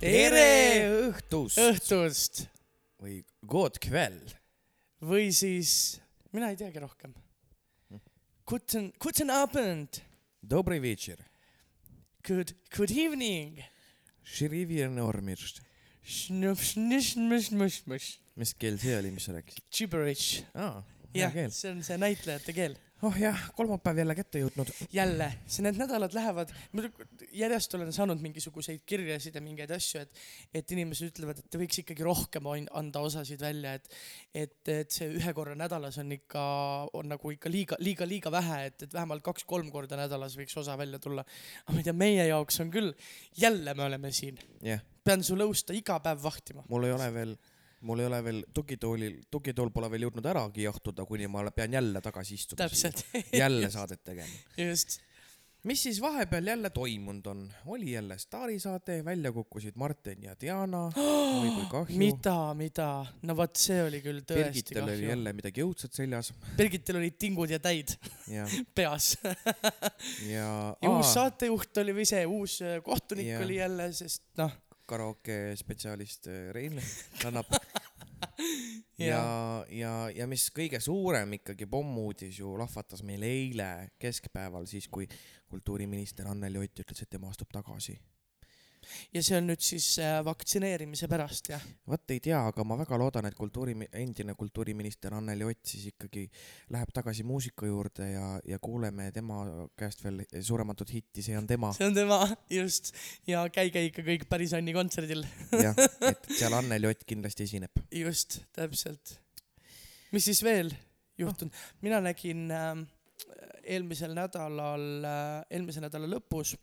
tere õhtust, õhtust. või god kväll. või siis, mina ei teagi rohkem. Hm. Guten, guten Abend. Dobri večer good, good evening. Širivjerne ormirst. mis keel see oli, mis sa rääkisid? Gibberish, aa, hea jah, keel. see on see näitlejate keel. Oh jah, kolmapäev jälle kätte jõudnud. jälle, see need nädalad lähevad, järjest olen saanud mingisuguseid kirjasid ja mingeid asju, et, et inimesed ütlevad, et võiks ikkagi rohkem anda osasid välja, et, et, et see ühe korra nädalas on ikka, on nagu ikka liiga, liiga, liiga vähe, et, et vähemalt kaks-kolm korda nädalas võiks osa välja tulla. aga ma ei tea, meie jaoks on küll, jälle me oleme siin, jah, pean su lõusta iga päev vahtima. mul ei ole veel, mul ei ole veel tugitoolil, tugitool pole veel jõudnud äragi jahtuda, kuni ma pean jälle tagasi istuma. jälle saadet tegema. just. mis siis vahepeal jälle toimunud on? oli jälle staarisaade, välja kukkusid Martin ja Diana. kahju. mida, mida, no vot, see oli küll tõesti Birgitel oli kahju. jälle midagi õudset seljas Birgitil olid tingud ja täid ja, peas ja, ja uus saatejuht oli või see uus kohtunik yeah. oli jälle, sest noh, karaoke spetsialist äh, Rein kannab ja, ja, ja mis kõige suurem ikkagi pommuudis ju lahvatas meil eile keskpäeval siis, kui kultuuriminister Anneli Ott ütles, et tema astub tagasi. Ja see on nüüd siis äh, vaktsineerimise pärast jah? vot ei tea, aga ma väga loodan, et kultuuri, endine kultuuriminister Anneli Ott siis ikkagi läheb tagasi muusika juurde ja, ja kuuleme tema käest veel suurematut hitti, see on tema. see on tema, just. ja käige ikka kõik päris Anni kontserdil. jah, et seal Anneli Ott kindlasti esineb. just, täpselt. mis siis veel juhtunud? mina nägin äh, eelmisel nädalal äh,, eelmise nädala lõpus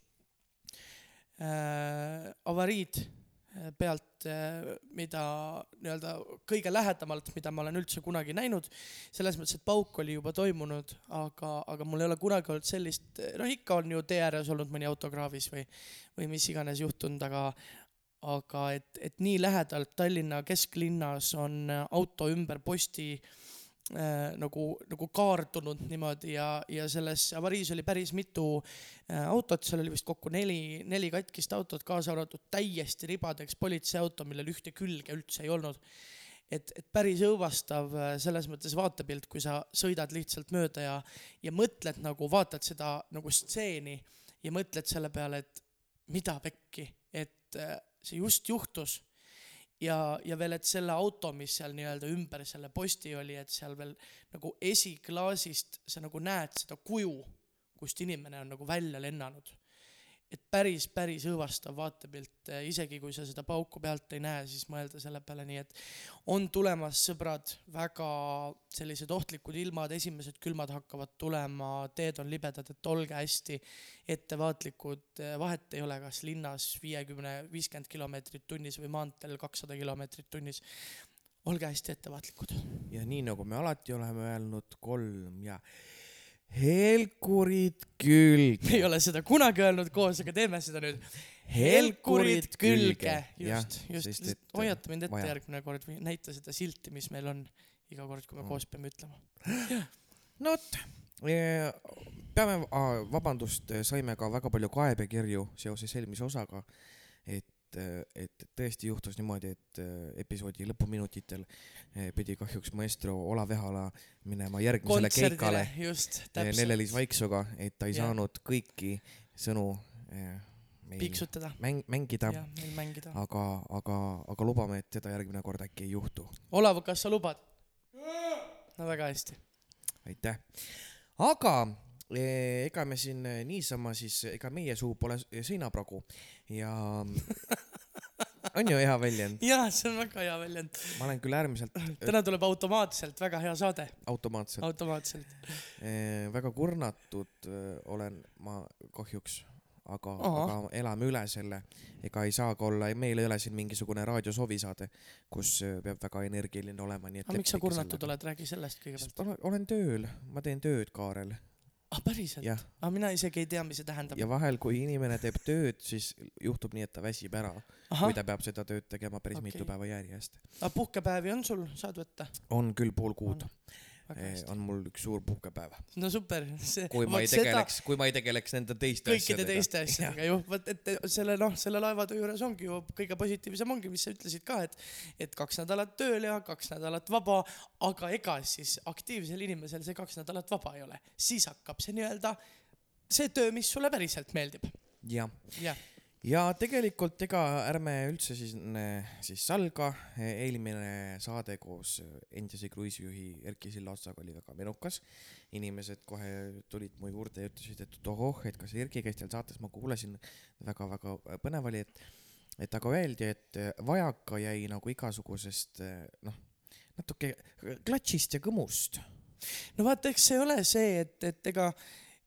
avariid äh, pealt äh,, mida nii-öelda kõige lähedamalt, mida ma olen üldse kunagi näinud. selles mõttes, et pauk oli juba toimunud, aga, aga mul ei ole kunagi olnud sellist, noh ikka on ju tee ääres olnud mõni autokraavis või, või mis iganes juhtunud, aga aga et, et nii lähedalt Tallinna kesklinnas on äh, auto ümber posti äh, nagu, nagu kaardunud niimoodi ja, ja selles avariis oli päris mitu äh, autot, seal oli vist kokku neli, neli katkist autot, kaasa arvatud täiesti ribadeks politseiauto, millel ühte külge üldse ei olnud. et, et päris õõvastav äh, selles mõttes vaatepilt, kui sa sõidad lihtsalt mööda ja, ja mõtled nagu, vaatad seda nagu stseeni ja mõtled selle peale, et mida pekki, et äh, see just juhtus ja, ja veel, et selle auto, mis seal nii-öelda ümber selle posti oli, et seal veel nagu esiklaasist sa nagu näed seda kuju, kust inimene on nagu välja lennanud. Et päris, päris õõvastav vaatepilt, isegi kui sa seda pauku pealt ei näe, siis mõelda selle peale nii, et on tulemas, sõbrad, väga sellised ohtlikud ilmad, esimesed külmad hakkavad tulema, teed on libedad, et olge hästi ettevaatlikud, vahet ei ole, kas linnas viiekümne, viiskümmend kilomeetrit tunnis või maanteel kakssada kilomeetrit tunnis. olge hästi ettevaatlikud. ja nii nagu me alati oleme öelnud, kolm ja helkurid külge. me ei ole seda kunagi öelnud koos, aga teeme seda nüüd. helkurid külge, just, just, just et hoiata mind ette vaja. järgmine kord või näita seda silti, mis meil on iga kord, kui me Mm. koos peame ütlema. no vot, peame, vabandust, saime ka väga palju kaebekirju seoses eelmise osaga, et, tõesti juhtus niimoodi, et äh, episoodi lõpuminutitel eh, pidi kahjuks maestro Olav Ehala minema järgmisele keikale. Nele-Liis Vaiksuga, et ta ei Jah. saanud kõiki sõnu meil piiksutada mäng-, mängida, ja aga, aga, aga lubame, et seda järgmine kord äkki ei juhtu. Olav, kas sa lubad? no väga hästi. aitäh. aga eh, ega me siin niisama siis, ega meie suu pole seinapragu ja on ju hea väljend, jaa, see on väga hea väljend. ma olen küll äärmiselt täna tuleb automaatselt väga hea saade, automaatselt automaatselt. eh, väga kurnatud eh, olen ma kahjuks, aga, aga elame üle selle. ega ei saa ka olla, meil ei ole siin mingisugune raadiosoovisaade, kus peab väga energiline olema, nii et. aga miks sa kurnatud? oled, räägi sellest kõigepealt. olen, olen tööl, ma teen tööd, Kaarel. Ah päriselt? Jah, ah mina isegi ei tea mis see tähendab. Ja vahel, kui inimene teeb tööd, siis juhtub nii, et ta väsib ära, kui ta peab seda tööd tegema päris okay. mitu päeva järjest. aga puhkepäevi on sul? Saad võtta. On küll pool kuud, hästi on mul üks suur puhkepäev. no super. Kui ma ei seda- tegeleks, kui ma ei tegeleks nende teiste kõikide teiste asjadega ju, vot et selle noh, selle laevatöö juures ongi ju kõige positiivsem ongi, mis sa ütlesid ka, et et kaks nädalat tööl ja kaks nädalat vaba, aga ega siis aktiivsel inimesel see kaks nädalat vaba ei ole, siis hakkab see nii-öelda see töö, mis sulle päriselt meeldib, jah, jah. ja tegelikult ega ärme üldse siis, siis salga, eelmine saade koos endise kruiisijuhi Erki Sillaotsaga oli väga menukas. inimesed kohe tulid mu juurde ja ütlesid, et ohoh, et kas Erki käis teil saates, ma kuulasin väga,, väga-väga põnev oli, et et aga öeldi, et vajaka jäi nagu igasugusest noh, natuke klatšist ja kõmust. no vaata, eks see ole see, et, et ega,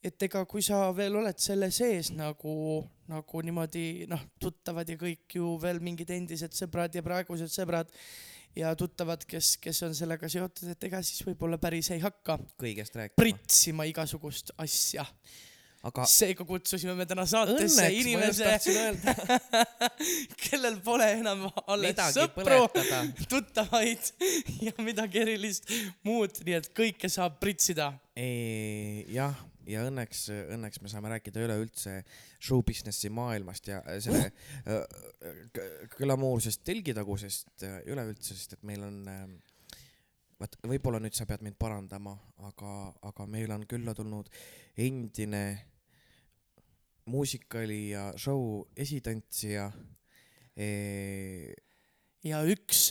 et ega kui sa veel oled selle sees nagu, nagu niimoodi noh, tuttavad ja kõik ju veel mingid endised sõbrad ja praegused sõbrad ja tuttavad, kes, kes on sellega seotud, et ega siis võib-olla päris ei hakka kõigest rääkima. pritsima igasugust asja. aga seega kutsusime me täna saatesse õnneks inimese, kellel pole enam alles midagi sõpru, tuttavaid ja midagi erilist muud, nii et kõike saab pritsida jah, ja õnneks, õnneks me saame rääkida üleüldse show businessi maailmast ja selle äh, g- glamoursest telgitagusest äh, üleüldse, sest et meil on äh, vaat võib-olla nüüd sa pead mind parandama, aga, aga meil on külla tulnud endine muusikali ja show esitantsija eh,. ja üks,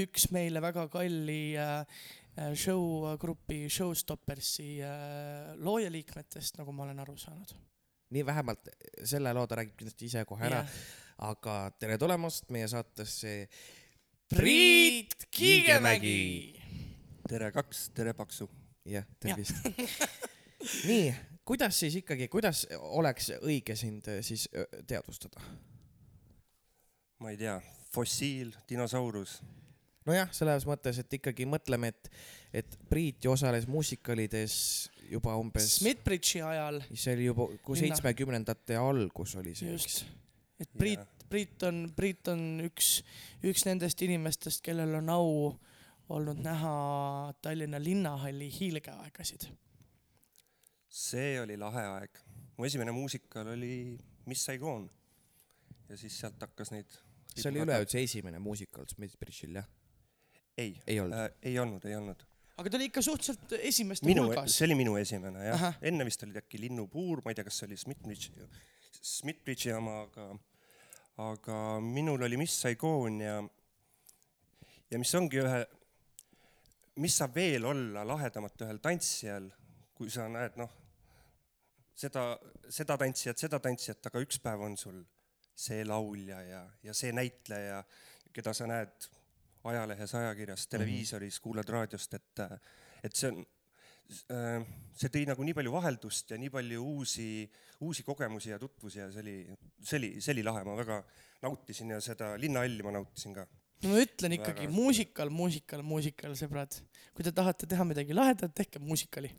üks meile väga kalli äh, äh, show-grupi Showstoppersi äh, loojaliikmetest, nagu ma olen aru saanud. nii vähemalt selle loo ta räägib kindlasti ise kohe ära, aga tere tulemast meie saatesse Priit Kiigemägi. tere kaks, tere paksu. jah, tervist. nii, kuidas siis ikkagi, kuidas oleks õige sind siis teadvustada? ma ei tea, fossiil, dinosaurus. nojah, selles mõttes, et ikkagi mõtleme, et, et Priit ju osales muusikalides juba umbes, Smith-Bridge'i ajal see oli juba, kui seitsmekümnendate algus oli see, just et Priit, Priit on, Priit on üks, üks nendest inimestest, kellel on au olnud näha Tallinna Linnahalli hiilgeaegasid. see oli lahe aeg. mu esimene muusikal oli Miss Saigon. ja siis sealt hakkas neid. see oli üleüldse esimene muusikal Smith-Bridge'il jah? ei, ei olnud äh, ei olnud, ei olnud. aga ta oli ikka suhteliselt esimeste minu, hulgas. see oli minu esimene jah enne vist oli äkki Linnupuur, ma ei tea, kas see oli Smith-Bridge'i, Smith-Bridge'i oma, aga, aga minul oli Miss Saigon ja, ja mis ongi ühe, mis saab veel olla lahedamat ühel tantsijal, kui sa näed, noh, seda, seda tantsijat, seda tantsijat, aga üks päev on sul see laulja ja, ja see näitleja, keda sa näed ajalehes, ajakirjas, televiisoris, kuulad raadiost, et, et see on, see tõi nagu nii palju vaheldust ja nii palju uusi, uusi kogemusi ja tutvusi ja see oli, see oli, see oli lahe, ma väga nautisin ja seda linnahalli ma nautisin ka. no ma ütlen ikkagi Väga. muusikal, muusikal, muusikal, sõbrad. kui te tahate teha midagi lahedat, tehke muusikali.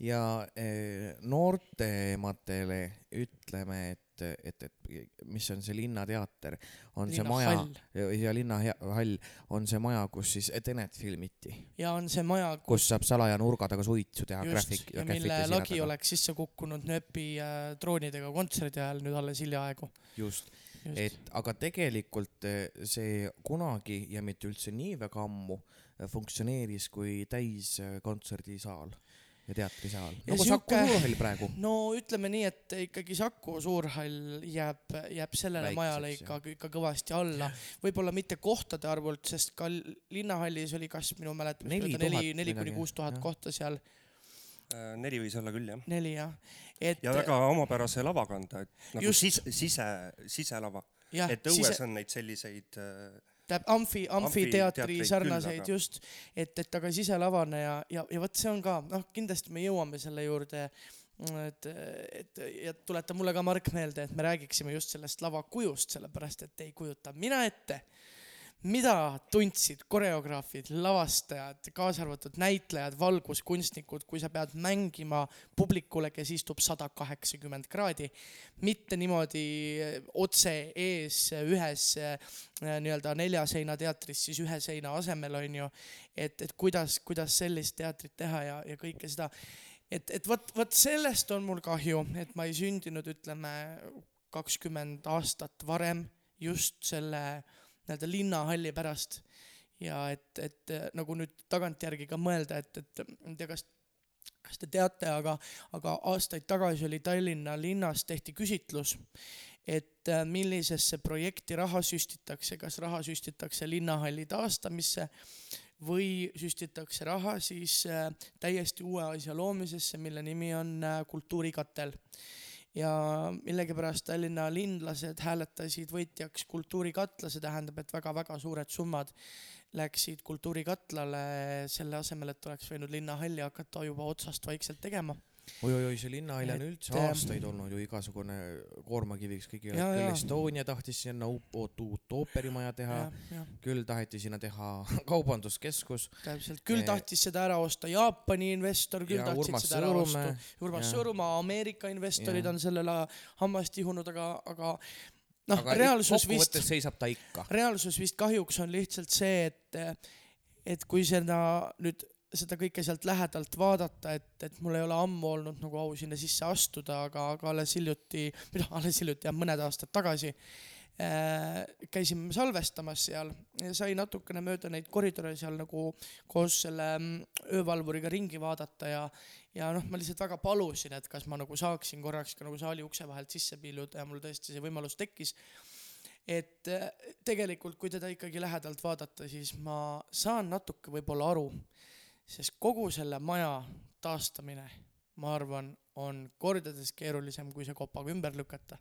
ja eh, noortematele ütleme, et, et, et mis on see Linnateater, on see maja ja Linnahall on see maja, kus siis Tenet filmiti, ja on see maja, kus saab salaja nurga taga suitsu teha. just, ja mille lagi oleks sisse kukkunud nööpi äh, droonidega kontserdi ajal nüüd alles hiljaaegu. just, just. Et aga tegelikult eh, see kunagi ja mitte üldse nii väga ammu eh, funktsioneeris kui täiskontserdisaal ja teatrisaal, Ja nagu Saku sihuke- Suurhall praegu. no ütleme nii, et ikkagi Saku Suurhall jääb, jääb sellele Väikseks, majale ikka, ikka kõvasti alla. võib-olla mitte kohtade arvult, sest ka linnahallis oli kas minu mäletamist mööda neli, neli kuni kuus tuhat kohta seal, Äh, neli võis olla küll jah. neli jah. et ja väga omapärase lavakanda, et nagu Just. sise, sise, siselava, et õues on neid selliseid äh, tähendab amfi, amfiteatri sarnaseid küll, aga- just, et, et aga siselavane ja, ja, ja vot see on ka, noh, kindlasti me jõuame selle juurde, et, et ja tuleta mulle ka Mark meelde, et me räägiksime just sellest lavakujust, sellepärast et ei kujuta mina ette, mida tundsid koreograafid, lavastajad, kaasa arvatud näitlejad, valguskunstnikud, kui sa pead mängima publikule, kes istub sada kaheksakümmend kraadi, mitte niimoodi otse ees ühes äh, nii-öelda nelja seina teatris, siis ühe seina asemel on ju, et, et kuidas, kuidas sellist teatrit teha ja, ja kõike seda. Et, et vot, vot sellest on mul kahju, et ma ei sündinud, ütleme, kakskümmend aastat varem just selle nii-öelda linnahalli pärast. ja et, et nagu nüüd tagantjärgi ka mõelda, et, et ma ei tea, kas, kas te teate, aga, aga aastaid tagasi oli Tallinna linnas tehti küsitlus, et millisesse projekti raha süstitakse, kas raha süstitakse linnahalli taastamisse või süstitakse raha siis äh, täiesti uue asja loomisesse, mille nimi on äh, Kultuurikatel. Ja millegipärast Tallinna linlased hääletasid võitjaks Kultuurikatla, see tähendab, et väga-väga suured summad läksid Kultuurikatlale selle asemel, et oleks võinud linnahalli hakata juba otsast vaikselt tegema oi-oi-oi, see linnahall on üldse ähm, aastaid olnud ju igasugune koormakiviks kõigile, küll. Estonia tahtis sinna uut, uut ooperimaja teha, küll taheti sinna teha kaubanduskeskus täpselt, küll Eh, tahtis seda ära osta Jaapani investor, küll ja tahtsid Urmas seda ära osta Sõõrumäe. Urmas. Sõõrumaa, Ameerika investorid Jah. on sellele hammast tihunud, aga, aga noh, reaalsus vist seisab ta ikka. reaalsus vist kahjuks on lihtsalt see, et, et kui seda nüüd seda kõike sealt lähedalt vaadata, et, et mul ei ole ammu olnud nagu au sinna sisse astuda, aga, aga alles hiljuti, või noh, alles hiljuti jah, mõned aastad tagasi äh, käisime salvestamas seal ja sai natukene mööda neid koridore seal nagu koos selle mm, öövalvuriga ringi vaadata ja ja noh, ma lihtsalt väga palusin, et kas ma nagu saaksin korraks ka nagu saali ukse vahelt sisse piiluda ja mul tõesti see võimalus tekkis. Et äh, tegelikult, kui teda ikkagi lähedalt vaadata, siis ma saan natuke võib-olla aru, sest kogu selle maja taastamine, ma arvan, on kordades keerulisem, kui see kopaga ümber lükata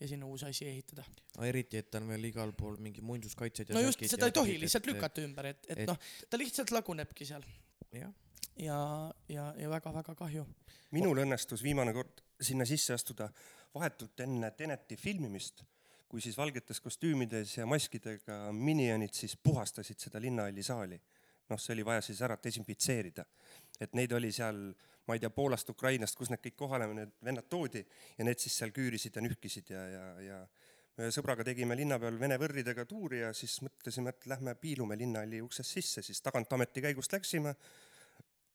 ja sinna uus asi ehitada. eriti, et on veel igal pool mingi muinsuskaitsjad ja no just, seda ja ei tohi tüübid, lihtsalt et- lükata ümber, et, et et- noh, ta lihtsalt lagunebki seal jah, ja, ja, ja väga-väga kahju. minul õnnestus viimane kord sinna sisse astuda vahetult enne Teneti filmimist, kui siis valgetes kostüümides ja maskidega minionid siis puhastasid seda linnahalli saali. noh, see oli vaja siis ära desinfitseerida, et neid oli seal, ma ei tea, Poolast, Ukrainast, kus need kõik kohale, need vennad toodi ja need siis seal küürisid ja nühkisid ja, ja, ja me ühe sõbraga tegime linna peal vene võrridega tuuri ja siis mõtlesime, et lähme piilume linnahalli uksest sisse, siis tagant ametikäigust läksime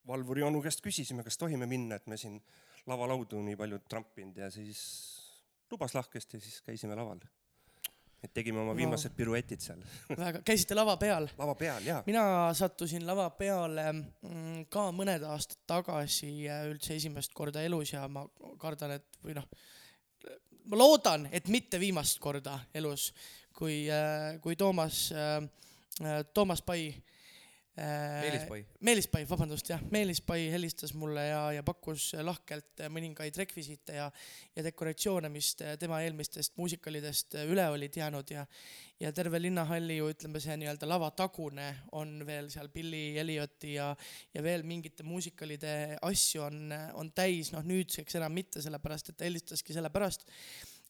valvuri onu käest küsisime, kas tohime minna, et me siin lavalaudu nii palju trampinud? Ja siis lubas lahkesti ja siis käisime laval. Et tegime oma viimased piruetid seal väga, käisite lava peal? lava peal ja mina sattusin lava peale mm, ka mõned aastad tagasi äh, üldse esimest korda elus ja ma kardan, et või noh, ma loodan, et mitte viimast korda elus, kui, kui Toomas, Toomas Pai. Meelis Pai. Meelis Pai, vabandust jah, Meelis Pai helistas mulle ja, ja pakkus lahkelt mõningaid rekvisiite ja, ja dekoratsioone, mis tema eelmistest muusikalidest üle olid jäänud ja, ja terve linnahalli ju ütleme, see nii-öelda lavatagune on veel seal Billy Elliotti ja, ja veel mingite muusikalide asju on, on täis, noh nüüdseks enam mitte, sellepärast et ta helistaski sellepärast,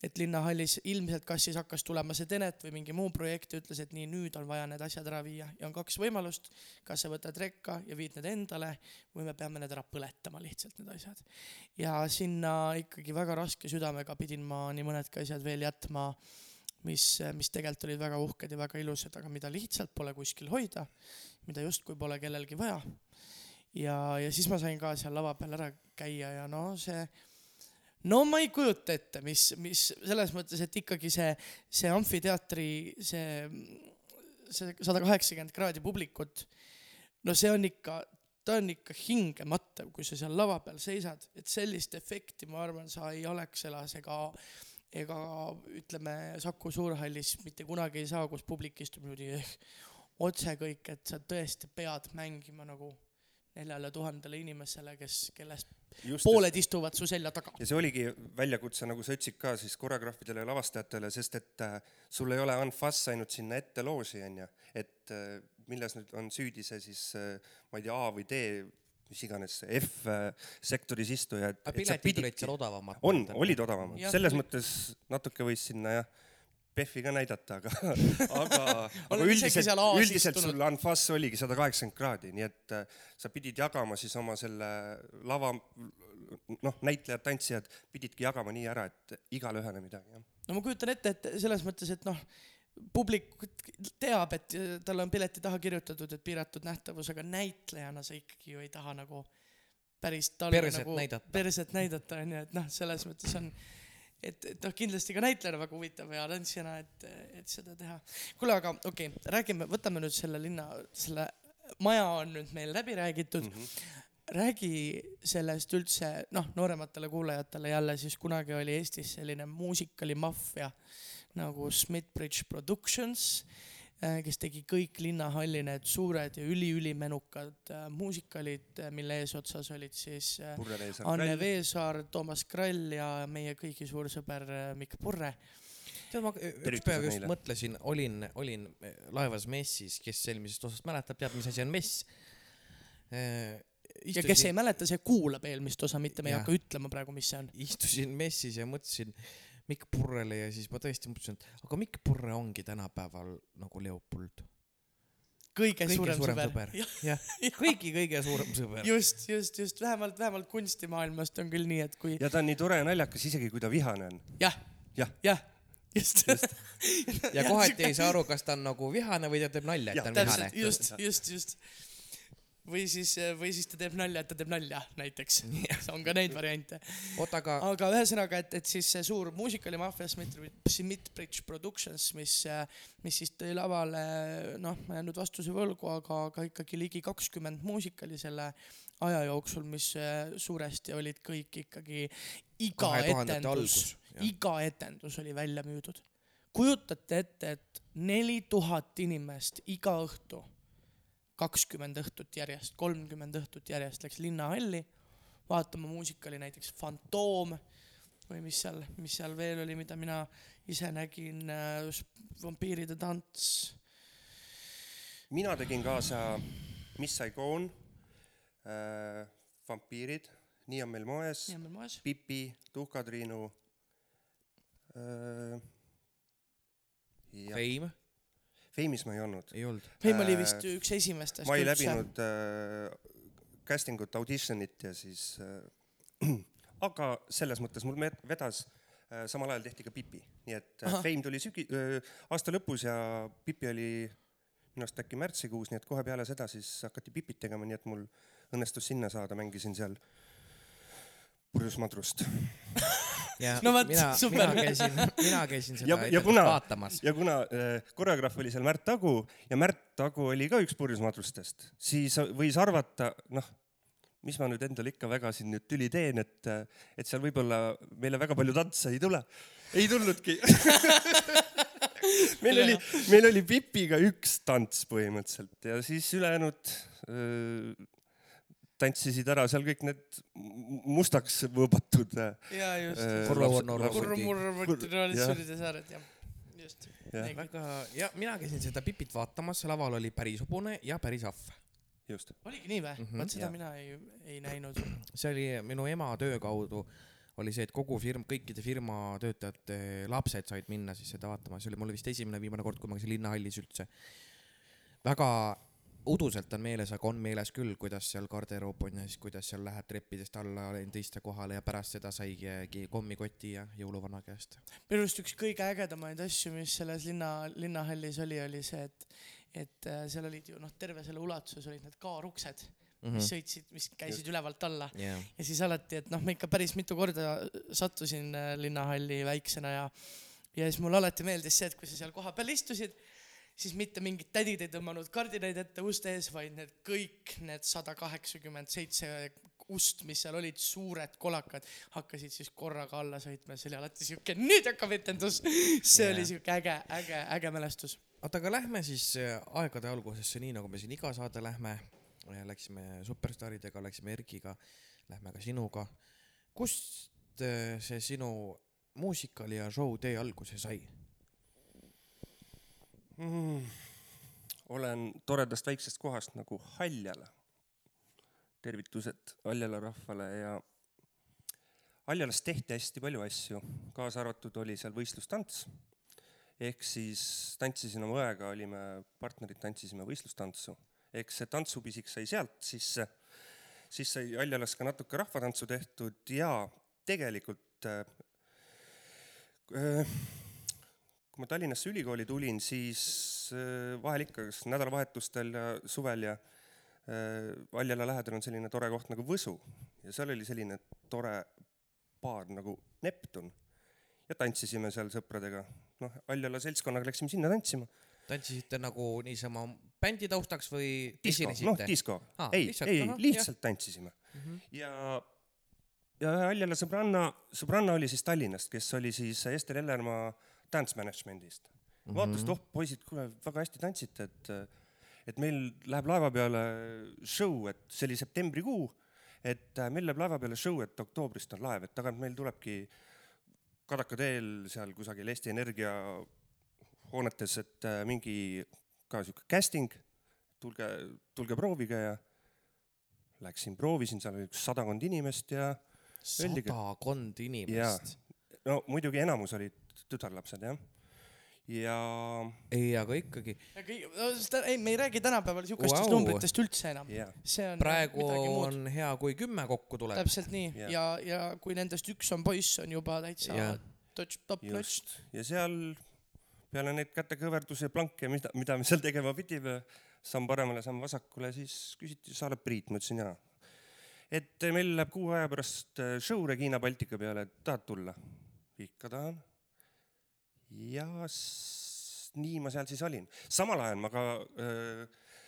et linnahallis ilmselt kas siis hakkas tulema see Tenet või mingi muu projekt ja ütles, et nii, nüüd on vaja need asjad ära viia ja on kaks võimalust, kas sa võtad rekka ja viid need endale või me peame need ära põletama lihtsalt need asjad. ja sinna ikkagi väga raske südamega pidin ma nii mõnedki asjad veel jätma, mis, mis tegelikult olid väga uhked ja väga ilusad, aga mida lihtsalt pole kuskil hoida, mida justkui pole kellelgi vaja. ja, ja siis ma sain ka seal lava peal ära käia ja no see no ma ei kujuta ette, mis, mis selles mõttes, et ikkagi see, see amfiteatri see, see sada kaheksakümmend kraadi publikut, no see on ikka, ta on ikka hingematev, kui sa seal lava peal seisad, et sellist efekti, ma arvan, sa ei Alexelas ega ega ütleme Saku Suurhallis mitte kunagi ei saa, kus publik istub niimoodi otse kõik, et sa tõesti pead mängima nagu neljale tuhandele inimesele, kes, kellest just pooled istuvad su selja taga. ja see oligi väljakutse, nagu sa ütlesid ka siis koreograafidele ja lavastajatele, sest et äh, sul ei ole anfass ainult sinna ette looži onju, et äh, milles nüüd on süüdi see siis äh, ma ei tea A või D, mis iganes F äh, sektoris istuja, et, aga piletid olid seal odavamad. on, olid odavamad. Selles oli- mõttes natuke võis sinna jah, PEF-i ka näidata, aga, aga, aga üldiselt üldiselt sul Anfas oligi sada kaheksakümmend kraadi, nii et äh, sa pidid jagama siis oma selle lava, noh, näitlejad, tantsijad pididki jagama nii ära, et igale ühele midagi, jah. no ma kujutan ette, et selles mõttes, et noh, publik teab, et tal on pileti taha kirjutatud, et piiratud nähtavus, aga näitlejana sa ikkagi ju ei taha nagu päris talle Perset nagu näidata. perset näidata onju, et noh, selles mõttes on, et, et noh, kindlasti ka näitlejana väga huvitav ja tantsijana, et, et seda teha. kuule, aga okei okay,, räägime, võtame nüüd selle linna, selle maja on nüüd meil läbi räägitud mm. -hmm räägi sellest üldse, noh, noorematele kuulajatele jälle siis kunagi oli Eestis selline muusikalimaffia nagu Smithbridge Productions, kes tegi kõik linnahalli need suured ja üliülimenukad äh, muusikalid, mille eesotsas olid siis äh, Anne Krall, Veesaar, Toomas Krall ja meie kõigi suur sõber äh, Mikk Purre. tead, ma üks päev just neile. mõtlesin, olin, olin laevas messis, kes eelmisest osast mäletab, teab, mis asi on mess. ja kes ei mäleta, see kuulab eelmist osa, mitte me ei hakka ütlema praegu, mis see on. istusin messis ja mõtlesin Mikk Purrele ja siis ma tõesti mõtlesin, et aga Mikk Purre ongi tänapäeval nagu Leopold. kõige, kõige suurem, suurem sõber, sõber. Jah, jah, kõigi kõige suurem sõber. just, just, just vähemalt, vähemalt kunstimaailmast on küll nii, et kui ja ta on nii tore ja naljakas, isegi kui ta vihane on. jah, jah, jah, just, just. ja kohati ei saa aru, kas ta on nagu vihane või ta teeb nalja, et ta on vihane just, just, just. Või siis, või siis ta teeb nalja, et ta teeb nalja näiteks. on ka neid variante. aga aga ühesõnaga, et, et siis see suur muusikalimaffia Smith-Bridge Productions, mis, mis siis tõi lavale, noh, ma jään nüüd vastuse võlgu, aga, aga ikkagi ligi kakskümmend muusikali selle aja jooksul, mis suuresti olid kõik ikkagi iga etendus, iga etendus oli välja müüdud. kujutate ette, et neli tuhat inimest iga õhtu, kakskümmend õhtut järjest, kolmkümmend õhtut järjest läks linnahalli vaatama muusikali näiteks Fantoom või mis seal, mis seal veel oli, mida mina ise nägin äh,, vampiiride tants. mina tegin kaasa Miss Saigon äh,, Vampiirid, Nii on meil moes, moes. Pipi, Tuhka-Triinu äh,. ja Fame Fame'is ma ei olnud. ei olnud. Feim oli Äh, vist üks esimestest. ma ei läbinud äh, casting ut, audition'it ja siis äh, aga selles mõttes mul vedas äh,, samal ajal tehti ka Pipi, nii et äh, Ahah. Fame tuli sügi- äh,, aasta lõpus ja Pipi oli minu arust äkki märtsikuus, nii et kohe peale seda siis hakati Pipit tegema, nii et mul õnnestus sinna saada, mängisin seal purjus madrust. ja No vot, mina, super. mina käisin, mina käisin seda Ja- ja kuna- vaatamas. ja kuna äh, koreograaf oli seal Märt Tagu ja Märt Tagu oli ka üks purjus madrustest, siis võis arvata, noh, mis ma nüüd endale ikka väga siin nüüd tüli teen, et, et seal võib-olla meile väga palju tantse ei tule. ei tulnudki. meil oli, meil oli Pipiga üks tants põhimõtteliselt ja siis ülejäänud öö, tantsisid ära seal kõik need mustaks võõbatud äh, ja just äh, kurr-murr-murr-traditsioonide saared jah, just. Väga, ja mina käisin seda Pipit vaatamas, laval oli päris hobune ja päris ahv. just. oligi nii või? Mhm, vot seda jah. mina ei, ei näinud. see oli minu ema töö kaudu oli see, et kogu firm, kõikide firma töötajate lapsed said minna siis seda vaatama, see oli mul vist esimene viimane kord, kui ma käisin linnahallis üldse. väga uduselt on meeles, aga on meeles küll, kuidas seal garderoob on ja siis kuidas seal läheb treppidest alla teiste kohale ja pärast seda saigi kommikoti ja jõuluvana käest. minu arust üks kõige ägedamaid asju, mis selles linna, linnahallis oli, oli see, et, et äh, seal olid ju noh, terve selle ulatuses olid need kaaruksed, Mhm. mis sõitsid, mis käisid ülevalt alla jah, ja siis alati, et noh, ma ikka päris mitu korda sattusin äh, linnahalli väiksena ja, ja siis mulle alati meeldis see, et kui sa seal kohapeal istusid, siis mitte mingid tädid ei tõmmanud kardinaid ette uste ees, vaid need kõik need sada kaheksakümmend seitse ust, mis seal olid, suured kolakad, hakkasid siis korraga alla sõitma ja see oli alati siuke, nüüd hakkab etendus. see Jaa. oli siuke äge, äge, äge mälestus. oota, aga lähme siis äh, aegade algusesse, nii nagu me siin iga saade lähme. Läksime superstaaridega, läksime Erkiga, lähme ka sinuga. kust äh, see sinu muusikali ja show tee alguse sai? mm.. olen toredast väiksest kohast nagu Haljala. tervitused Haljala rahvale ja Haljalas tehti hästi palju asju, kaasa arvatud oli seal võistlustants ehk siis tantsisin oma õega, olime partnerid, tantsisime võistlustantsu. ehk see tantsupisik sai sealt sisse, siis sai Aljalas ka natuke rahvatantsu tehtud ja tegelikult äh, äh, kui ma Tallinnasse ülikooli tulin, siis äh, vahel ikka, kas nädalavahetustel ja suvel ja äh, Aljala lähedal on selline tore koht nagu Võsu. Ja seal oli selline tore baar nagu Neptun. Ja tantsisime seal sõpradega. noh, Aljala seltskonnaga läksime sinna tantsima. tantsisite nagu niisama bändi taustaks või disko, noh disko. Aa, ei, lihtsalt, ei ahah,, lihtsalt tantsisime. Mhm. ja, ja ühe Aljala sõbranna, sõbranna oli siis Tallinnast, kes oli siis Ester Ellermaa dance management'ist. vaatas, et oh poisid, kuule väga hästi tantsite, et, et meil läheb laeva peale show, et see oli septembrikuu, et äh, meil läheb laeva peale show, et oktoobrist on laev, et tagant meil tulebki Kadaka teel seal kusagil Eesti Energia hoonetes, et äh, mingi ka sihuke casting, tulge, tulge proovige ja läksin, proovisin, seal oli üks sadakond inimest ja sadakond inimest. no muidugi enamus olid tütarlapsed jah. ja ei, aga ikkagi, ei, me ei räägi tänapäeval siukestest wow. numbritest üldse enam. on praegu midagi muud. on hea, kui kümme kokku tuleb. täpselt nii Jah. ja, ja kui nendest üks on poiss, on juba täitsa Jah. touch top notch. ja seal peale neid kätekõverdusi ja planke, mida, mida me seal tegema pidime, samm paremale, samm vasakule, siis küsiti, sa oled Priit, ma ütlesin jaa. et meil läheb kuu aja pärast äh, show Regina Baltica peale, tahad tulla? ikka tahan. Ja nii ma seal siis olin. samal ajal ma ka öö,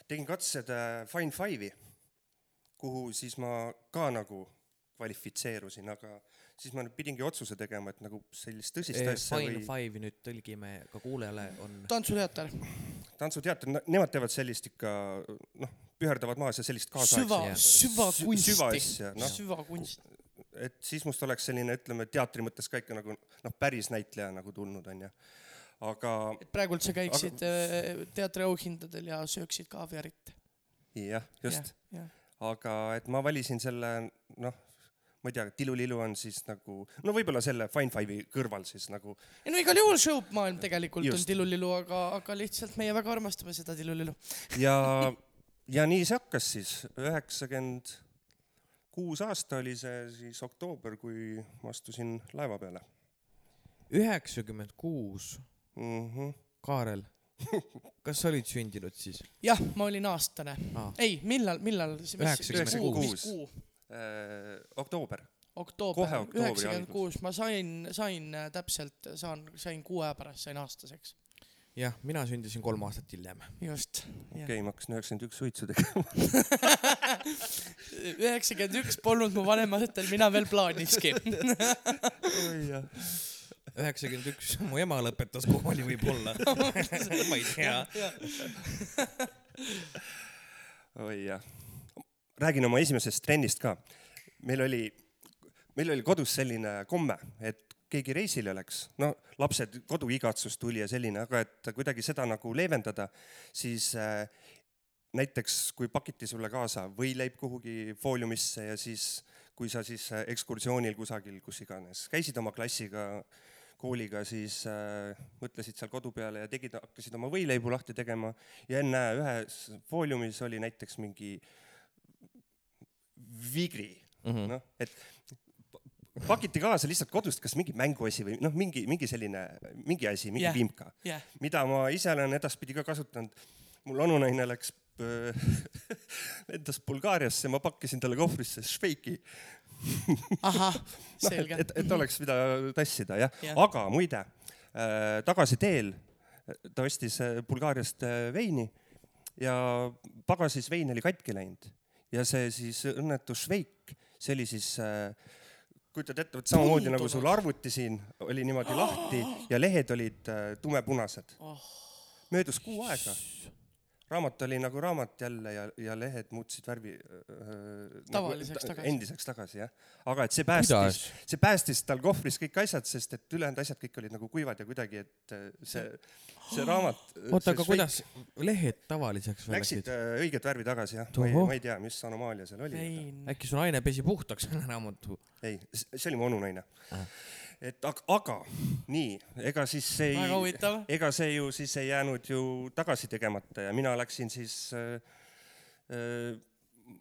tegin katsed äh, Fine Five'i, kuhu siis ma ka nagu kvalifitseerusin, aga siis ma nüüd pidingi otsuse tegema, et nagu sellist tõsist asja Fine või Five'i nüüd tõlgime ka kuulajale, on tantsuteater, tantsuteater, nemad teevad sellist ikka noh, püherdavad maas ja sellist süva, kaasaegset süvakunsti, süvaasja, noh, süvakunst. Et siis must oleks selline, ütleme teatri mõttes ka ikka nagu noh, päris näitleja nagu tulnud onju. aga et praegult sa käiksid aga... teatriauhindadel ja sööksid kaaviarit. jah, just, jah, aga et ma valisin selle noh, ma ei tea, Tilulilu on siis nagu no võib-olla selle Fine Five'i kõrval siis nagu ei no igal juhul show maailm tegelikult Just. On tilulilu, aga, aga lihtsalt meie väga armastame seda tilulilu. ja, ja nii see hakkas siis, üheksakümmend kuus aasta oli see siis oktoober, kui ma astusin laeva peale üheksakümmend kuus. -hmm. Kaarel, kas sa olid sündinud siis? jah, ma olin aastane. aa, ei, millal, millal? Üheksakümmend kuu, kuus. Äh, oktoober, oktoober üheksakümmend kuus, ma sain, sain äh, täpselt, saan, sain kuu aja pärast sain aastaseks. jah, mina sündisin kolm aastat hiljem. just. okei okay,, ma hakkasin üheksakümmend üks suitsu tegema. üheksakümmend üks polnud mu vanematel mina veel plaaniski. üheksakümmend üks, mu ema lõpetas kooli võib-olla. ma ei tea. oi jah, räägin oma esimesest trennist ka. meil oli, meil oli kodus selline komme, et keegi reisile läks, no lapsed koduigatsus tuli ja selline, aga et kuidagi seda nagu leevendada, siis äh, näiteks kui pakiti sulle kaasa võileib kuhugi fooliumisse ja siis, kui sa siis äh, ekskursioonil kusagil, kus iganes, käisid oma klassiga, kooliga, siis äh, mõtlesid seal kodu peale ja tegid, hakkasid oma võileibu lahti tegema ja ennäe, ühes fooliumis oli näiteks mingi vigri, Mhm. noh, et pakiti kaasa lihtsalt kodust kas mingi mänguasi või noh, mingi, mingi selline, mingi asi, mingi yeah. vimka, jah, mida ma ise olen edaspidi ka kasutanud. mul onunaine läks, lendas Bulgaariasse, ma pakkisin talle kohvrisse šveiki, ahah, et selge, et, et oleks, mida tassida jah ja., aga muide äh, tagasi teel ta ostis äh, Bulgaariast äh, veini ja pagasis vein oli katki läinud ja see siis õnnetu šveik, see oli siis äh, kujutad ette, vot samamoodi nagu sul arvuti siin oli niimoodi lahti ja lehed olid äh, tumepunased Oh.. möödus kuu aega, raamat oli nagu raamat jälle ja, ja lehed muutsid värvi äh, Tavaliseks tagasi. endiseks tagasi jah, aga et see päästis see päästis tal kohvris kõik asjad, sest et ülejäänud asjad kõik olid nagu kuivad ja kuidagi, et äh, see, see raamat. oota, aga kuidas lehed tavaliseks Läksid läksid? äh, õiget värvi tagasi jah, ma ei, ma ei tea, mis anomaalia seal oli. äkki su naine pesi puhtaks selle raamatu? ei, see oli mu onunaine Ah.. Et aga, aga nii, ega siis see ei, ega see ju siis ei jäänud ju tagasi tegemata ja mina läksin siis äh, äh,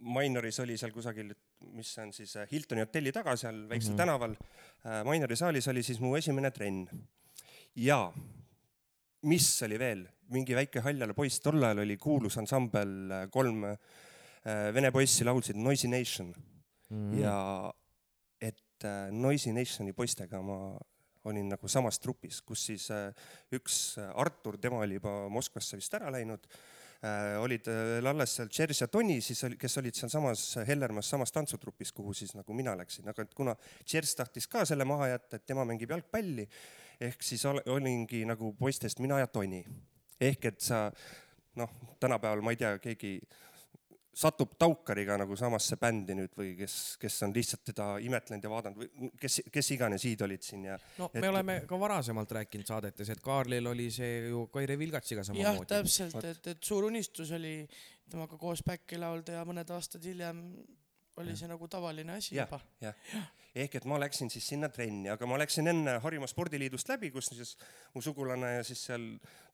Mainoris oli seal kusagil, mis see on siis äh, Hiltoni hotelli taga seal väiksel mm -hmm. tänaval äh,. Mainori saalis oli siis mu esimene trenn. ja mis oli veel, mingi väike haljale poiss, tol ajal oli kuulus ansambel, kolm äh, vene poissi laulsid Noisy Nation mm. ja et äh, Noisy Nationi poistega ma olin nagu samas trupis, kus siis äh, üks äh, Artur, tema oli juba Moskvasse vist ära läinud olid alles seal Tšers ja Toni siis oli, kes olid sealsamas Hellermaas samas tantsutrupis, kuhu siis nagu mina läksin, aga et kuna Tšers tahtis ka selle maha jätta, et tema mängib jalgpalli, ehk siis ol, olingi nagu poistest mina ja Toni. ehk et sa noh, tänapäeval ma ei tea, keegi satub Taukariga nagu samasse bändi nüüd või kes, kes on lihtsalt teda imetlenud ja vaadanud või kes, kes iganes iidolid siin ja no Et- me oleme ka varasemalt rääkinud saadetes, et Kaarlil oli see ju Kaire Vilgatsiga jah, samamoodi. täpselt, et, et suur unistus oli temaga koos back'i laulda ja mõned aastad hiljem oli see nagu tavaline asi Jah. juba. jah, ehk et ma läksin siis sinna trenni, aga ma läksin enne Harjumaa spordiliidust läbi, kus siis mu sugulane ja siis seal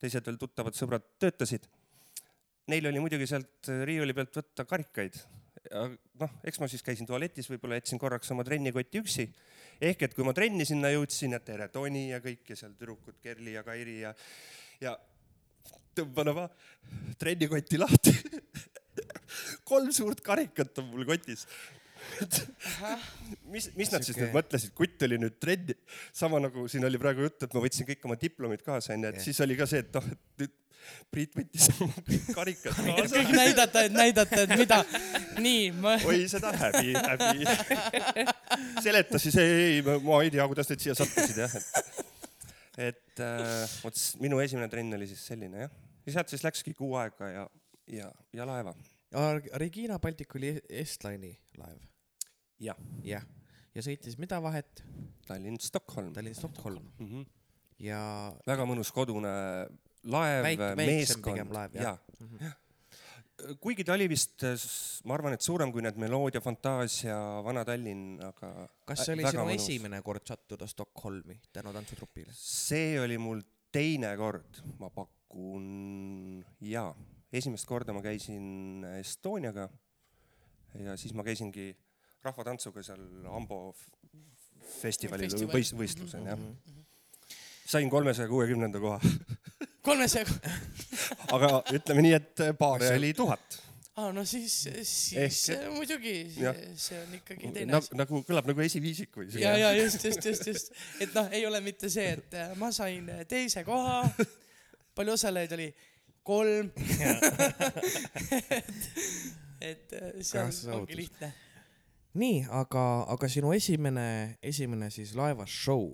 teised veel tuttavad sõbrad töötasid. Neil oli muidugi sealt riiuli pealt võtta karikaid. noh, eks ma siis käisin tualetis, võib-olla jätsin korraks oma trennikoti üksi. ehk et kui ma trenni sinna jõudsin ja tere, Toni ja kõik ja seal tüdrukud Kerli ja Kairi ja, ja tõmban oma trennikotti lahti. kolm suurt karikat on mul kotis mis, mis nad siis nüüd mõtlesid, kutt oli nüüd trenni, sama nagu siin oli praegu juttu, et ma võtsin kõik oma diplomid kaasa onju, et Jah. siis oli ka see, et noh, et nüüd Priit võttis karikad kaasa kõik. näidata, et näidata, et mida. nii, ma, oi seda häbi, häbi. seletas siis, ei, ei, ma ei tea, kuidas need siia sattusid jah, et, et äh, vot s- minu esimene trenn oli siis selline jah. ja sealt siis läkski kuu aega ja, ja, ja laeva. Regina Baltic oli Estline'i laev, jah, jah. ja sõitis mida vahet? Tallinn-Stockholm Tallinn-Stockholm mm. -hmm. ja väga mõnus kodune laev meeskond pigem laev, jah. ja.. kuigi ta oli vist, ma arvan, et suurem kui need Meloodia, Fantaasia, Vana-Tallinn, aga kas see oli sinu mõnus. esimene kord sattuda Stockholmi tänu tantsutrupile? see oli mul teine kord, ma pakun, jaa. esimest korda ma käisin Estoniaga ja siis ma käisingi rahvatantsuga seal Ambo f- festivalil Festival. võis- võistlusel jah. sain kolmesaja kuuekümnenda koha, kolmesaja, aga ütleme nii, et paare oli tuhat aa no siis, siis Ehk- muidugi, see on ikkagi teine nagu asi., nagu kõlab nagu esiviisik või ja, ja just, just, just, just, et noh, ei ole mitte see, et äh, ma sain teise koha, palju osalejaid oli? kolm. et äh, see on, ongi lihtne. nii, aga, aga sinu esimene, esimene siis laevashow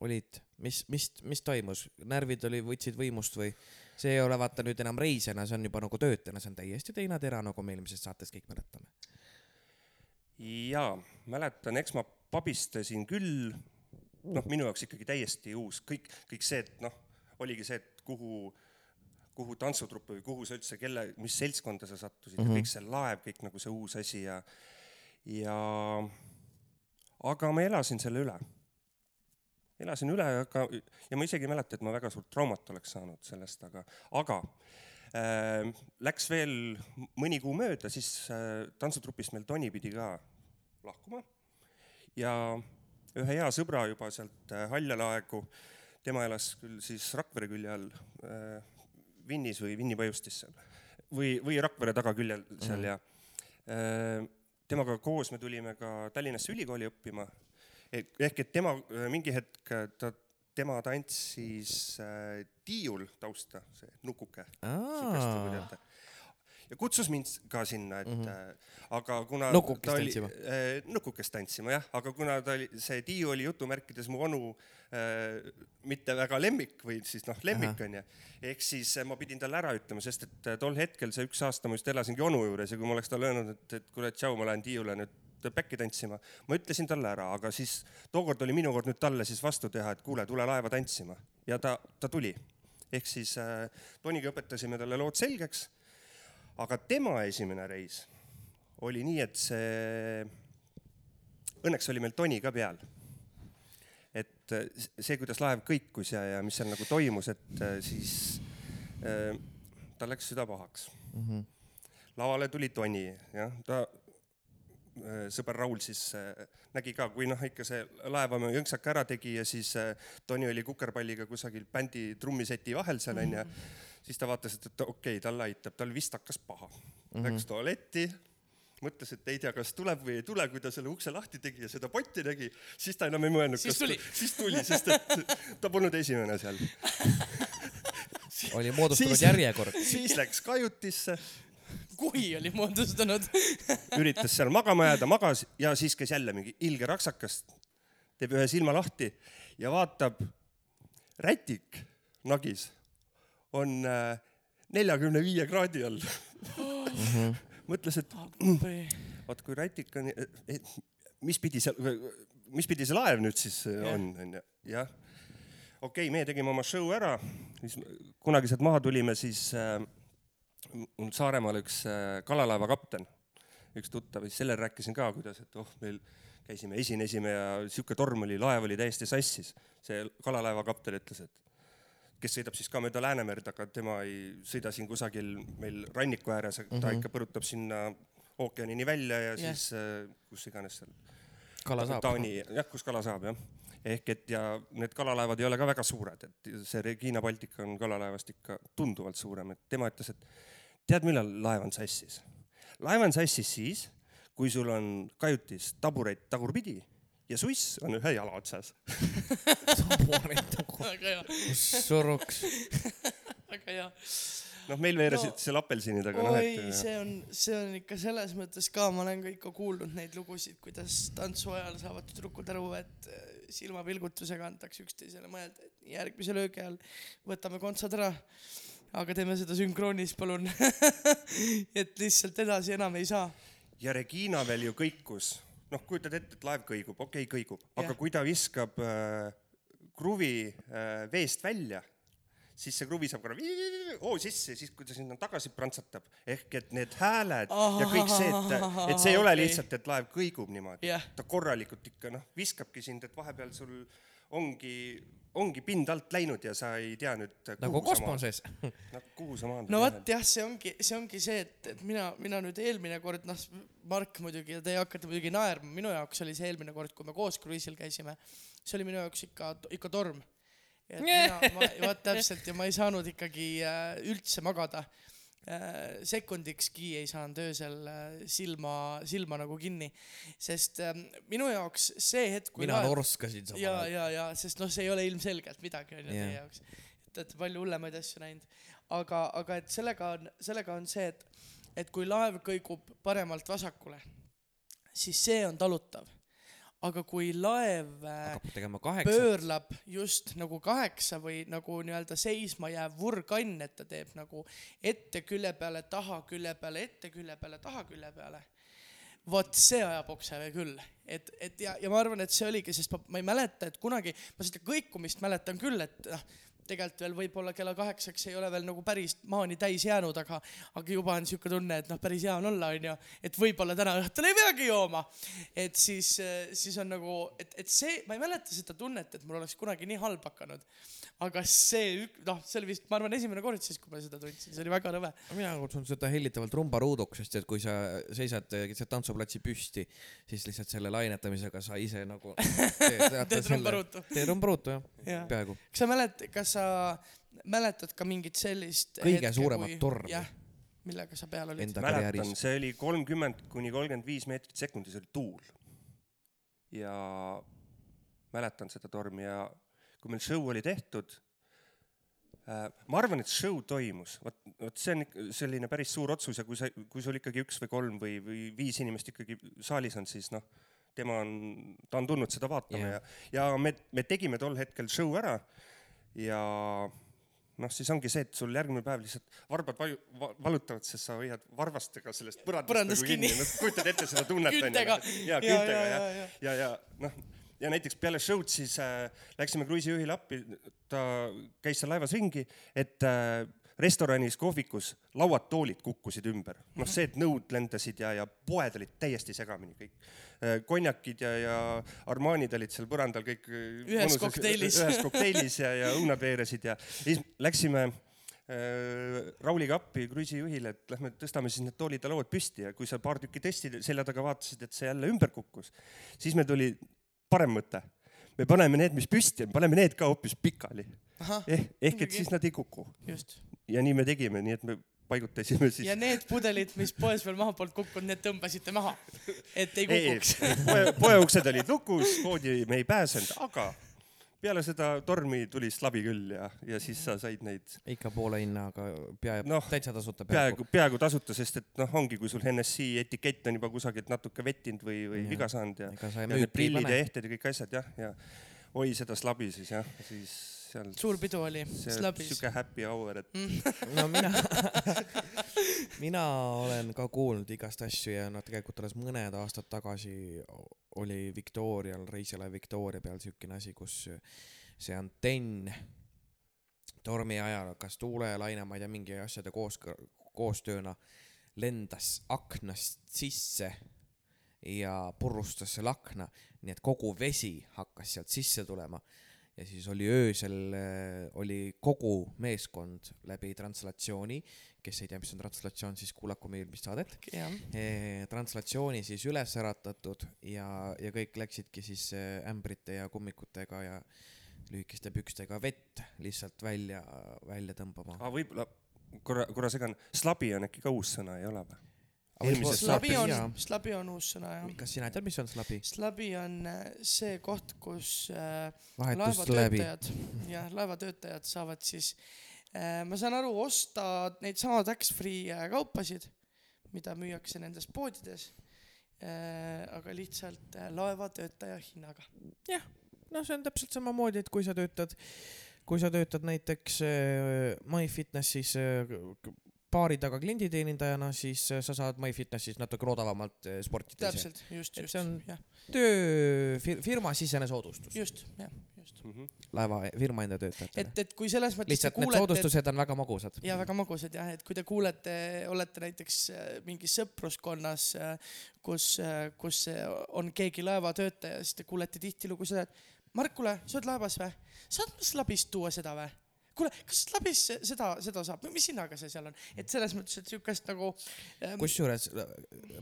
olid, mis, mis, mis toimus, närvid oli, võtsid võimust või see ei ole vaata nüüd enam reisijana, see on juba nagu töötajana, see on täiesti teine tera, nagu me eelmises saates kõik mäletame. jaa, mäletan, eks ma pabistasin küll, noh, minu jaoks ikkagi täiesti uus, kõik, kõik see, et noh, oligi see, et kuhu, kuhu tantsutruppi või kuhu sa üldse, kelle, mis seltskonda sa sattusid mm. -hmm. kõik see laev, kõik nagu see uus asi ja, ja aga ma elasin selle üle. Elasin üle, aga, ja ma isegi ei mäleta, et ma väga suurt traumat oleks saanud sellest, aga, aga äh, läks veel mõni kuu mööda, siis äh, tantsutrupist meil Toni pidi ka lahkuma ja ühe hea sõbra juba sealt äh, Haljalaegu, tema elas küll siis Rakvere külje all äh, Vinnis või Vinni Pajustis seal või, või Rakvere tagaküljel seal Mhm. ja äh, temaga koos me tulime ka Tallinnasse ülikooli õppima. Ehk et tema äh, mingi hetk äh, ta, tema tantsis äh, tiiul tausta, see nukuke ja kutsus mind ka sinna, et mm. -hmm. aga kuna Nukukest tantsima. äh,, nukukest tantsima jah, aga kuna ta oli, see Tiiu oli jutumärkides mu onu äh, mitte väga lemmik või siis noh, lemmik onju, ehk siis ma pidin talle ära ütlema, sest et tol hetkel see üks aasta ma just elasingi onu juures ja kui ma oleks talle öelnud, et, et kuule, tšau, ma lähen Tiiule nüüd päkki tantsima, ma ütlesin talle ära, aga siis tookord oli minu kord nüüd talle siis vastu teha, et kuule, tule laeva tantsima ja ta, ta tuli. ehk siis äh, Toniga õpetasime talle lood selgeks aga tema esimene reis oli nii, et see, õnneks oli meil Toni ka peal. et äh, see, kuidas laev kõikus ja, ja mis seal nagu toimus, et äh, siis äh, tal läks süda pahaks Mhm. lavale tuli Toni, jah, ta, sõber Raul siis äh, nägi ka, kui noh, ikka see laev oma jõnksaka ära tegi ja siis äh, Toni oli kukerpalliga kusagil bändi trummiseti vahel seal onju, siis ta vaatas, et, et okei okay,, talle aitab, tal vist hakkas paha mm. -hmm. Läks tualetti, mõtles, et ei tea, kas tuleb või ei tule, kui ta selle ukse lahti tegi ja seda potti nägi, siis ta enam ei mõelnud, Siis tuli. siis tuli, sest et ta polnud esimene seal. oli moodustunud järjekord. siis läks kajutisse kui oli moodustunud. üritas seal magama jääda, magas ja siis käis jälle mingi ilge raksakas, teeb ühe silma lahti ja vaatab, rätik nagis on äh, neljakümne viie kraadi all. mõtles, et vaat kui rätik on, mis pidi seal, mis pidi see laev nüüd siis äh, on, onju, jah. okei okay,, meie tegime oma show ära, siis kunagi sealt maha tulime, siis äh, mul Saaremaal üks äh, kalalaeva kapten, üks tuttav, siis sellele rääkisin ka, kuidas, et oh, meil käisime, esinesime ja sihuke torm oli, laev oli täiesti sassis. see kalalaeva kapten ütles, et kes sõidab siis ka mööda Läänemerd, aga tema ei sõida siin kusagil meil ranniku ääres, ta mm -hmm. ikka põrutab sinna ookeanini välja ja Jah. siis äh, kus iganes seal kala saab. Taani, jah, kus kala saab jah. ehk et ja need kalalaevad ei ole ka väga suured, et see Regina Baltica on kalalaevast ikka tunduvalt suurem, et tema ütles, et tead, millal laev on sassis? laev on sassis siis, kui sul on kajutis taburet tagurpidi ja suss on ühe jala otsas. väga hea, suruks. väga hea. noh, meil veeresid No, seal apelsinid, aga noh, oi, et see on, see on ikka selles mõttes ka, ma olen ka ikka kuulnud neid lugusid, kuidas tantsu ajal saavad tüdrukud aru, et äh, silmapilgutusega antakse üksteisele mõelda, et järgmise löögi ajal võtame kontsad ära. Aga teeme seda sünkroonis, palun. et lihtsalt edasi enam ei saa. ja Regina veel ju kõikus, noh, kujutad ette, et laev kõigub, okei okay,, kõigub, aga kui ta viskab äh, kruvi äh, veest välja, siis see kruvi saab korra hoo sisse siis, kui ta sinna tagasi prantsatab, ehk et need hääled ja kõik see, et, et see ei ole lihtsalt, et laev kõigub niimoodi. Jah. ta korralikult ikka noh, viskabki sind, et vahepeal sul ongi, ongi pind alt läinud ja sa ei tea nüüd nagu kosmoses. nagu kuhu sa maandud. no vot jah, see ongi, see ongi see, et, et mina, mina nüüd eelmine kord, noh, Mark muidugi ja teie hakkate muidugi naerma, minu jaoks oli see eelmine kord, kui me koos kruiisil käisime, see oli minu jaoks ikka, ikka torm. et mina, ma, vaat täpselt ja ma ei saanud ikkagi äh, üldse magada. Sekundikski ei saanud öösel äh, silma, silma nagu kinni, sest äh, minu jaoks see hetk, mina laev- norskasin samal ja, ajal. ja, ja sest noh, see ei ole ilmselgelt midagi onju Jah. teie jaoks. Te olete palju hullemaid asju näinud, aga, aga et sellega on, sellega on see, et, et kui laev kõigub paremalt vasakule, siis see on talutav. Aga kui laev äh, pöörlab just nagu kaheksa või nagu nii-öelda seisma jääv vurgann, et ta teeb nagu ette külje peale, taha külje peale, ette külje peale, taha külje peale. vot see ajab oksele küll, et, et ja, ja ma arvan, et see oligi, sest ma, ma ei mäleta, et kunagi ma seda kõikumist mäletan küll, et noh, tegelikult veel võib-olla kella kaheksaks ei ole veel nagu päris maani täis jäänud, aga, aga juba on siuke tunne, et noh, päris hea on olla, onju, et võib-olla täna õhtul ei peagi jooma. et siis, siis on nagu, et, et see, ma ei mäleta seda tunnet, et mul oleks kunagi nii halb hakanud. aga see, noh, see oli vist, ma arvan, esimene kord siis, kui ma seda tundsin, see oli väga rõve. mina kutsun seda hellitavalt rumbaruuduks, sest et kui sa seisad keset tantsuplatsi püsti, siis lihtsalt selle lainetamisega sa ise nagu teed, Teed rumbaruutu. teed rumbaruutu jah Jah. peaaegu. kas sa mäletad, kas sa mäletad ka mingit sellist Kõige suuremat tormi. jah, millega sa peal olid? mäletan, see oli kolmkümmend kuni kolmkümmend viis meetrit sekundis oli tuul. ja mäletan seda tormi ja kui meil show oli tehtud äh,, ma arvan, et show toimus, vot, vot see on selline päris suur otsus ja kui sa, kui sul ikkagi üks või kolm või, või viis inimest ikkagi saalis on, siis noh, tema on, ta on tulnud seda vaatama yeah. ja, ja me, me tegime tol hetkel show ära ja noh, siis ongi see, et sul järgmine päev lihtsalt varbad vaju-, valutavad, sest sa hoiad varvastega sellest põrandast, Põrandast nagu kinni, kinni. noh, kujutad ette seda tunnet Küntega. ja Ja, küntega ja, ja, ja, ja, ja, ja noh, ja näiteks peale show'd siis äh, läksime kruiisijuhile appi, ta käis seal laevas ringi, et äh, restoranis, kohvikus lauad-toolid kukkusid ümber, noh see, et nõud lendasid ja, ja poed olid täiesti segamini kõik. konjakid ja, ja Armanid olid seal põrandal kõik. Ühes kokteilis. ühes kokteilis ja, ja õunad veeresid ja siis läksime äh, Rauliga appi kruiisijuhile, et lähme tõstame siis need toolid ja lauad püsti ja kui sa paar tükki tõstsid selja taga vaatasid, et see jälle ümber kukkus, siis meil tuli parem mõte. Me paneme need, mis püsti on, paneme need ka hoopis pikali. Ehk, ehk et siis nad ei kuku. Ja nii me tegime, nii et me paigutasime siis. Ja need pudelid, mis poes veel maha polnud kukkunud, need tõmbasite maha, et ei kukuks. poe, poeuksed olid lukus, poodi me ei pääsenud, aga peale seda tormi tuli slabi küll ja, ja siis sa said neid ikka poole hinnaga, peaaegu Noh, täitsa tasuta peaaegu, peaaegu tasuta, sest et noh, ongi, kui sul NSC etikett on juba kusagilt natuke vettinud või, või viga saanud ja, ja need prillid ja ehted ja kõik asjad jah, ja oi seda slabi siis jah, siis seal suur pidu oli, siuke happy hour, et no mina, mina olen ka kuulnud igast asju ja no tegelikult alles mõned aastad tagasi oli Victorial, reisilaev Victoria peal siukene asi, kus see antenn tormi ajal, kas tuule, laine, ma ei tea, mingi asjade koos, koostööna lendas aknast sisse ja purustas selle akna, nii et kogu vesi hakkas sealt sisse tulema ja siis oli öösel, oli kogu meeskond läbi translatsiooni, kes ei tea, mis on translatsioon, siis kuulaku meie eelmist saadet. jah, translatsiooni siis üles äratatud ja, ja kõik läksidki siis eh, ämbrite ja kummikutega ja lühikeste pükstega vett lihtsalt välja, välja tõmbama. aga võib-olla korra, korra segan, slabi on äkki ka uus sõna, ei ole või? Eelmises slabi on slabi on uus sõna jah. kas sina tead, mis on slabi? slabi on äh, see koht, kus äh, laevatöötajad, jah, laevatöötajad saavad siis, ma saan aru, osta neid sama tax-free äh, kaupasid, mida müüakse nendes poodides. aga lihtsalt äh, laevatöötaja hinnaga. noh, see on täpselt samamoodi, et kui sa töötad, kui sa töötad näiteks äh, MyFitnessis äh, baari taga klienditeenindajana, siis äh, sa saad MyFitnessis natuke odavamalt äh, sporti teha. täpselt, just, Et just see on-, jah, töö, firmasisene soodustus just, jah, just. laeva firma enda töötajatele. et, et kui selles mõttes lihtsalt need soodustused on väga magusad. ja väga magusad jah, et kui te kuulete, olete näiteks äh, mingis sõpruskonnas, kus, kus on keegi laevatöötaja, siis te kuulete tihtilugu seda, et Mark, kuule, sa oled laevas või? saad ma slabist tuua seda või? kuule, kas slabis seda, seda saab, mis hinnaga see seal on, et selles mõttes, et siukest nagu ähm, kusjuures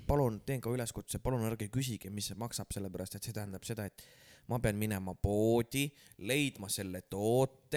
palun teen ka üleskutse, palun ärge küsige, mis see maksab, sellepärast et see tähendab seda, et ma pean minema poodi, leidma selle toote,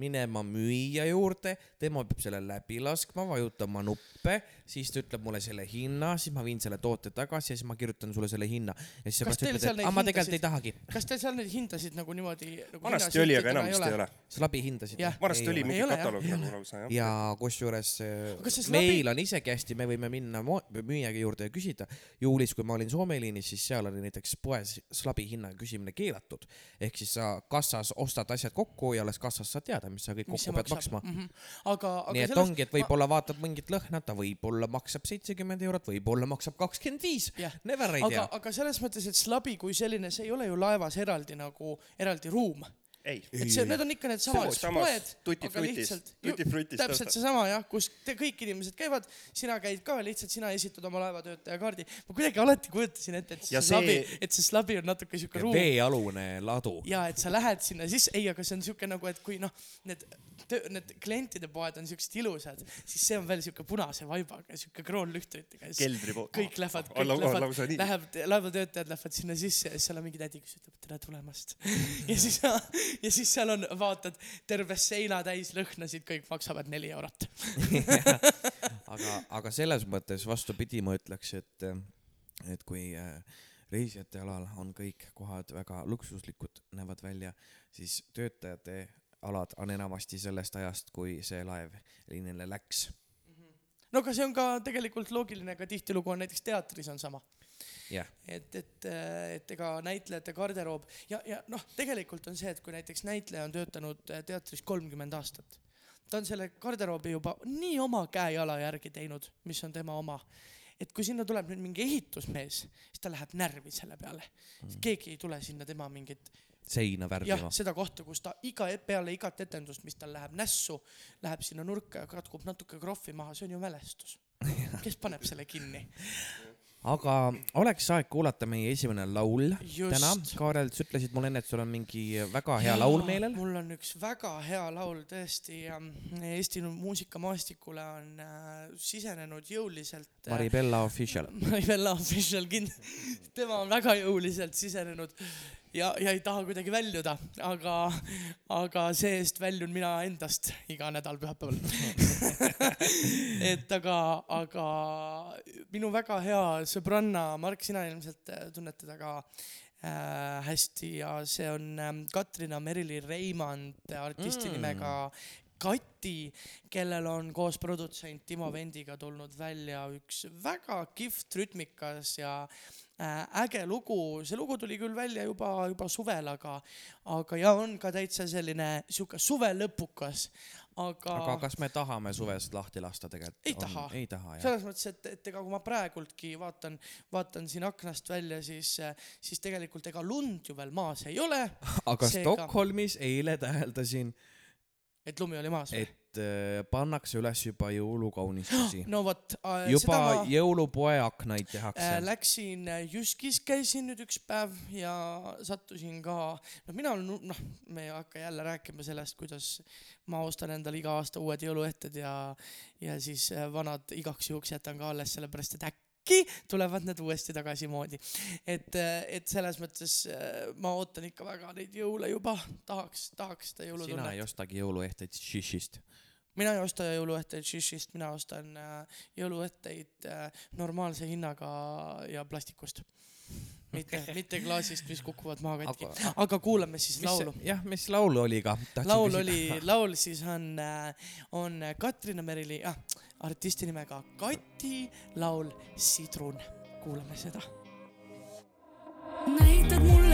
minema müüja juurde, tema peab selle läbi laskma, vajutama nuppe, siis ta ütleb mulle selle hinna, siis ma viin selle toote tagasi ja siis ma kirjutan sulle selle hinna. ja siis sa Kas pärast teil ütled, seal et neid aa, ma tegelikult hindasid- ei tahagi. kas teil seal neid hindasid nagu niimoodi nagu vanasti oli, aga enam vist ei ole. slabi hindasid vanasti oli mingi kataloog nagu lausa jah. ja kusjuures Aga äh, slabi- meil on isegi hästi, me võime minna müüja juurde ja küsida. juulis, kui ma olin Soome liinis, siis seal oli näiteks poes slabi hinna küsimine keelatud. ehk siis sa kassas ostad asjad kokku ja alles kassas saad teada, mis sa kõik kokku pead maksma. mm. -hmm. aga, aga nii et selles- ongi, et võib-olla vaatad mingit lõhna, ta võib-olla maksab seitsekümmend eurot, võib-olla maksab kakskümmend viis. Never ei aga tea., aga selles mõttes, et slabi kui selline, see ei ole ju laevas eraldi nagu eraldi ruum. ei, et see, need on ikka needsamad poed, aga lihtsalt, Frutis täpselt seesama jah, kus te kõik inimesed käivad, sina käid ka, lihtsalt sina esitad oma laevatöötaja kaardi. ma kuidagi alati kujutasin ette, et see, see slabi et see slabi on natuke siuke ruum veealune ladu. ja et sa lähed sinna sisse, ei, aga see on siuke nagu, et kui noh, need töö, need klientide poed on siuksed ilusad, siis see on veel siuke punase vaibaga, siuke kroonlühtritega. keldri pool. kõik lähevad, on kõik lau- lähevad, läheb, laevatöötajad lähevad sinna sisse ja siis seal on mingi tädi, kes ütleb tere tulemast. ja siis, ja siis seal on, vaatad terve seina täis lõhnasid, kõik maksavad neli eurot. aga, aga selles mõttes vastupidi, ma ütleks, et, et kui äh, reisijate alal on kõik kohad väga luksuslikud, näevad välja, siis töötajate alad on enamasti sellest ajast, kui see laev liinile läks. no aga see on ka tegelikult loogiline, ka tihtilugu on näiteks teatris on sama. jah, et, et, et ega näitlejate garderoob ja, ja noh, tegelikult on see, et kui näiteks näitleja on töötanud äh, teatris kolmkümmend aastat, ta on selle garderoobi juba nii oma käe-jala järgi teinud, mis on tema oma. et kui sinna tuleb nüüd mingi ehitusmees, siis ta läheb närvi selle peale mm.. keegi ei tule sinna tema mingit seina värvima,. seda kohta, kus ta iga, peale igat etendust, mis tal läheb nässu, läheb sinna nurka ja katkub natuke krohvi maha, see on ju mälestus. kes paneb selle kinni? aga oleks aeg kuulata meie esimene laul Just. täna. Kaarel, sa ütlesid mulle enne, et sul on mingi väga hea laul meelel. mul on üks väga hea laul tõesti ja Eesti muusikamaastikule on äh, sisenenud jõuliselt äh, Maribella Official. Maribella Official kind-, tema on väga jõuliselt sisenenud ja, ja ei taha kuidagi väljuda, aga, aga see-eest väljun mina endast iga nädal pühapäeval. et aga, aga minu väga hea sõbranna Mark, sina ilmselt äh, tunned teda ka äh, hästi ja see on ähm, Katrina Merili Reimand artisti mm. nimega Kati, kellel on koos produtsent Timo Vendiga tulnud välja üks väga kihvt rütmikas ja äh, äge lugu, see lugu tuli küll välja juba, juba suvel, aga, aga ja on ka täitsa selline sihuke suvelõpukas, aga, aga kas me tahame suvest lahti lasta tegelikult? Ei taha. ei taha jah. selles mõttes, et, et ega kui ma praegultki vaatan, vaatan siin aknast välja, siis, siis tegelikult ega lund ju veel maas ei ole, aga seega- Stockholmis eile täheldasin, et lumi oli maas või? et äh, pannakse üles juba jõulukaunistusi. no vot äh,, juba ma jõulupoe aknaid äh, tehakse. läksin äh, Jyskis, käisin nüüd üks päev ja sattusin ka, noh, mina olen, noh, me ei hakka jälle rääkima sellest, kuidas ma ostan endale iga aasta uued jõuluehted ja, ja siis äh, vanad igaks juhuks jätan ka alles, sellepärast et äkki tulevad need uuesti tagasi moodi. et, et selles mõttes äh, ma ootan ikka väga neid jõule juba, tahaks, tahaks seda sina jõulutunnet ei. ostagi jõuluehteid Shishist. mina ei osta jõuluehteid Shishist, mina ostan äh, jõuluehteid äh, normaalse hinnaga ja plastikust. mitte, mitte klaasist, mis kukuvad maha katki. aga aga kuulame siis mis laulu. jah, mis laul oli ka? laul oli, laul siis on, on Katrina Merili, ah, artisti nimega Kati, laul Sidrun. kuulame seda. näitad mulle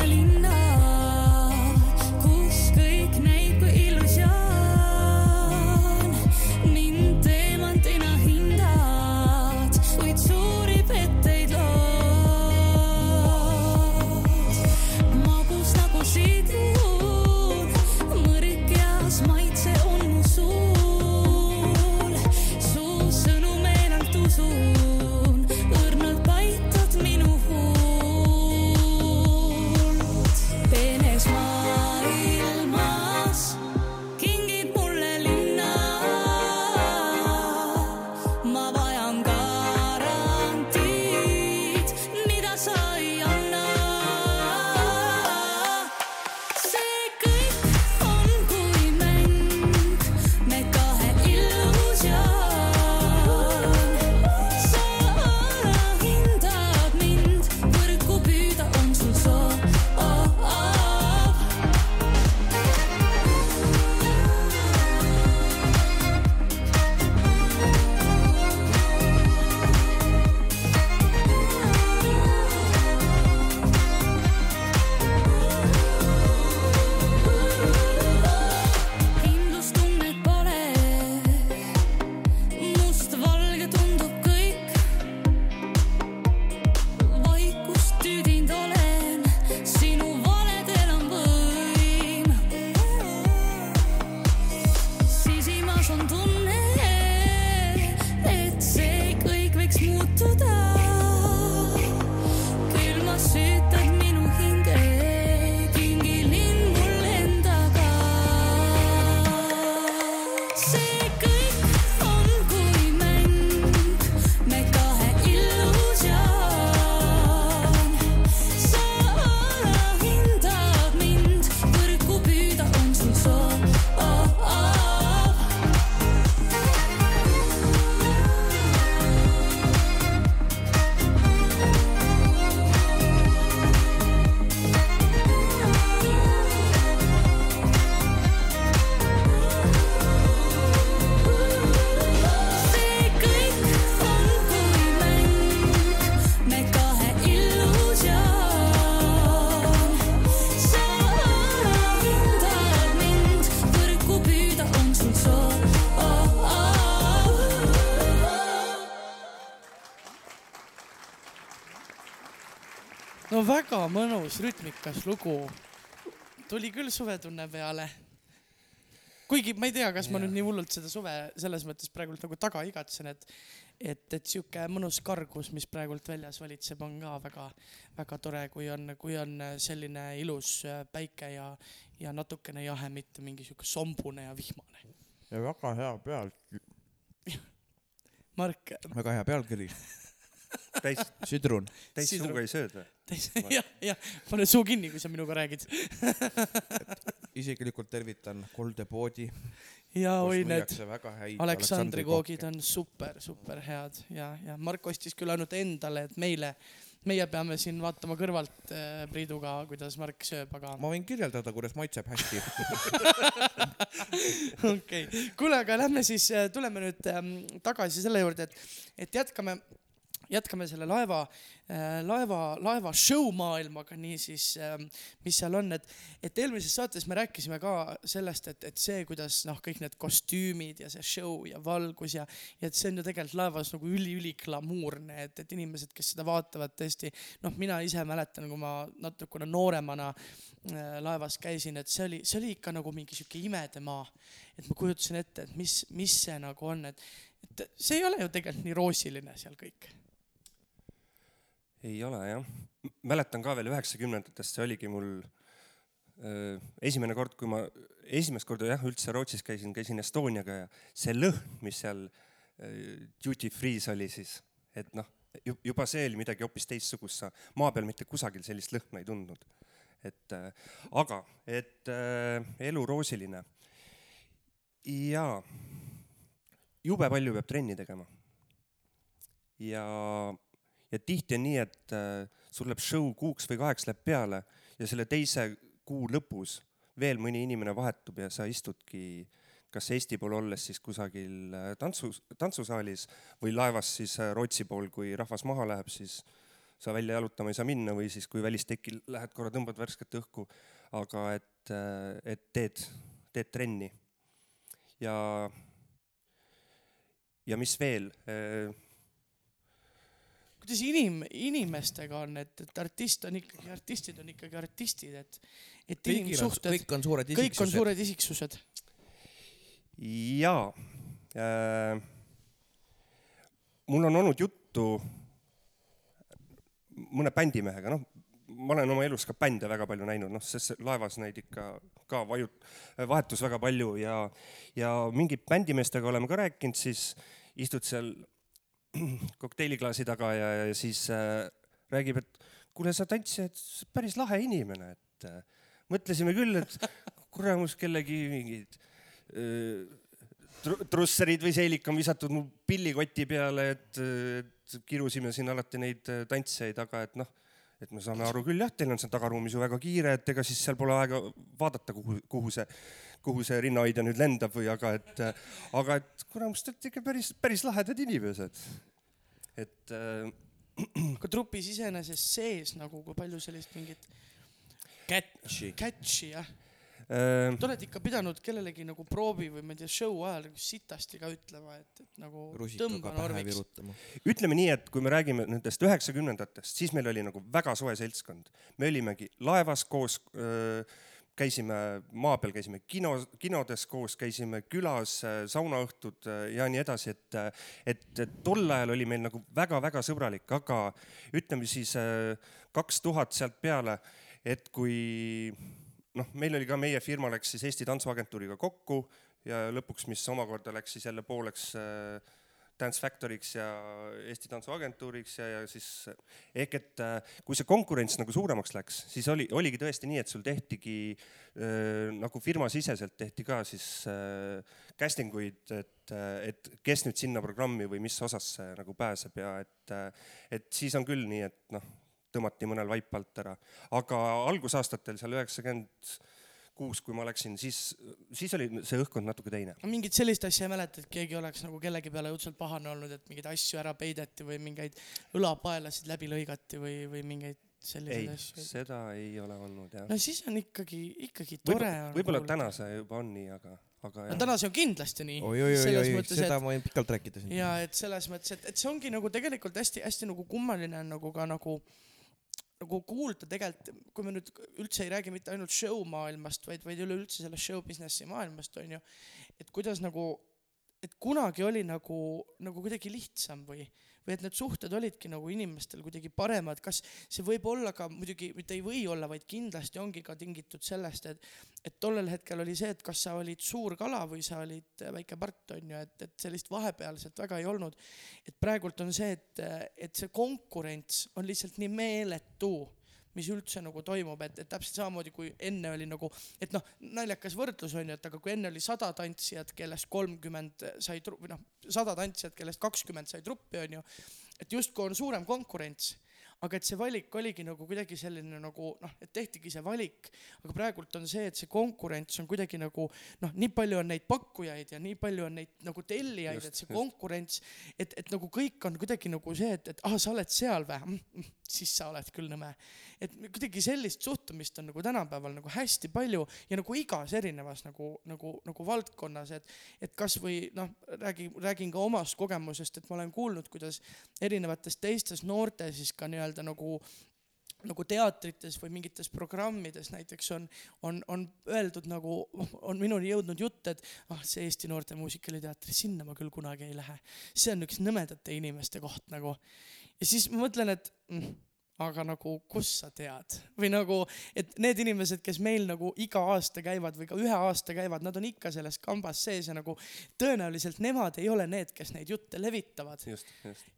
väga mõnus rütmikas lugu. tuli küll suvetunne peale. kuigi ma ei tea, kas ma nüüd nii hullult seda suve selles mõttes praegult nagu taga igatsen, et et, et sihuke mõnus kargus, mis praegult väljas valitseb, on ka väga-väga tore, kui on, kui on selline ilus äh, päike ja, ja natukene jahe, mitte mingi sihuke sombune ja vihmane. ja väga hea peal, Mark, väga hea pealkiri, täis, sidrun. täis suuga ei sööda. täis, jah, jah, pane suu kinni, kui sa minuga räägid. isiklikult tervitan koldepoodi, ja oi need häid Aleksandri koogid on super, super head ja, ja Mark ostis küll ainult endale, et meile, meie peame siin vaatama kõrvalt äh, Priiduga, kuidas Mark sööb, aga ma võin kirjeldada, kuidas maitseb hästi. okei okay., kuule, aga lähme siis, tuleme nüüd ähm, tagasi selle juurde, et, et jätkame, jätkame selle laeva äh,, laeva, laeva show maailmaga niisiis ähm,, mis seal on, et, et eelmises saates me rääkisime ka sellest, et, et see, kuidas noh, kõik need kostüümid ja see show ja valgus ja, ja et see on ju tegelikult laevas nagu üli-üliglamuurne, et, et inimesed, kes seda vaatavad tõesti, noh, mina ise mäletan, kui ma natukene nooremana äh, laevas käisin, et see oli, see oli ikka nagu mingi sihuke imedemaa. et ma kujutasin ette, et mis, mis see nagu on, et, et see ei ole ju tegelikult nii roosiline seal kõik. Ei ole jah. mäletan ka veel üheksakümnendatest, see oligi mul öö, esimene kord, kui ma esimest korda jah, üldse Rootsis käisin, käisin Estoniaga ja see lõhn, mis seal öö, duty free's oli siis, et noh, juba see oli midagi hoopis teistsugust, sa maa peal mitte kusagil sellist lõhna ei tundnud. et äh, aga, et äh, elu roosiline ja jube palju peab trenni tegema. ja ja tihti on nii, et äh, sul läheb show kuuks või kaheks läheb peale ja selle teise kuu lõpus veel mõni inimene vahetub ja sa istudki kas Eesti pool olles siis kusagil äh, tantsu, tantsusaalis või laevas siis äh, Rootsi pool, kui rahvas maha läheb, siis sa välja jalutama ei saa minna või siis, kui välistekil lähed korra, tõmbad värsket õhku, aga et, et teed, teed trenni. ja, ja mis veel kuidas inim-, inimestega on, et, et artist on ikkagi, artistid on ikkagi artistid, et, et inimsuhted, kõik on suured kõik on isiksused. suured isiksused. jaa äh,. mul on olnud juttu mõne bändimehega, noh, ma olen oma elus ka bände väga palju näinud, noh, sest laevas neid ikka ka vajut-, vahetus väga palju ja, ja mingi bändimeestega oleme ka rääkinud, siis istud seal kokteiliklaasi taga ja, ja siis äh, räägib, et kuule, sa tantsisid, päris lahe inimene, et äh, mõtlesime küll, et kuramus kellegi mingid tru- trusserid või seelik on visatud mu pillikoti peale, et, et kirusime siin alati neid äh, tantsijaid, aga et noh, et me saame aru küll jah, teil on seal tagaruumis ju väga kiire, et ega siis seal pole aega vaadata, kuhu, kuhu see, kuhu see rinnahoidja nüüd lendab või aga et, aga et kuramus, te olete ikka päris, päris lahedad inimesed. et äh, aga trupis iseenesest sees nagu, kui palju sellist mingit Catchy. catch'i jah, äh, te olete ikka pidanud kellelegi nagu proovi või ma ei tea, show ajal nagu sitasti ka ütlema, et, et nagu tõmba normiks. ütleme nii, et kui me räägime nendest üheksakümnendatest, siis meil oli nagu väga soe seltskond. me olimegi laevas koos, käisime maa peal, käisime kino, kinodes koos, käisime külas, saunaõhtud öö, ja nii edasi, et, et, et tol ajal oli meil nagu väga-väga sõbralik, aga ütleme siis kaks tuhat sealt peale, et kui noh, meil oli ka meie firma läks siis Eesti Tantsuagentuuriga kokku ja lõpuks, mis omakorda läks siis jälle pooleks äh, Dance Factory'ks ja Eesti Tantsuagentuuriks ja, ja siis ehk et äh, kui see konkurents nagu suuremaks läks, siis oli, oligi tõesti nii, et sul tehtigi äh, nagu firmasiseselt tehti ka siis äh, casting uid, et, et kes nüüd sinna programmi või mis osasse nagu pääseb ja et, et siis on küll nii, et noh, tõmmati mõnel vaip alt ära, aga algusaastatel seal üheksakümmend kuus, kui ma läksin, siis, siis oli see õhkkond natuke teine. mingit sellist asja ei mäleta, et keegi oleks nagu kellegi peale õudselt pahane olnud, et mingeid asju ära peideti või mingeid õlapaelasid läbi lõigati või, või mingeid ei selliseid, asju. seda ei ole olnud jah. no siis on ikkagi, ikkagi tore võib-olla on. võib-olla täna see juba on nii, aga, aga no jah. täna see on kindlasti nii. oi-oi-oi, seda ma võin pikalt rääkida siin. ja et selles mõttes, et, et see ongi nagu tegelikult hästi-hästi nagu kummaline on nagu ka nagu nagu kuulda tegelikult, kui me nüüd üldse ei räägi mitte ainult show maailmast, vaid, vaid üleüldse sellest show business'i maailmast onju, et kuidas nagu, et kunagi oli nagu, nagu kuidagi lihtsam või, või et need suhted olidki nagu inimestel kuidagi paremad, kas see võib olla ka muidugi, mitte ei või olla, vaid kindlasti ongi ka tingitud sellest, et et tollel hetkel oli see, et kas sa olid suur kala või sa olid väike part onju, et, et sellist vahepealset väga ei olnud. et praegult on see, et, et see konkurents on lihtsalt nii meeletu mis üldse nagu toimub, et, et täpselt samamoodi kui enne oli nagu, et noh, naljakas võrdlus on ju, et aga kui enne oli sada tantsijat, kellest kolmkümmend sai või noh, sada tantsijat, kellest kakskümmend sai truppi, on ju, et justkui on suurem konkurents aga et see valik oligi nagu kuidagi selline nagu noh, et tehtigi see valik, aga praegult on see, et see konkurents on kuidagi nagu noh, nii palju on neid pakkujaid ja nii palju on neid nagu tellijaid, et see konkurents, et, et nagu kõik on kuidagi nagu see, et, et ah, sa oled seal või, siis sa oled küll nõme. et kuidagi sellist suhtumist on nagu tänapäeval nagu hästi palju ja nagu igas erinevas nagu, nagu, nagu valdkonnas, et et kasvõi noh, räägi, räägin ka omast kogemusest, et ma olen kuulnud, kuidas erinevates teistes noorte siis ka nii-öelda nagu nagu teatrites või mingites programmides näiteks on, on, on öeldud nagu, on minuni jõudnud jutt, et ah, see Eesti Noorte Muusikaliteater, sinna ma küll kunagi ei lähe. see on üks nõmedate inimeste koht nagu. ja siis ma mõtlen, et mm, aga nagu, kust sa tead või nagu, et need inimesed, kes meil nagu iga aasta käivad või ka ühe aasta käivad, nad on ikka selles kambas sees ja nagu tõenäoliselt nemad ei ole need, kes neid jutte levitavad.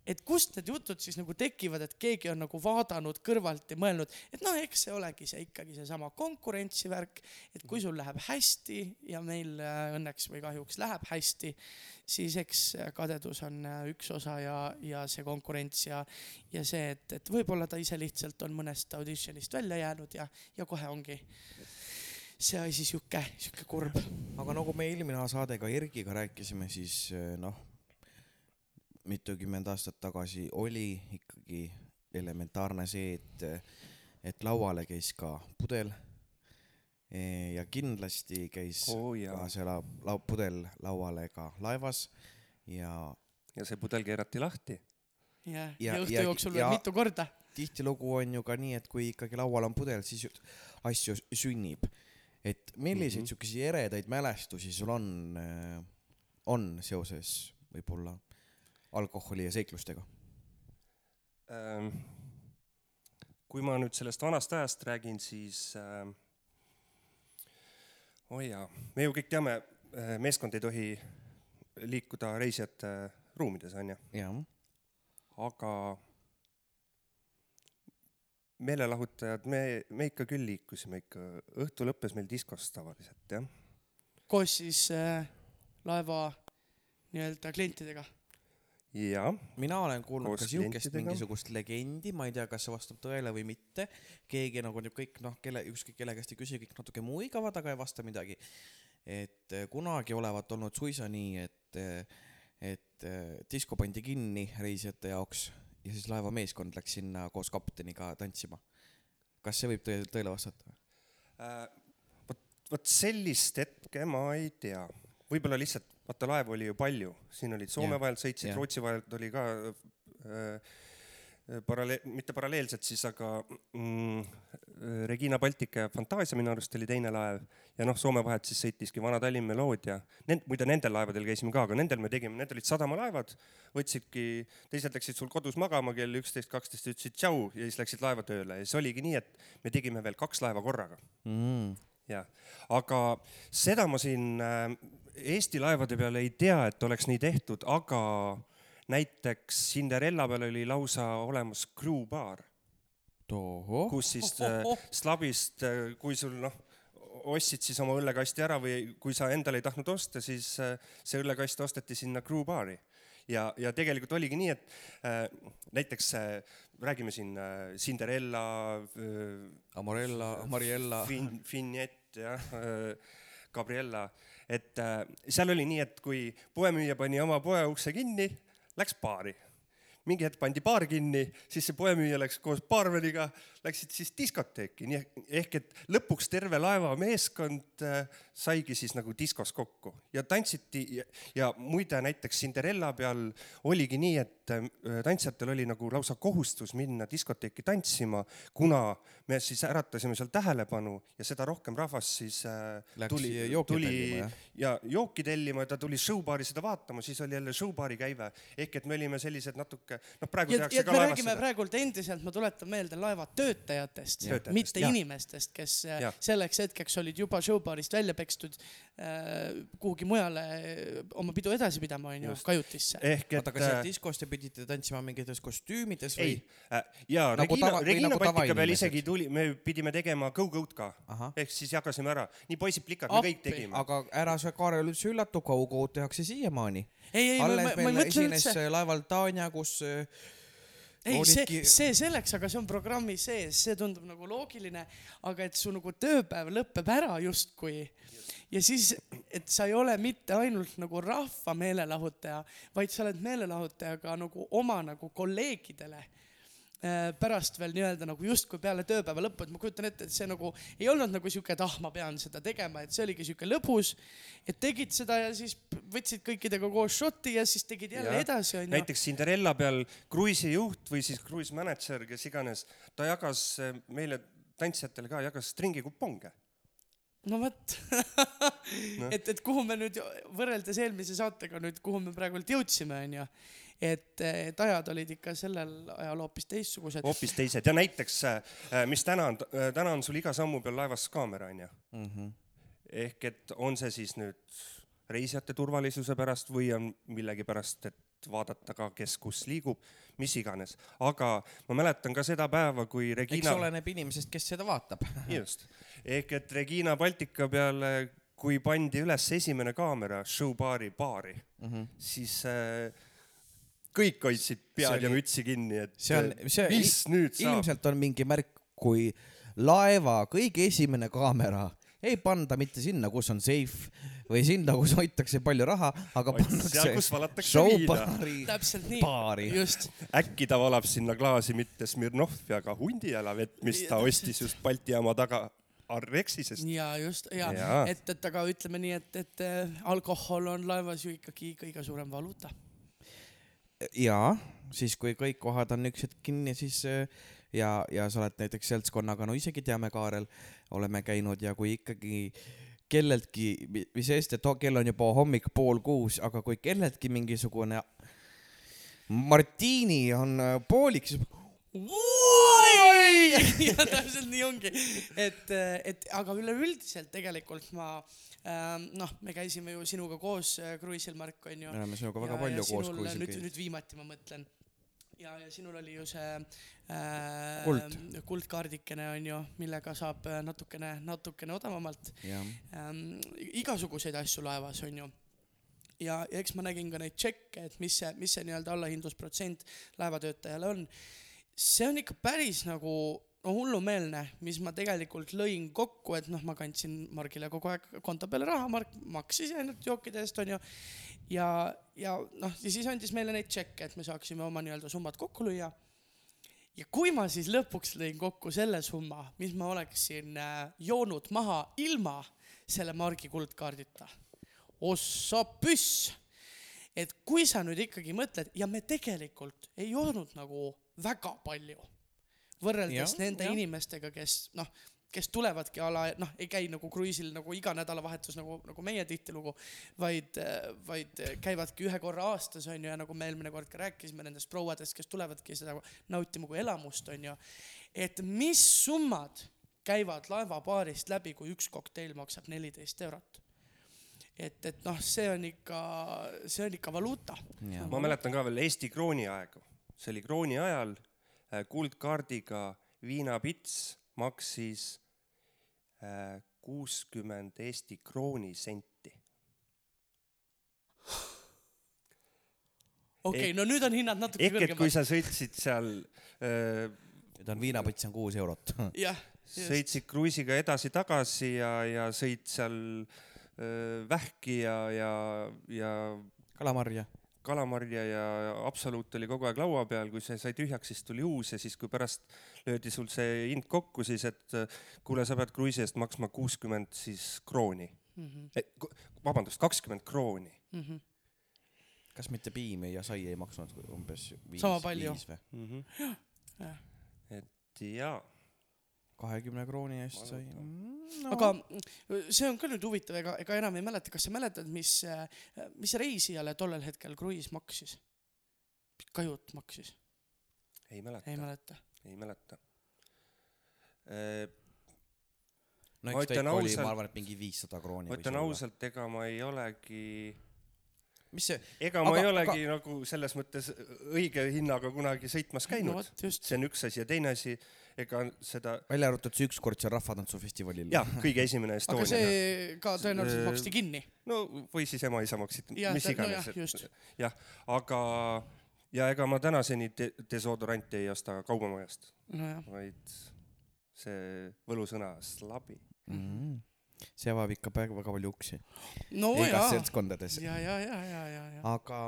et kust need jutud siis nagu tekivad, et keegi on nagu vaadanud kõrvalt ja mõelnud, et noh, eks see olegi see ikkagi seesama konkurentsivärk, et kui sul läheb hästi ja meil äh, õnneks või kahjuks läheb hästi, siis eks äh, kadedus on äh, üks osa ja, ja see konkurents ja, ja see, et, et võib-olla ta ise lihtsalt on mõnest auditionist välja jäänud ja, ja kohe ongi see asi sihuke, sihuke kurb. aga nagu me eelmine saade ka Erkiga rääkisime, siis eh, noh, mitukümmend aastat tagasi oli ikkagi elementaarne see, et, et lauale käis ka pudel. ja kindlasti käis oo jaa ka, see la-, lau-, pudel lauale ka laevas ja ja see pudel keerati lahti. ja, Ja- ja õhtu jooksul veel mitu korda. Tihtilugu on ju ka nii, et kui ikkagi laual on pudel, siis ju asju sünnib. et milliseid Mhm. siukesi eredaid mälestusi sul on, on seoses võib-olla alkoholi ja seiklustega? Ähm, kui ma nüüd sellest vanast ajast räägin, siis ähm, oi jaa, me ju kõik teame, meeskond ei tohi liikuda reisijate ruumides, onju, aga meelelahutajad, me, me ikka küll liikusime ikka, õhtu lõppes meil diskos tavaliselt, jah. koos siis äh, laeva nii-öelda klientidega. jaa, mina olen kuulnud Koos ka siukest mingisugust legendi, ma ei tea, kas see vastab tõele või mitte. keegi nagu nüüd kõik noh, kelle, ükskõik kelle käest ei küsi, kõik natuke muigavad, aga ei vasta midagi. et eh, kunagi olevat olnud suisa nii, et, et eh, disko pandi kinni reisijate jaoks ja siis laevameeskond läks sinna koos kapteniga tantsima. kas see võib tõele, tõele vastata? Äh, vot, vot sellist hetke ma ei tea, võib-olla lihtsalt, vaata laevu oli ju palju, siin olid Soome Jah, vahelt sõitsid. Rootsi vahelt oli ka äh, paralleel, mitte paralleelselt siis, aga mm, Regina Baltica ja Fantasia minu arust oli teine laev. Ja noh, Soome vahet siis sõitiski Vana-Tallinn Meloodia. Nend-, muide nendel laevadel käisime ka, aga nendel me tegime, need olid sadamalaevad, võtsidki, teised läksid sul kodus magama kell üksteist, kaksteist, ütlesid tšau ja siis läksid laevatööle ja siis oligi nii, et me tegime veel kaks laeva korraga. Mm. jah, aga seda ma siin äh, Eesti laevade peal ei tea, et oleks nii tehtud, aga näiteks Cinderella peal oli lausa olemas tohoh, kus siis äh, slabist, kui sul noh, ostsid siis oma õllekasti ära või kui sa endale ei tahtnud osta, siis äh, see õllekast osteti sinna crewbar'i ja, ja tegelikult oligi nii, et äh, näiteks äh, räägime siin äh, Cinderella äh, Amorella, Mariella. fin-, Finjet jah, Gabriella, et äh, seal oli nii, et kui poemüüja pani oma poe ukse kinni, läks baari. mingi hetk pandi baar kinni, siis see poemüüja läks koos baarmeniga, läksid siis diskoteeki, nii ehk et lõpuks terve laeva meeskond äh, saigi siis nagu diskos kokku ja tantsiti ja, ja muide näiteks Cinderella peal oligi nii, et äh, tantsijatel oli nagu lausa kohustus minna diskoteeki tantsima, kuna me siis äratasime seal tähelepanu ja seda rohkem rahvast siis äh, Läks tuli, jooki tuli tellima, ja jooki tellima ja ta tuli showbaari seda vaatama, siis oli jälle showbaari käive. Ehk et me olime sellised natuke noh, praegu ja, tehakse ja ka me laevas seda. praegult endiselt, ma tuletan meelde laeva töötajatest, Töötajatest, mitte jah. inimestest, kes äh, Jah. selleks hetkeks olid juba showbaarist välja pekstud äh, kuhugi mujale äh, oma pidu edasi pidama, onju, Just. kajutisse. ehk et oota, kas seal diskos te pidite tantsima mingites kostüümides või ja Nagu Regina tava-, või Regina nagu Baltika peal isegi tuli, me pidime tegema go-go'd ka ehk siis jagasime ära, nii poisid plikad, me kõik tegime. aga ära sa Kaarel üldse üllatu, Go-Go'd tehakse siiamaani. ei, ei, ma, ma, alles meil mõtle esines üldse, laeval Tanja, kus äh, ei see see selleks, aga see on programmi sees, see tundub nagu loogiline, aga et su nagu tööpäev lõpeb ära justkui. Ja siis, et sa ei ole mitte ainult nagu rahva meelelahutaja, vaid sa oled meelelahutaja ka nagu oma nagu kolleegidele pärast veel nii-öelda nagu justkui peale tööpäeva lõppu, et ma kujutan ette, et see nagu ei olnud nagu sihuke, et ah, ma pean seda tegema, et see oligi sihuke lõbus, et tegid seda ja siis võtsid kõikidega koos šoti ja siis tegid jälle Jah. edasi, onju. näiteks Cinderella peal kruiisijuht või siis cruise manager, kes iganes, ta jagas äh, meile tantsijatele ka, jagas stringikuponge. No vot et, et kuhu me nüüd võrreldes eelmise saatega nüüd, kuhu me praegult jõudsime, onju. et, et ajad olid ikka sellel ajal hoopis teistsugused. hoopis teised ja näiteks, mis täna on, täna on sul iga sammu peal laevas kaamera onju. mm ehk et on see siis nüüd reisijate turvalisuse pärast või on millegipärast, et vaadata ka, kes kus liigub, mis iganes, aga ma mäletan ka seda päeva, kui eks Regina, oleneb inimesest, kes seda vaatab. just, ehk et Regina Baltika peale, kui pandi üles esimene kaamera showbaari baari, Mhm. siis äh, kõik hoidsid pead See ja oli- mütsi kinni, et see on, see mis nüüd saab. ilmselt on mingi märk, kui laeva kõige esimene kaamera ei panda mitte sinna, kus on safe või sinna, kus hoitakse palju raha, aga pannakse showbaari täpselt nii, baari. just. äkki ta valab sinna klaasi mitte Smirnovi, aga hundijälavett, mis ta Ja, ostis just Balti jaama taga Arrexisest. ja just ja, ja. Et, et aga ütleme nii, et, et äh, alkohol on laevas ju ikkagi kõige suurem valuuta. jaa, siis kui kõik kohad on üks hetk kinni, siis äh, ja, ja sa oled näiteks seltskonnaga, no isegi teame, Kaarel, oleme käinud ja kui ikkagi kelleltki, mis eest, et kell on juba hommik pool kuus, aga kui kelleltki mingisugune Martini on äh, poolik, siis ja täpselt nii ongi, et, et aga üleüldiselt tegelikult ma ähm, noh, me käisime ju sinuga koos äh, kruiisil, Mark onju me. oleme sinuga väga palju koos kruiisil nüüd, käinud. nüüd viimati ma mõtlen. ja, ja sinul oli ju see äh, Kuld. kuldkaardikene onju, millega saab äh, natukene, natukene odavamalt ähm, igasuguseid asju laevas onju ja, ja eks ma nägin ka neid tšekke, et mis see, mis see nii-öelda allahindlusprotsent laevatöötajale on. see on ikka päris nagu no hullumeelne, mis ma tegelikult lõin kokku, et noh, ma kandsin Margile kogu aeg konto peale raha, Mark maksis ainult jookide eest onju. ja, ja noh, ja siis andis meile neid tšekke, et me saaksime oma nii-öelda summad kokku lüüa ja kui ma siis lõpuks lõin kokku selle summa, mis ma oleksin äh, joonud maha ilma selle Margi kuldkaardita, ossa püss. et kui sa nüüd ikkagi mõtled ja me tegelikult ei joonud nagu väga palju võrreldes Jah, nende jah. inimestega, kes noh, kes tulevadki a la noh, ei käi nagu kruiisil nagu iga nädalavahetus nagu, nagu meie tihtilugu, vaid, vaid käivadki ühe korra aastas onju ja nagu me eelmine kord ka rääkisime nendest prouadest, kes tulevadki seda nautima kui elamust onju. et mis summad käivad laevabaarist läbi, kui üks kokteil maksab neliteist eurot. et, et noh, see on ikka, see on ikka valuuta. ma mäletan ka veel Eesti krooni aegu, see oli krooni ajal, kuldkaardiga viinapits maksis äh, kuuskümmend Eesti krooni senti. okei okay,, Ehk- no nüüd on hinnad natuke ehk et kui kõrgemad. sa sõitsid seal äh, nüüd on viinapits on kuus eurot. jah, sõitsid kruiisiga edasi-tagasi ja, ja sõid seal öö, vähki ja, ja, ja kalamarja. Kalamarja ja absoluut oli kogu aeg laua peal, kui see sai tühjaks, siis tuli uus ja siis, kui pärast löödi sul see hind kokku, siis et kuule, sa pead kruiisi eest maksma kuuskümmend siis krooni Mhm. eh,. vabandust, kakskümmend krooni kas mitte piimi ja sai ei maksnud umbes viis, viis või? mm. -hmm. et jaa, kahekümne krooni eest sai mm, no.. aga see on ka nüüd huvitav, ega, ega enam ei mäleta, kas sa mäletad, mis, mis reisijale tollel hetkel kruiis maksis? kajut maksis, ei mäleta ei, mäleta. ei mäleta. no ma eks ta ikka oli, ma arvan, et mingi viissada krooni ma ütlen. ausalt, ega ma ei olegi, mis see, ega ma Aga- ei olegi aga... nagu selles mõttes õige hinnaga kunagi sõitmas no käinud. just, see on üks asi ja teine asi, ega seda, välja arvatud see ükskord seal Rahvatantsufestivalil. jah, kõige esimene aga Estonia. see ka tõenäoliselt Äh, maksti kinni. no või siis ema-isa maksid, mis tä- no iganes jah, aga ja ega ma tänaseni de desodoranti ei osta kaubamajast, nojah, vaid see võlusõna slabi. mm.. see avab ikka väga, väga palju uksi no igas seltskondades. ja, ja, ja, ja, ja, ja. aga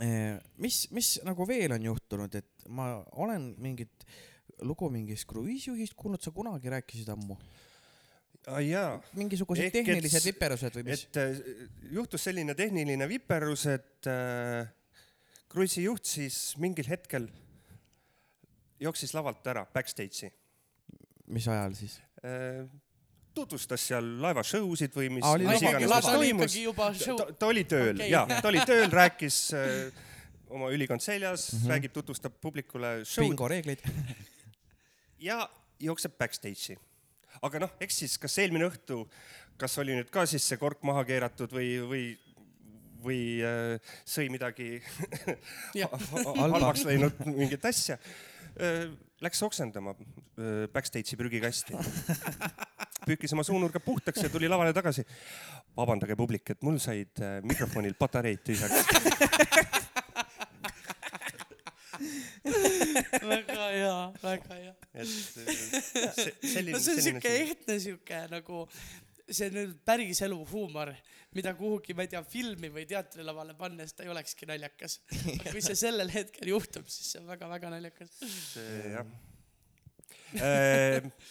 eh, mis, mis nagu veel on juhtunud, et ma olen mingit lugu mingist kruiisijuhist kuulnud, sa kunagi rääkisid ammu. jaa mingisugused Ehk et tehnilised s- viperused või mis? et äh, juhtus selline tehniline viperus, et äh, kruiisijuht siis mingil hetkel jooksis lavalt ära backstage'i mis ajal siis? äh,. tutvustas seal laeva show sid või mis oli mis iganes, mis ta oli toimus ikkagi. juba show ta, ta oli tööl okay. ja ta oli tööl, rääkis äh, oma ülikond seljas mm. -hmm. räägib, tutvustab publikule show'd bingo reegleid. ja jookseb backstage'i. aga noh, eks siis kas eelmine õhtu, kas oli nüüd ka siis see kork maha keeratud või, või, või äh, sõi midagi halvaks läinud mingit asja äh,. Läks oksendama äh, backstage'i prügikasti. pühkis oma suunurga puhtaks ja tuli lavale tagasi. vabandage, publik, et mul said äh, mikrofonil patareid tühjaks. väga hea, väga hea. et äh, see, selline, no see on siuke ehtne siuke nagu see nüüd päris elu huumor, mida kuhugi, ma ei tea, filmi või teatrilavale pannes ta ei olekski naljakas. aga kui see sellel hetkel juhtub, siis see on väga-väga naljakas. see jah.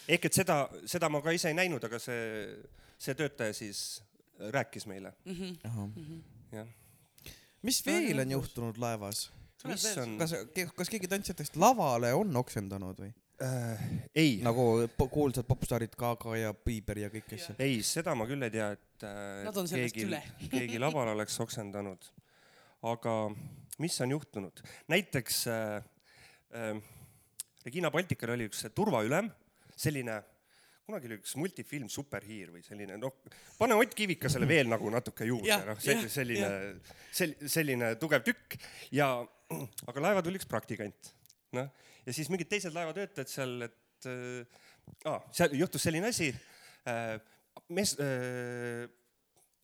ehk et seda, seda ma ka ise ei näinud, aga see, see töötaja siis rääkis meile, jah. mis veel on juhtunud laevas? Mis on, kas, kas keegi tantsijatest lavale on oksendanud või? äh, ei, nagu kuulsad popstaarid Gaga ja Bieber ja kõik, kes ei, seda ma küll ei tea, et äh, keegi üle. keegi laval oleks oksendanud. aga mis on juhtunud? näiteks äh, äh, Regina Baltikal oli üks turvaülem, selline, kunagi oli üks multifilm Superhiir või selline, noh, pane Ott Kivikasele veel nagu natuke juurde noh, selline, sel-, selline tugev tükk. Ja, aga laeva tuli üks praktikant, noh, ja siis mingid teised laevatöötajad seal, et äh, ah, seal juhtus selline asi äh,, mees äh,,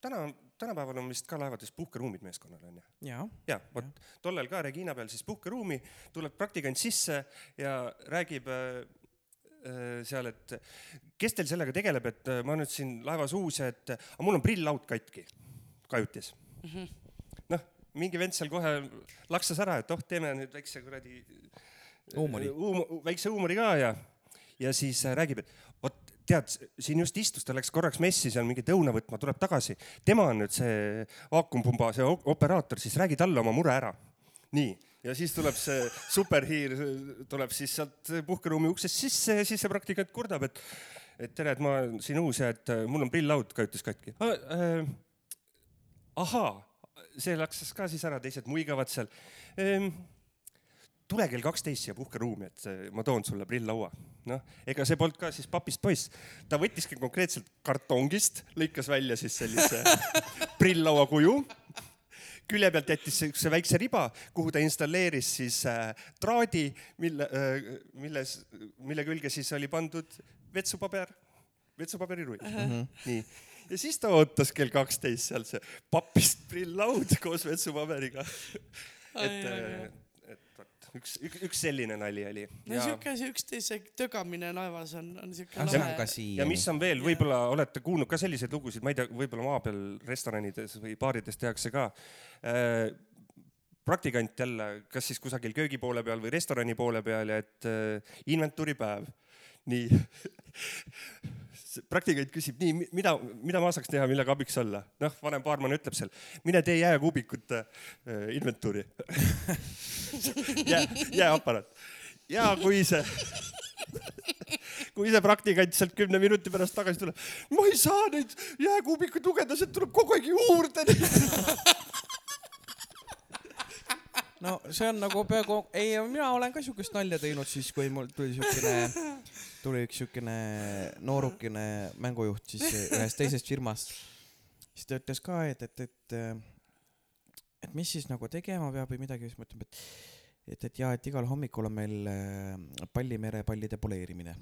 täna, tänapäeval on vist ka laevades puhkeruumid meeskonnal onju jaa. ja vot tollel ka Regina peal siis puhkeruumi tuleb praktikant sisse ja räägib äh, seal, et kes teil sellega tegeleb, et äh, ma nüüd siin laevas uus ja et aga mul on prill-laud katki kajutis mm -hmm.. noh, mingi vend seal kohe laksas ära, et oh, teeme nüüd väikse kuradi Huumori. huum,, väikse huumori ka ja, ja siis äh, räägib, et vot tead, siin just istus, ta läks korraks messi seal mingit õuna võtma, tuleb tagasi. tema on nüüd see vaakumpumba, see operaator, siis räägi talle oma mure ära. nii, ja siis tuleb see superhiir, tuleb siis sealt puhkeruumi uksest sisse ja siis see praktikant kurdab, et et tere, et ma olen siin uus ja et äh, mul on prill-laud kajutis katki ah,. Äh, ahaa, see laksis ka siis ära, teised muigavad seal ehm, tule kell kaksteist siia puhkeruumi, et eh, ma toon sulle prill-laua. noh, ega see polnud ka siis papist poiss, ta võttiski konkreetselt kartongist, lõikas välja siis sellise prill-laua kuju külje pealt jättis siukse väikse riba, kuhu ta installeeris siis äh, traadi, mille äh,, milles, mille külge siis oli pandud vetsupaber, vetsupaberirull uh. -huh. nii, ja siis ta ootas kell kaksteist seal see papist prill-laud koos vetsupaberiga. et, vot üks, üks, üks selline nali oli. no siuke, see üksteise tögamine laevas on, on on lahe ja mis on veel, võib-olla olete kuulnud ka selliseid lugusid, ma ei tea, võib-olla maa peal restoranides või baarides tehakse ka. praktikant jälle, kas siis kusagil köögi poole peal või restorani poole peal ja et äh, inventuuripäev. Nii praktikant küsib, nii, mida, mida ma saaks teha, millega abiks olla? noh, vanem baarman ütleb seal, mine tee jääkuubikute äh, inventuuri jää, jääaparaat. ja kui see, kui see praktikant sealt kümne minuti pärast tagasi tuleb, ma ei saa neid jääkuubikuid lugeda, sealt tuleb kogu aeg juurde neid no see on nagu peaaegu, ei mina olen ka siukest nalja teinud siis, kui mul tuli siukene, tuli üks siukene noorukene mängujuht siis ühest teisest firmast. siis ta ütles ka, et, et, et, et mis siis nagu tegema peab või midagi, siis ma ütlen, et et, et jaa, et igal hommikul on meil äh, Pallimere pallide poleerimine.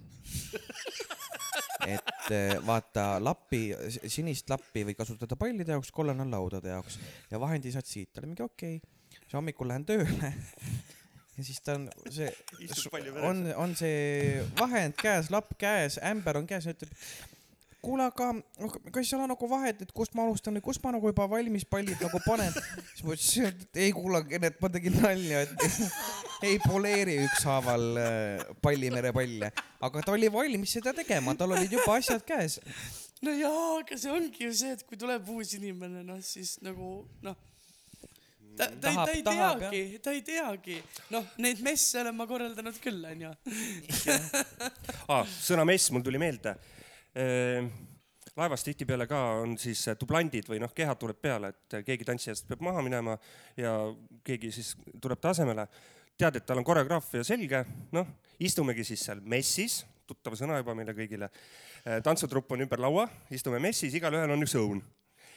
et äh, vaata lappi, sinist lappi või kasutada pallide jaoks, kollane on laudade jaoks ja vahendi saad siit. ta oli mingi okei okay siis hommikul lähen tööle ja siis ta on see, on, on see vahend käes, lapp käes, ämber on käes ja ütleb, kuule, aga kas ei ole nagu vahet, et kust ma alustan või kust ma nagu juba valmis pallid nagu panen. siis ma ütlesin, et ei kuule, Kennet, ma tegin nalja, et ei poleeri ükshaaval äh, Pallimere palle, aga ta oli valmis seda tegema, tal olid juba asjad käes. no jaa, aga see ongi ju see, et kui tuleb uus inimene, noh siis nagu noh ta, ta, ta ei teagi, ta ei teagi, noh, neid messe olen ma korraldanud küll, onju. ah, sõna mess mul tuli meelde. laevas tihtipeale ka on siis dublandid või noh, kehad tuleb peale, et keegi tantsijast peab maha minema ja keegi siis tuleb ta asemele. tead, et tal on koreograafia selge, noh, istumegi siis seal messis, tuttav sõna juba meile kõigile. tantsutrupp on ümber laua, istume messis, igalühel on üks õun.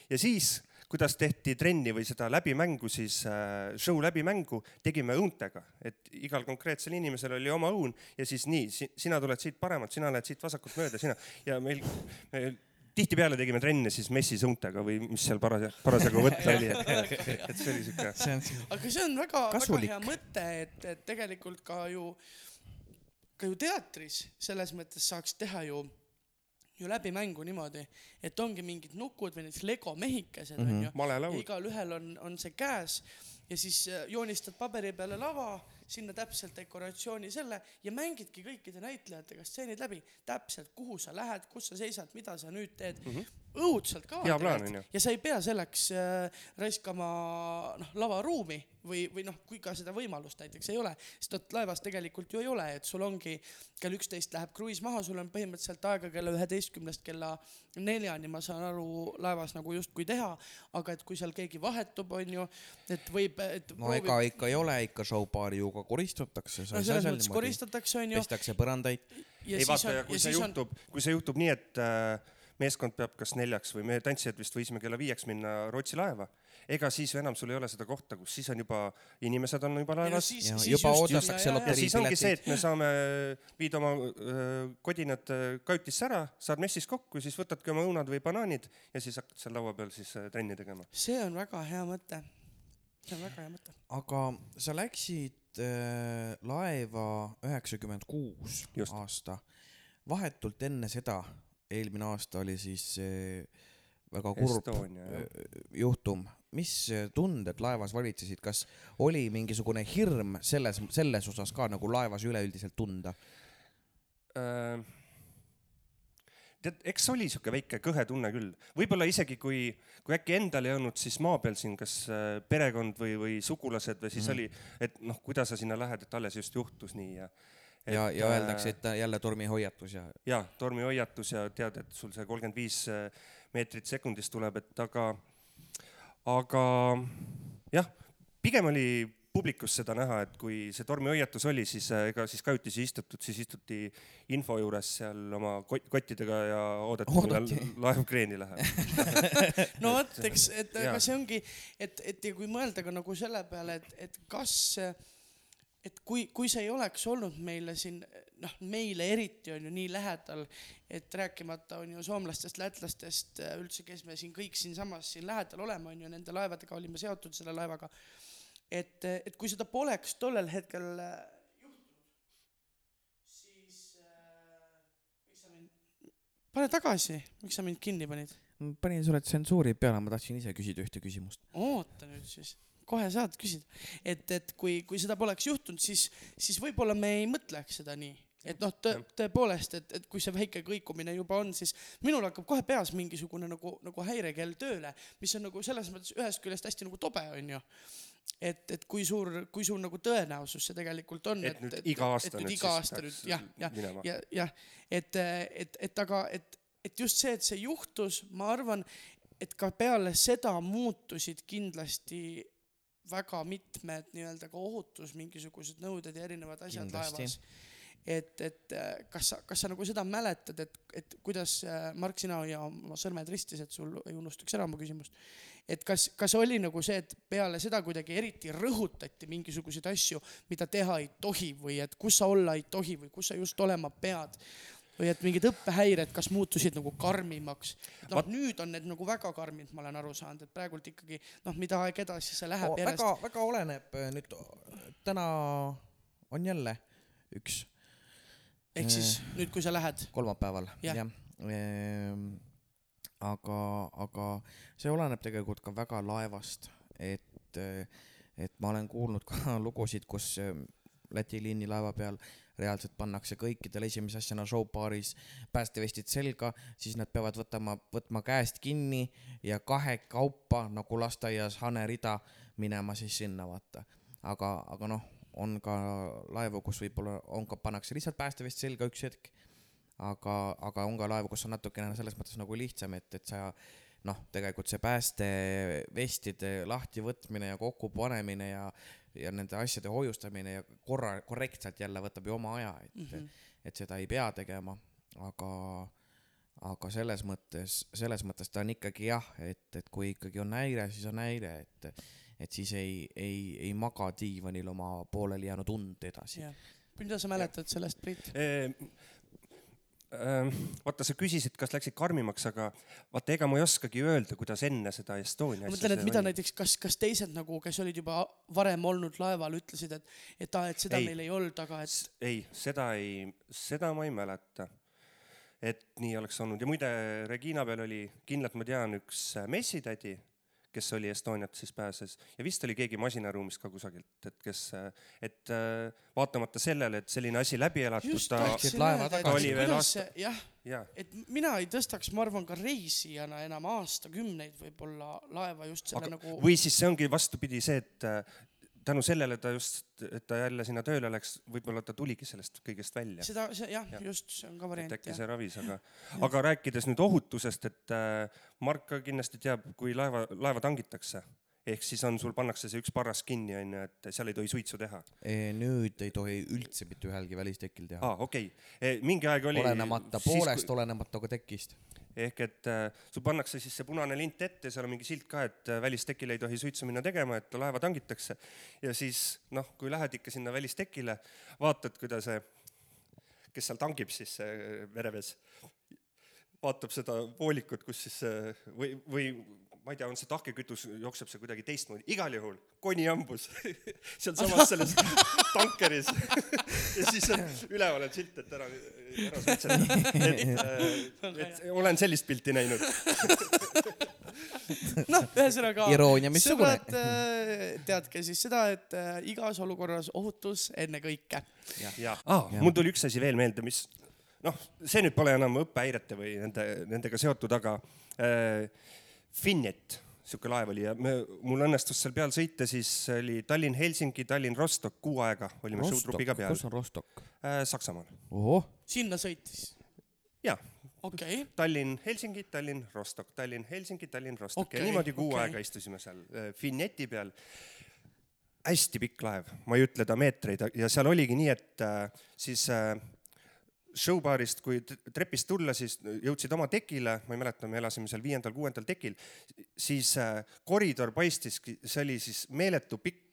ja siis kuidas tehti trenni või seda läbimängu, siis äh, show läbimängu tegime õuntega, et igal konkreetsel inimesel oli oma õun ja siis nii si, sina tuled siit paremalt, sina lähed siit vasakult mööda, sina ja meil, meil tihtipeale tegime trenne siis messis õuntega või mis seal parasjagu, parasjagu võtta oli, et, et see oli siuke. aga see on väga, väga hea mõte, et, et tegelikult ka ju, ka ju teatris selles mõttes saaks teha ju ju läbi mängu niimoodi, et ongi mingid nukud või näiteks Lego mehikesed Mhm. onju. malelaud. igalühel on, on see käes ja siis äh, joonistad paberi peale lava, sinna täpselt dekoratsiooni selle ja mängidki kõikide näitlejatega stseenid läbi, täpselt kuhu sa lähed, kus sa seisad, mida sa nüüd teed mm. -hmm. Õudselt ka. Hea plaan, on ju. ja sa ei pea selleks äh, raiskama noh, lavaruumi või, või noh, kui ka seda võimalust näiteks ei ole, sest vot laevas tegelikult ju ei ole, et sul ongi kell üksteist läheb kruiis maha, sul on põhimõtteliselt aega kella üheteistkümnest kella neljani, ma saan aru, laevas nagu justkui teha, aga et kui seal keegi vahetub, onju, et võib, et no ega ikka ei ole ikka showpaari ju ka koristatakse, no selles mõttes niimoodi, koristatakse, onju. pestakse põrandaid. ei vaata ja kui see juhtub, kui see juhtub nii, et äh, meeskond peab kas neljaks või me tantsijad vist võisime kella viieks minna Rootsi laeva, ega siis enam sul ei ole seda kohta, kus siis on juba, inimesed on juba laevas Ja juba oodatakse ja siis ongi see, et me saame, viid oma öö, kodinad öö, kajutisse ära, saad messis kokku, siis võtadki oma õunad või banaanid ja siis hakkad seal laua peal siis öö, trenni tegema. see on väga hea mõte. see on väga hea mõte. aga sa läksid äh, laeva üheksakümmend kuus Just. aasta, vahetult enne seda, eelmine aasta oli siis väga kurb Estonia, äh, juhtum, mis äh, tunded laevas valitsesid, kas oli mingisugune hirm selles, selles osas ka nagu laevas üleüldiselt tunda? Äh, tead, eks oli sihuke väike kõhe tunne küll, võib-olla isegi kui, kui äkki endal ei olnud, siis maa peal siin kas äh, perekond või, või sugulased või siis mm. oli, et noh, kuidas sa sinna lähed, et alles just juhtus nii ja. ja, ja öeldakse, et jälle tormihoiatus ja ja tormihoiatus ja tead, et sul see kolmkümmend viis äh, meetrit sekundis tuleb, et aga, aga jah, pigem oli publikus seda näha, et kui see tormihoiatus oli, siis äh, ega siis kajutisi ei istutud, siis istuti info juures seal oma kot- kottidega ja oodati, millal laev kreeni läheb. no vot, eks, et aga see ongi, et, et ja kui mõelda ka nagu selle peale, et, et kas, et kui, kui see ei oleks olnud meile siin, noh, meile eriti on ju nii lähedal, et rääkimata on ju soomlastest, lätlastest, üldse, kes me siin kõik siinsamas siin lähedal oleme, on ju, nende laevadega olime seotud selle laevaga. et, et kui seda poleks tollel hetkel äh, juhtunud, siis äh, miks sa mind, pane tagasi, miks sa mind kinni panid? panin sulle tsensuuri peale, ma tahtsin ise küsida ühte küsimust. oota nüüd siis, kohe saad küsida, et, et kui, kui seda poleks juhtunud, siis, siis võib-olla me ei mõtleks seda nii et noh, tõ- Jah., tõepoolest, et, et kui see väike kõikumine juba on, siis minul hakkab kohe peas mingisugune nagu, nagu häirekell tööle, mis on nagu selles mõttes ühest küljest hästi nagu tobe, onju. et, et kui suur, kui suur nagu tõenäosus see tegelikult on. et nüüd iga aasta et nüüd iga aasta nüüd jah, jah, minema. ja, jah, et, et, et aga, et, et just see, et see juhtus, ma arvan, et ka peale seda muutusid kindlasti väga mitmed nii-öelda ka ohutus mingisugused nõuded ja erinevad asjad Kindlasti. laevas. et, et äh, kas sa, kas sa nagu seda mäletad, et, et kuidas äh, Mark, sina ja oma sõrmed ristis, et sul ei unustaks ära mu küsimust. et kas, kas oli nagu see, et peale seda kuidagi eriti rõhutati mingisuguseid asju, mida teha ei tohi või et kus sa olla ei tohi või kus sa just olema pead või et mingid õppehäired, kas muutusid nagu karmimaks? noh Vat-, nüüd on need nagu väga karmid, ma olen aru saanud, et praegult ikkagi noh, mida aeg edasi, see läheb järjest väga, väga oleneb nüüd, täna on jälle üks ehk siis nüüd, kui sa lähed, kolmapäeval Jah. jah ehm, aga, aga see oleneb tegelikult ka väga laevast, et, et ma olen kuulnud ka lugusid, kus Läti liinilaeva peal reaalselt pannakse kõikidele esimese asjana showbaaris päästevestid selga, siis nad peavad võtama, võtma käest kinni ja kahekaupa nagu lasteaias hanerida minema siis sinna vaata. aga, aga noh, on ka laevu, kus võib-olla on ka, pannakse lihtsalt päästevest selga üks hetk aga, aga on ka laevu, kus on natukene selles mõttes nagu lihtsam, et, et sa noh, tegelikult see päästevestide lahtivõtmine ja kokkupanemine ja, ja nende asjade hoiustamine ja korra, korrektselt jälle võtab ju oma aja, et mm. -hmm. et seda ei pea tegema, aga, aga selles mõttes, selles mõttes ta on ikkagi jah, et, et kui ikkagi on häire, siis on häire, et, et siis ei, ei, ei maga diivanil oma pooleli jäänud und edasi. mida sa mäletad sellest, Priit? Ehm, vaata, sa küsisid, kas läksid karmimaks, aga vaata, ega ma ei oskagi öelda, kuidas enne seda Estonia ma mõtlen, et mida näiteks, kas, kas teised nagu, kes olid juba varem olnud laeval, ütlesid, et, et aa, et seda Ei. ei. meil ei olnud, aga et ei, seda ei, seda ma ei mäleta. et nii oleks olnud ja muide, Regina peal oli kindlalt, ma tean, üks messitädi, kes oli Estoniat siis pääses. Ja vist oli keegi masinaruumis ka kusagilt, et kes, et äh, vaatamata sellele, et selline asi läbi elatud, ta, tagasi. Oli veel aasta- jah, jaa, et mina ei tõstaks, ma arvan, ka reisijana enam aastakümneid võib-olla laeva just selle aga nagu või siis see ongi vastupidi see, et äh, tänu sellele ta just, et ta jälle sinna tööle läks, võib-olla ta tuligi sellest kõigest välja. seda, see jah ja., just see on ka variant äkki see ravis, aga, aga rääkides nüüd ohutusest, et äh, Mark ka kindlasti teab, kui laeva, laeva tangitakse, ehk siis on, sul pannakse see üks parras kinni, onju, et seal ei tohi suitsu teha. nüüd ei tohi üldse mitte ühelgi välistekil teha aa, okei okay., mingi aeg oli. olenemata poolest, olenemata ka tekist. ehk et äh, sul pannakse siis see punane lint ette, seal on mingi silt ka, et äh, välistekile ei tohi suitsu minna tegema, et laeva tangitakse. ja siis noh, kui lähed ikka sinna välistekile, vaatad, kuidas see, kes seal tangib siis see meremees, vaatab seda voolikut, kus siis see või, või ma ei tea, on see tahkekütus, jookseb see kuidagi teistmoodi, igal juhul konihambus sealsamas selles tankeris ja siis on üleval on silt, et ära, ära suitseta. et, et olen sellist pilti näinud. noh, ühesõnaga. Iroonia missugune. sõbrad, teadke siis seda, et äh, igas olukorras ohutus ennekõike. jaa ah,, mul tuli üks asi veel meelde, mis noh, see nüüd pole enam õppehäirete või nende, nendega seotud, aga äh, Finjet, sihuke laev oli ja me, mul õnnestus seal peal sõita, siis oli Tallinn-Helsingi, Tallinn-Rostock, kuu aega olime showtrupiga peal kus on Rostock? äh, Saksamaal. sinna sõitis, jaa, okei okay., Tallinn-Helsingi, Tallinn-Rostock, Tallinn-Helsingi, Tallinn-Rostock Okei, ja niimoodi kuu okei. aega istusime seal äh, Finjeti peal. hästi pikk laev, ma ei ütle ta meetreid ja seal oligi nii, et äh, siis äh, showbaarist, kui trepist tulla, siis jõudsid oma tekile, ma ei mäleta, me elasime seal viiendal-kuuendal tekil, siis äh, koridor paistiski, see oli siis meeletu pikk,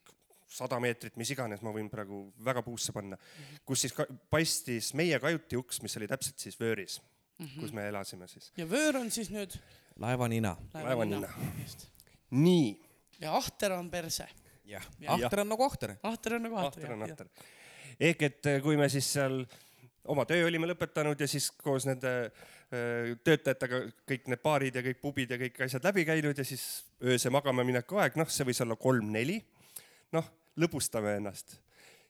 sada meetrit, mis iganes, ma võin praegu väga puusse panna, kus siis paistis meie kajuti uks, mis oli täpselt siis vööris mm, -hmm. kus me elasime siis. ja vöör on siis nüüd laevanina. Laevanina.. nii, ja ahter on perse, jah, Jah. ahter on nagu ahter. ahter on nagu ahter. ahter ehk et eh, kui me siis seal oma töö olime lõpetanud ja siis koos nende öö, töötajatega kõik need baarid ja kõik pubid ja kõik asjad läbi käinud ja siis ööse magama mineku aeg, noh, see võis olla kolm-neli. noh, lõbustame ennast.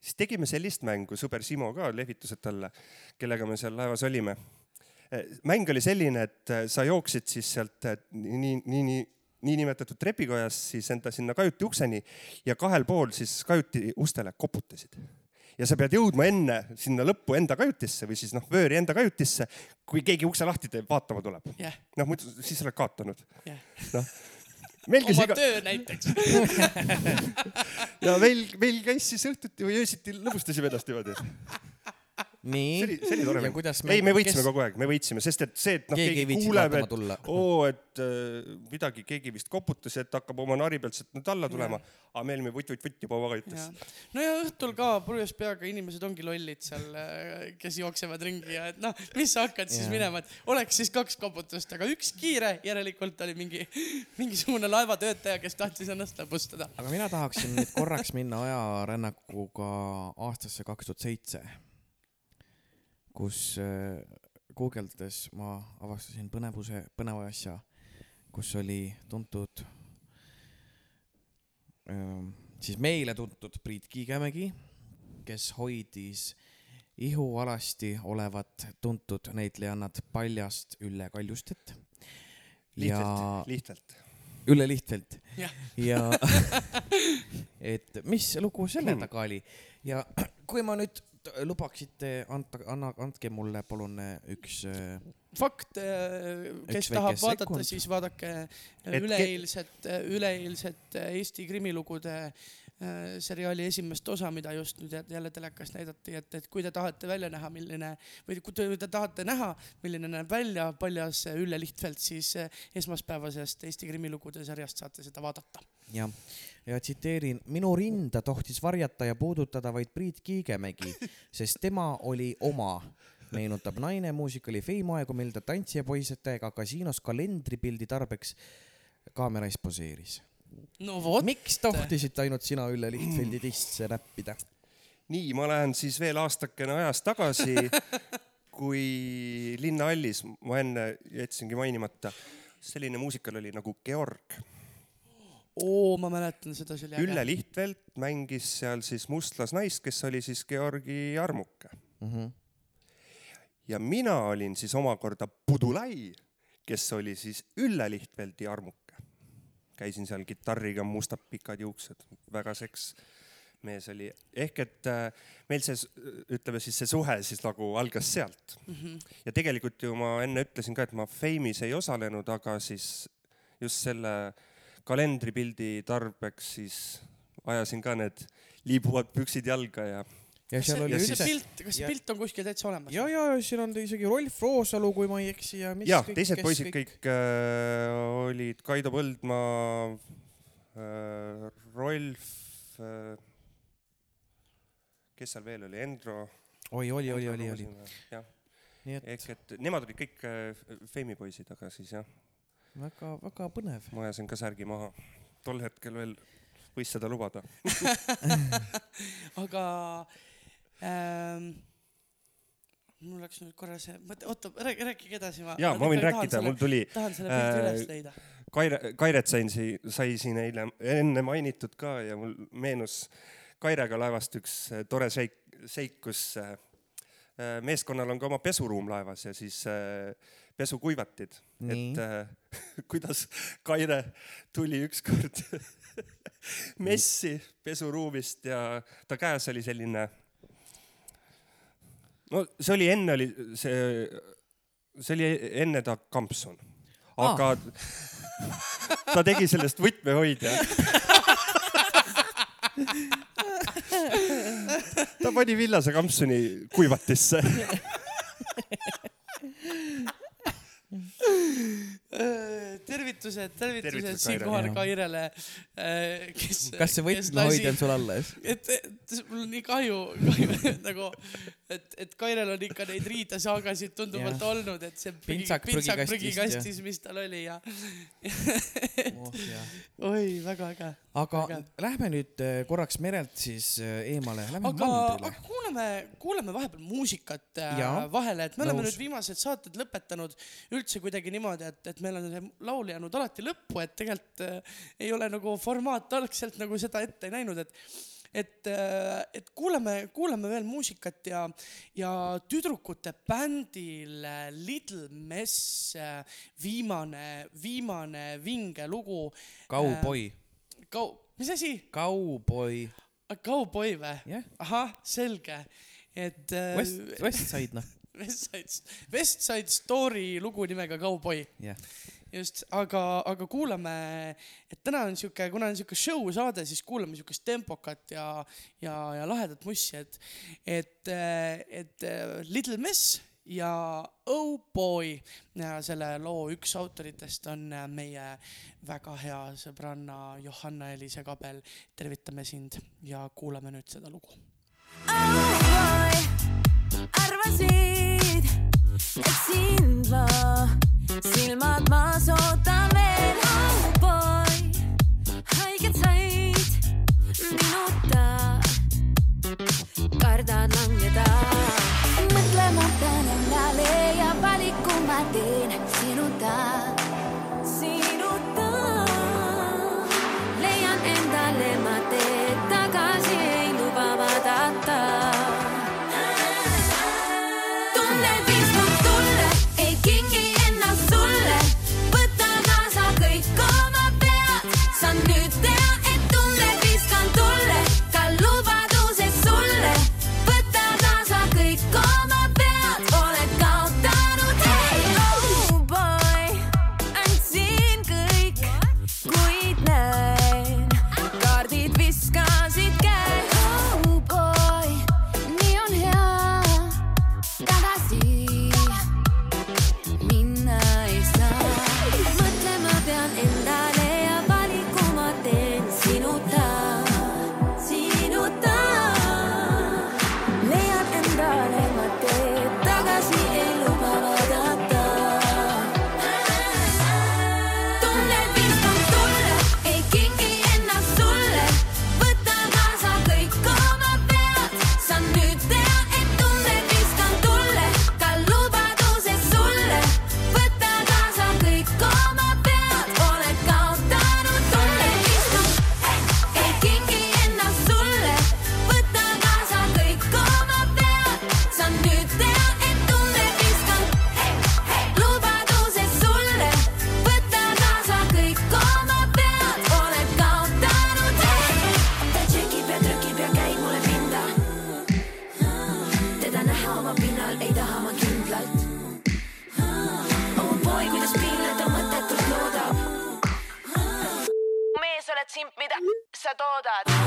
siis tegime sellist mängu, sõber Simo ka, lehvitused talle, kellega me seal laevas olime. mäng oli selline, et äh, sa jooksid siis sealt äh, nii, nii, nii niinimetatud trepikojast siis enda sinna kajuti ukseni ja kahel pool siis kajuti ustele koputasid ja sa pead jõudma enne sinna lõppu enda kajutisse või siis noh, vööri enda kajutisse, kui keegi ukse lahti teeb, vaatama tuleb. jah, noh, muidu siis sa oled kaotanud. jah. noh, meil käis oma iga töö näiteks. ja meil, meil käis siis õhtuti või öösiti lõbustasime ennast niimoodi. Nii see oli, see oli tore ja mäng. ei, me võitsime kogu aeg, me võitsime, sest et see, et noh, keegi keegi kuuleb, et oo, et äh, midagi, keegi vist koputas, et hakkab oma nari pealt sealt nüüd alla tulema. aga me olime vutt-vutt-vutt juba oma kajutis. no ja õhtul ka purjus peaga inimesed ongi lollid seal, kes jooksevad ringi ja et noh, mis sa hakkad siis Jaa. minema, et oleks siis kaks koputust, aga üks kiire, järelikult oli mingi, mingisugune laevatöötaja, kes tahtis ennast lõbustada. aga mina tahaksin nüüd korraks minna ajarännakuga aastasse kaks tuhat seitse, kus äh, guugeldades ma avastasin põnevuse, põneva asja, kus oli tuntud ähm, siis meile tuntud Priit Kiigemägi, kes hoidis ihualasti olevat tuntud näitlejannat Paljast Ülle Kaljustet. lihtsalt, lihtsalt. Ülle Lihtfeld Jah. ja et mis lugu selle Hmm. taga oli ja kui ma nüüd lubaksite anda, anna, andke mulle palun üks äh, fakt, kes Üks tahab vaadata, sekund. siis vaadake Et ke- üleeilset, üleeilset Eesti krimilugude seriaali esimest osa, mida just nüüd jä- jälle telekas näidati, et, et kui te tahate välja näha, milline või kui te, te tahate näha, milline näeb välja paljas Ülle Lihtfeld, siis äh, esmaspäevasest Eesti krimilugude sarjast saate seda vaadata. ja, ja tsiteerin, minu rinda tohtis varjata ja puudutada vaid Priit Kiigemägi, sest tema oli oma, meenutab naine muusikali Fame aegu, mil ta tantsijapoisetega kasiinos kalendripildi tarbeks kaamera ees poseeris. No vot, miks tohtisid ainult sina Ülle Lihtfeldi tisse näppida? nii, ma lähen siis veel aastakene ajas tagasi, kui Linnahallis, ma enne jätsingi mainimata, selline muusikal oli nagu Georg. oo, ma mäletan seda, see oli Ülle äge. Lihtfeld mängis seal siis mustlasnaist, kes oli siis Georgi armuke. Mhm. ja mina olin siis omakorda Pudulai, kes oli siis Ülle Lihtfeldi armuke. Käisin seal kitarriga, mustad pikad juuksed, väga seks mees oli, ehk et äh, meil see, ütleme siis see suhe siis nagu algas sealt. ja tegelikult ju ma enne ütlesin ka, et ma Fame'is ei osalenud, aga siis just selle kalendripildi tarbeks siis ajasin ka need liibuvad püksid jalga ja ja kas seal see, oli kas siis- see üldse, pilt, kas see ja- pilt on kuskil täitsa olemas? ja, ja siin on isegi Rolf Roosalu, kui ma ei eksi ja mis jah, kõik- teised kes poisid kõik äh, olid Kaido Põldmaa äh,, Rolf äh,, kes seal veel oli, Endro. oi, oli, oli, oli, oli. jah, ehk et nemad olid kõik äh, Feimi poisid, aga siis jah, väga-väga põnev. ma ajasin ka särgi maha. tol hetkel veel võis seda lubada. aga ähm, mul läks nüüd korra see mõte, oota, rääkige edasi. ja ma võin rääkida, mul tuli tahan selle pildi äh, üles leida. Kaire, Kairet sain si-, sai siin eile enne mainitud ka ja mul meenus Kairega laevast üks äh, tore seik, seik, kus äh, äh, meeskonnal on ka oma pesuruum laevas ja siis äh, pesukuivatid. Et äh, kuidas Kaire tuli ükskord messi pesuruumist ja ta käes oli selline, no see oli enne oli see, see oli enne ta kampsun, aga ta tegi sellest võtmehoidja. ta pani villase kampsuni kuivatisse. tervitused, tervitused Tervitused siinkohal Kairele. Kairele, kes. kas see võtmehoidja on sul alles? et, et mul on nii kahju, kahju nagu, et, et Kairel on ikka neid riidesaagasid tunduvalt Jah. olnud, et see Pintsak pintsak prügikastis, mis tal oli ja Oh, oi, väga äge. Aga Väga. lähme nüüd äh, korraks merelt siis äh, eemale, aga, aga. kuule, kuulame, kuulame vahepeal muusikat äh, Jaa, vahele, et me oleme nõus. nüüd viimased saated lõpetanud üldse kuidagi niimoodi, et, et meil on see laul jäänud alati lõppu, et tegelikult äh, ei ole nagu formaat algselt nagu seda ette näinud, et et, et kuulame, kuulame veel muusikat ja, ja tüdrukute bändil äh, Little Mess äh, viimane, viimane vinge lugu. Kauboi, Kau-, mis asi? kauboi, Cowboy või? jah, ahah, selge, et äh, West, West Side noh, West Side, West Side Story lugu nimega Cowboy, jah. just, aga, aga kuulame, et täna on sihuke, kuna on sihuke show saade, siis kuulame siukest tempokat ja, ja, ja lahedat mussi, et, et, et äh, Little Mess ja Oh Boy ja selle loo üks autoritest on äh, meie väga hea sõbranna Johanna-Eliise Kabel. tervitame sind ja kuulame nüüd seda lugu. arvasid, et sind ma silmad maas ootan veel, oh boy, haiget said minuta, kardad langeda. Montana mantenen l'alè i apalic combatent sinotat. Sa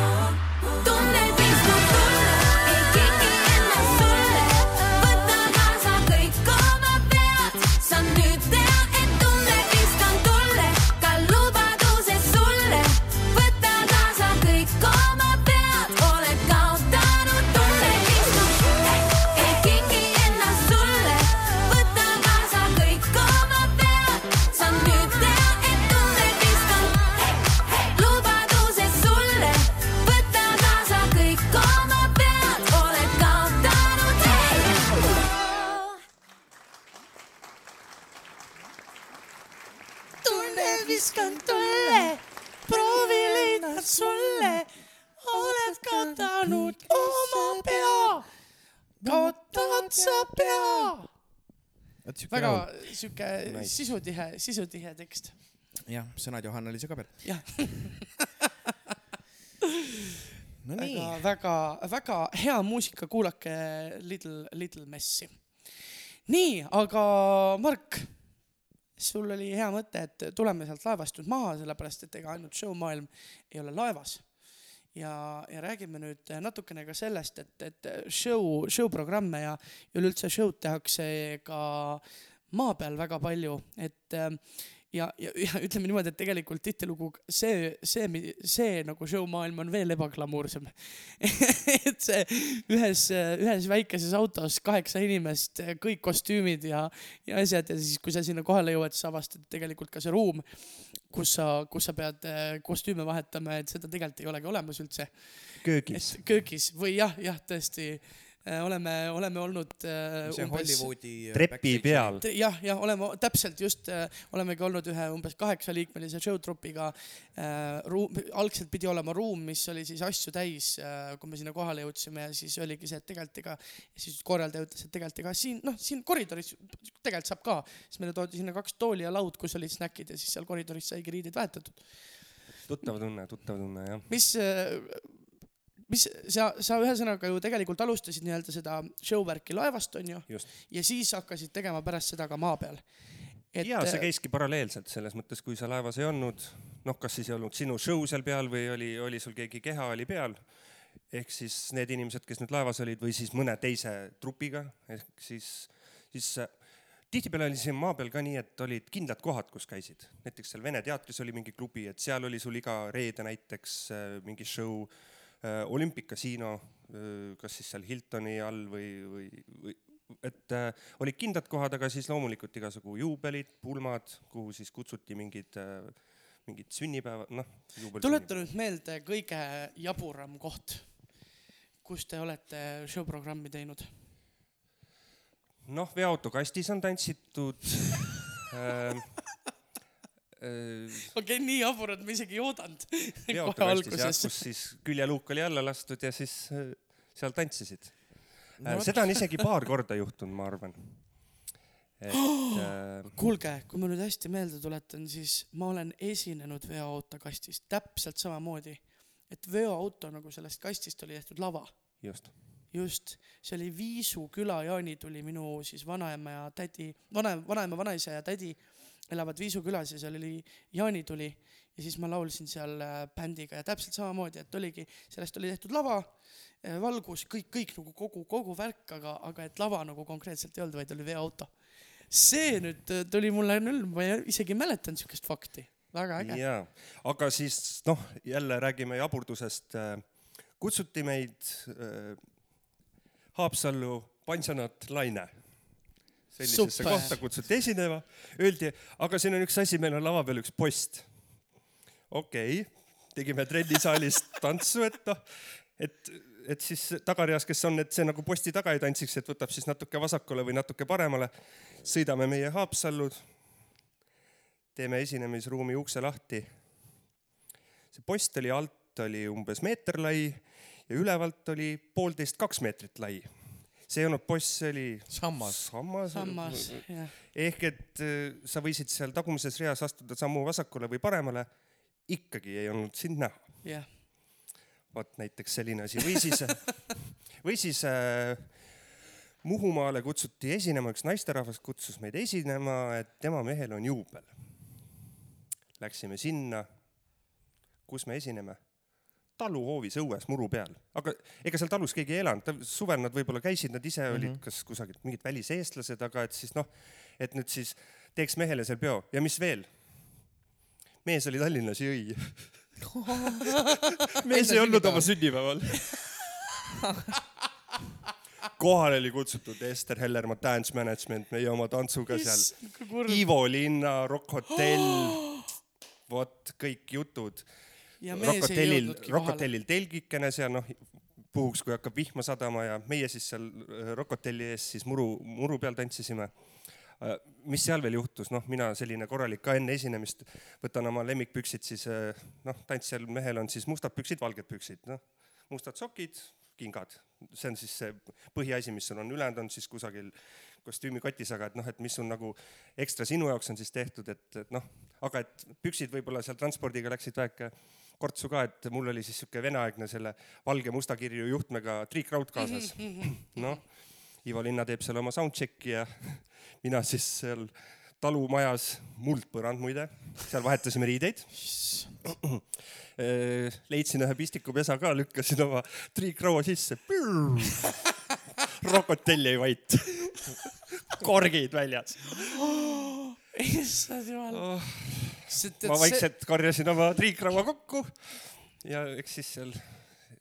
viskan tulle, proovi leida sulle, oled kaotanud oma pea, kaotad sa pea. väga sihuke Nice. sisutihe, sisutihe tekst, jah, sõnad Johanna-Liisa Kaber. jah. no nii, väga, väga, väga hea muusika, kuulake Little, Little Messi. nii, aga Mark, sul oli hea mõte, et tuleme sealt laevast nüüd maha, sellepärast et ega ainult showmaailm ei ole laevas. ja, ja räägime nüüd natukene ka sellest, et, et show, show programme ja üleüldse show'd tehakse ka maa peal väga palju, et ja, ja, ja ütleme niimoodi, et tegelikult tihtilugu see, see, see nagu show-maailm on veel ebaglamuursem. et see ühes, ühes väikeses autos kaheksa inimest, kõik kostüümid ja, ja asjad ja siis, kui sa sinna kohale jõuad, siis avastad tegelikult ka see ruum, kus sa, kus sa pead eh, kostüüme vahetama, et seda tegelikult ei olegi olemas üldse. köögis. köögis või jah, jah, tõesti oleme, oleme olnud äh, see Hollywoodi äh, trepi peal. Jah, jah, oleme täpselt just äh, olemegi olnud ühe umbes kaheksaliikmelise showtrupiga äh,. ruum, algselt pidi olema ruum, mis oli siis asju täis äh,, kui me sinna kohale jõudsime ja siis oligi see, et tegelikult ega, siis korraldaja ütles, et tegelikult ega siin noh, siin koridoris tegelikult saab ka. siis meile toodi sinna kaks tooli ja laud, kus olid snäkid ja siis seal koridoris saigi riideid vahetatud. tuttav tunne, tuttav tunne jah. mis, mis sa, sa ühesõnaga ju tegelikult alustasid nii-öelda seda show värki laevast onju ja siis hakkasid tegema pärast seda ka maa peal. ja see käiski paralleelselt selles mõttes, kui sa laevas ei olnud, noh, kas siis ei olnud sinu show seal peal või oli, oli sul keegi keha oli peal. ehk siis need inimesed, kes nüüd laevas olid või siis mõne teise trupiga, ehk siis, siis äh, tihtipeale oli siin maa peal ka nii, et olid kindlad kohad, kus käisid. näiteks seal Vene teatris oli mingi klubi, et seal oli sul iga reede näiteks äh, mingi show äh,. Olympic Casino äh,, kas siis seal Hiltoni all või, või, või et äh, olid kindlad kohad, aga siis loomulikult igasugu juubelid, pulmad, kuhu siis kutsuti mingid äh,, mingid sünnipäevad, noh. tuleta nüüd meelde kõige jaburam koht, kus te olete show programmi teinud. noh, veoautokastis on tantsitud äh,. Äh, okei, nii jabur, et ma isegi ei oodanud kus. siis küljeluuk oli alla lastud ja siis äh, seal tantsisid No äh,. seda on isegi paar korda juhtunud, ma arvan. et äh, kuulge, kui ma nüüd hästi meelde tuletan, siis ma olen esinenud veoautokastis täpselt samamoodi, et veoauto nagu sellest kastist oli tehtud lava just, just, see oli Viisu küla jaanituli, minu siis vanaema ja tädi, vana, vanaema, vanaisa ja tädi elavad Viisu külas ja seal oli jaanituli ja siis ma laulsin seal äh, bändiga ja täpselt samamoodi, et oligi, sellest oli tehtud lava, valgus, kõik, kõik nagu kogu, kogu värk, aga, aga et lava nagu konkreetselt ei olnud, vaid oli veoauto. see nüüd äh, tuli mulle küll, ma ei- isegi ei mäletanud siukest fakti, väga äge. jaa, aga siis noh, jälle räägime jaburdusest. kutsuti meid äh, Haapsallu pansionaat Laine. Sellisesse Super. kohta kutsuti esinema, öeldi, aga siin on üks asi, meil on lava peal üks post. okei okay., tegime trennisaalis tantsu, et noh, et, et siis tagareas, kes on, et see nagu posti taga ei tantsiks, et võtab siis natuke vasakule või natuke paremale. sõidame meie Haapsallu, teeme esinemisruumi ukse lahti see post oli alt oli umbes meeter lai ja ülevalt oli poolteist, kaks meetrit lai. See ei olnud post, see oli sammas. sammas, sammas, jah. ehk et äh, sa võisid seal tagumises reas astuda sammu vasakule või paremale, ikkagi ei olnud sind näha. jah, vot näiteks selline asi või siis, või siis äh, Muhumaale kutsuti esinema, üks naisterahvas kutsus meid esinema, et tema mehel on juubel. Läksime sinna, kus me esineme taluhoovis õues muru peal, aga ega seal talus keegi ei elanud, suvel nad võib-olla käisid, nad ise olid mm -hmm. kas kusagilt mingid väliseestlased, aga et siis noh, et nüüd siis teeks mehele seal peo ja mis veel? mees oli Tallinnas, jõi. mees ei olnud oma sünnipäeval. kohale oli kutsutud Ester Hellermaa Dance Management, meie oma tantsuga seal. Ivo Linna, Rock Hotell, vot kõik jutud. kohale. Hotellil telgikene seal noh, puhuks, kui hakkab vihma sadama ja meie siis seal äh, Rock Hotelli ees siis muru, muru peal tantsisime. mis seal veel juhtus, noh, mina selline korralik ka enne esinemist võtan oma lemmikpüksid siis äh, noh, tantsijal mehel on siis mustad püksid, valged püksid, noh, mustad sokid, kingad, see on siis see põhiasi, mis sul on, ülejäänud on siis kusagil kostüümikotis, aga et noh, et mis sul nagu ekstra sinu jaoks on siis tehtud, et, et noh, aga et püksid võib-olla seal transpordiga läksid väike kortsu ka, et mul oli siis sihuke veneaegne selle valge musta kirju juhtmega triikraud kaasas. noh, Ivo Linna teeb seal oma soundcheck'i ja mina siis seal talumajas, muld põrand muide, seal vahetasime riideid. leidsin ühe pistikupesa ka, lükkasin oma triikraua sisse. Rokotelli ei vait. korgid väljas. issand jumal. Ma vaikselt korjasin oma triikraua kokku ja eks siis seal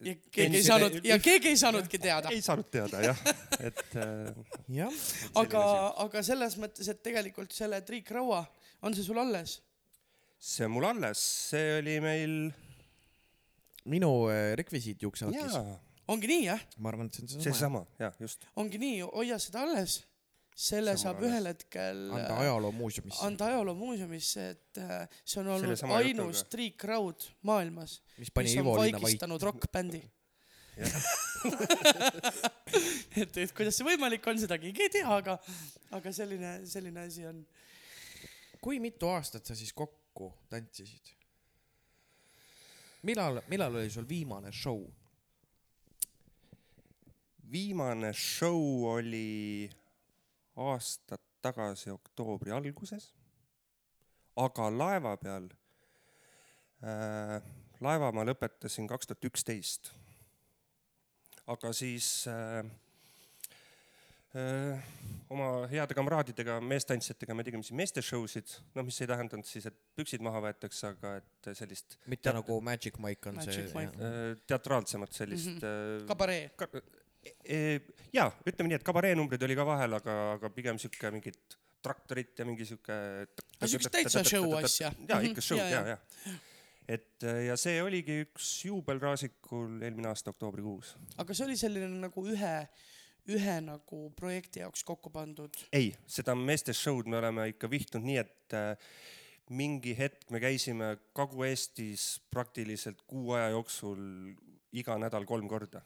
ja keegi ei saanud ja keegi ei saanudki teada. ei saanud teada jah, et äh, jah, aga, aga selles mõttes, et tegelikult selle triikraua, on see sul alles? see on mul alles, see oli meil minu äh, akis. jaa, ongi nii jah, ma arvan, et see on seesama. seesama, jah, just. ongi nii, hoia seda alles. Selle saab ühel hetkel anda äh, ajaloomuuseumisse, anda ajaloomuuseumisse, et äh, see on olnud ainus triikraud maailmas, mis pani mis on Ivo vaikistanud rokkbändi. et, et kuidas see võimalik on, seda keegi ei tea, aga, aga selline, selline asi on. kui mitu aastat sa siis kokku tantsisid? millal, millal oli sul viimane show? viimane show oli aastad tagasi oktoobri alguses, aga laeva peal äh,, laeva ma lõpetasin kaks tuhat üksteist. aga siis äh, äh, oma heade kamraadidega, meestantsijatega me tegime siin meeste show sid, noh, mis ei tähendanud siis, et püksid maha võetakse, aga et sellist mitte Tead- nagu Magic Mike on Magic see äh, teatraalsemat sellist mm. -hmm. kabaree. Ka- jaa, ütleme nii, et kabareenumbrid oli ka vahel, aga, aga pigem sihuke mingit traktorit ja mingi sihuke. No siukest täitsa show asja. Mhm, ikka show jaa, ja, ja. et äh, ja see oligi üks juubel Raasikul eelmine aasta oktoobrikuus. aga see oli selline nagu ühe, ühe nagu projekti jaoks kokku pandud. ei, seda meeste show'd me oleme ikka vihtunud nii, et äh, mingi hetk me käisime Kagu-Eestis praktiliselt kuu aja jooksul iga nädal kolm korda,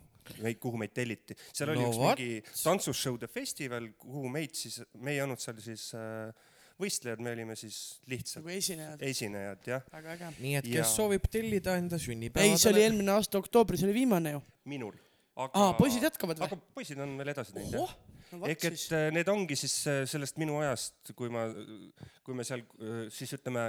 kuhu meid telliti. seal oli No üks vot. mingi tantsushow'de festival, kuhu meid siis, me ei olnud seal siis äh, võistlejad, me olime siis lihtsalt nagu esinejad, esinejad, jah, väga äge. nii et kes Ja- soovib tellida enda sünnipäevadele. ei, see oli eelmine aasta oktoobris oli viimane ju. minul. aa, poisid jätkavad aga või? poisid on veel edasi teinud, jah no ehk et siis. äh, need ongi siis äh, sellest minu ajast, kui ma, kui me seal äh, siis ütleme,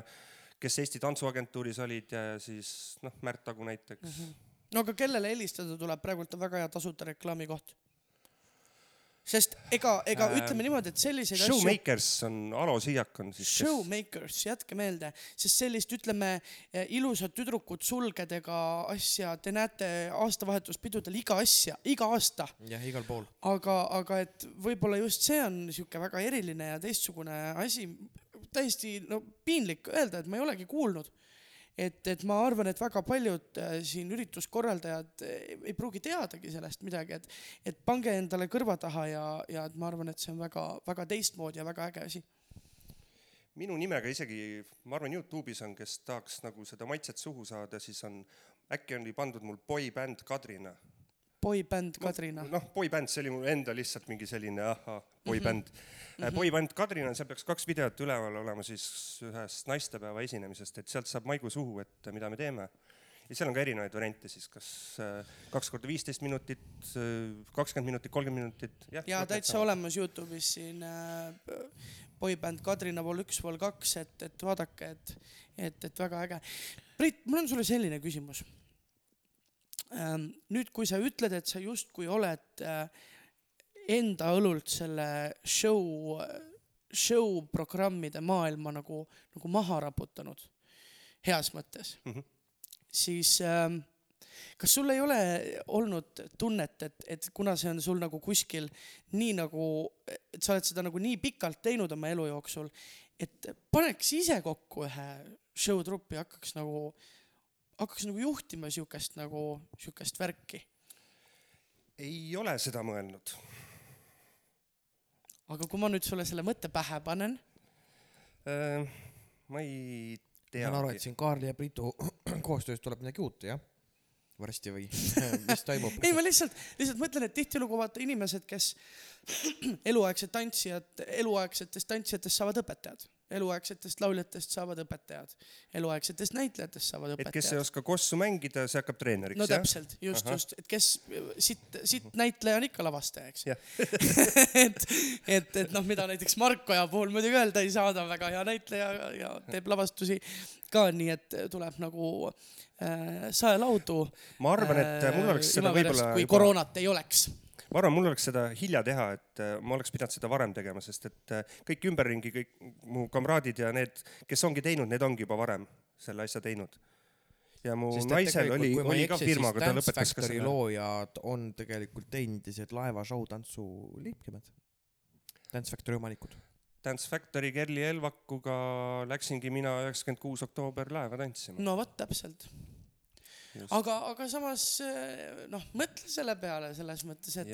kes Eesti Tantsuagentuuris olid ja siis noh, Märt Tagu näiteks mm. -hmm. No aga kellele helistada tuleb, praegult on väga hea tasuta reklaami koht. sest ega, ega Ähm, ütleme niimoodi, et selliseid asju Showmakers on, Alo Siiak on siis kes Showmakers, jätke meelde, sest sellist, ütleme, ilusat tüdrukut sulgedega asja, te näete aastavahetuspidudel iga asja, iga aasta, jah, igal pool. aga, aga et võib-olla just see on niisugune väga eriline ja teistsugune asi, täiesti no piinlik öelda, et ma ei olegi kuulnud. et, et ma arvan, et väga paljud äh, siin ürituskorraldajad ei, ei pruugi teadagi sellest midagi, et, et pange endale kõrva taha ja, ja et ma arvan, et see on väga-väga teistmoodi ja väga äge asi. minu nimega isegi, ma arvan, Youtube'is on, kes tahaks nagu seda maitset suhu saada, siis on, äkki oli pandud mul boybänd Kadrina. Boybänd Kadrina. noh, boybänd, see oli mul enda lihtsalt mingi selline ahhaa, boybänd mm. -hmm. boybänd Kadrina, seal peaks kaks videot üleval olema siis ühest naistepäeva esinemisest, et sealt saab maigu suhu, et mida me teeme. ja seal on ka erinevaid variante siis, kas äh, kaks korda viisteist minutit, kakskümmend minutit, kolmkümmend minutit. ja täitsa. olemas Youtube'is siin äh, boybänd Kadrina pool üks, pool kaks, et, et vaadake, et, et, et väga äge. Priit, mul on sulle selline küsimus. nüüd, kui sa ütled, et sa justkui oled äh, enda õlult selle show, show programmide maailma nagu, nagu maha raputanud, heas mõttes mm. -hmm. siis ähm, kas sul ei ole olnud tunnet, et, et kuna see on sul nagu kuskil nii nagu, et sa oled seda nagu nii pikalt teinud oma elu jooksul, et paneks ise kokku ühe show trupi, hakkaks nagu, hakkaks nagu juhtima siukest nagu, siukest värki. ei ole seda mõelnud. aga kui ma nüüd sulle selle mõtte pähe panen, Äh, ma ei ma saan aru, et siin Kaarli ja Priidu koostöös tuleb midagi uut, jah? varsti või? mis toimub? ei ma lihtsalt, lihtsalt mõtlen, et tihtilugu vaata inimesed, kes eluaegsed tantsijad, eluaegsetest tantsijatest saavad õpetajad, eluaegsetest lauljatest saavad õpetajad, eluaegsetest näitlejatest saavad et kes ei õpetajad. oska kossu mängida, see hakkab treeneriks, no jah? täpselt, just, just, et kes siit, siit näitleja on ikka lavastaja, eks et, et, et noh, mida näiteks Markoja puhul muidugi öelda ei saa, ta on väga hea näitleja ja, ja teeb lavastusi ka, nii et tuleb nagu äh, saelaudu. ma arvan, et mul oleks seda võib-olla kui juba- koroonat ei oleks. Ma arvan, mul oleks seda hilja teha, et äh, ma oleks pidanud seda varem tegema, sest et äh, kõik ümberringi, kõik mu kamraadid ja need, kes ongi teinud, need ongi juba varem selle asja teinud. ja mu sest naisel oli, oli ka firma, aga ta lõpetas ka Factory selle. loojad on tegelikult endised laevashow tantsu liikmed. Dance Factory omanikud. Dance Factory Kerli Elvakuga läksingi mina üheksakümmend kuus oktoober laeva tantsima. no vot, täpselt. aga, aga samas eh, noh, mõtle selle peale selles mõttes, et,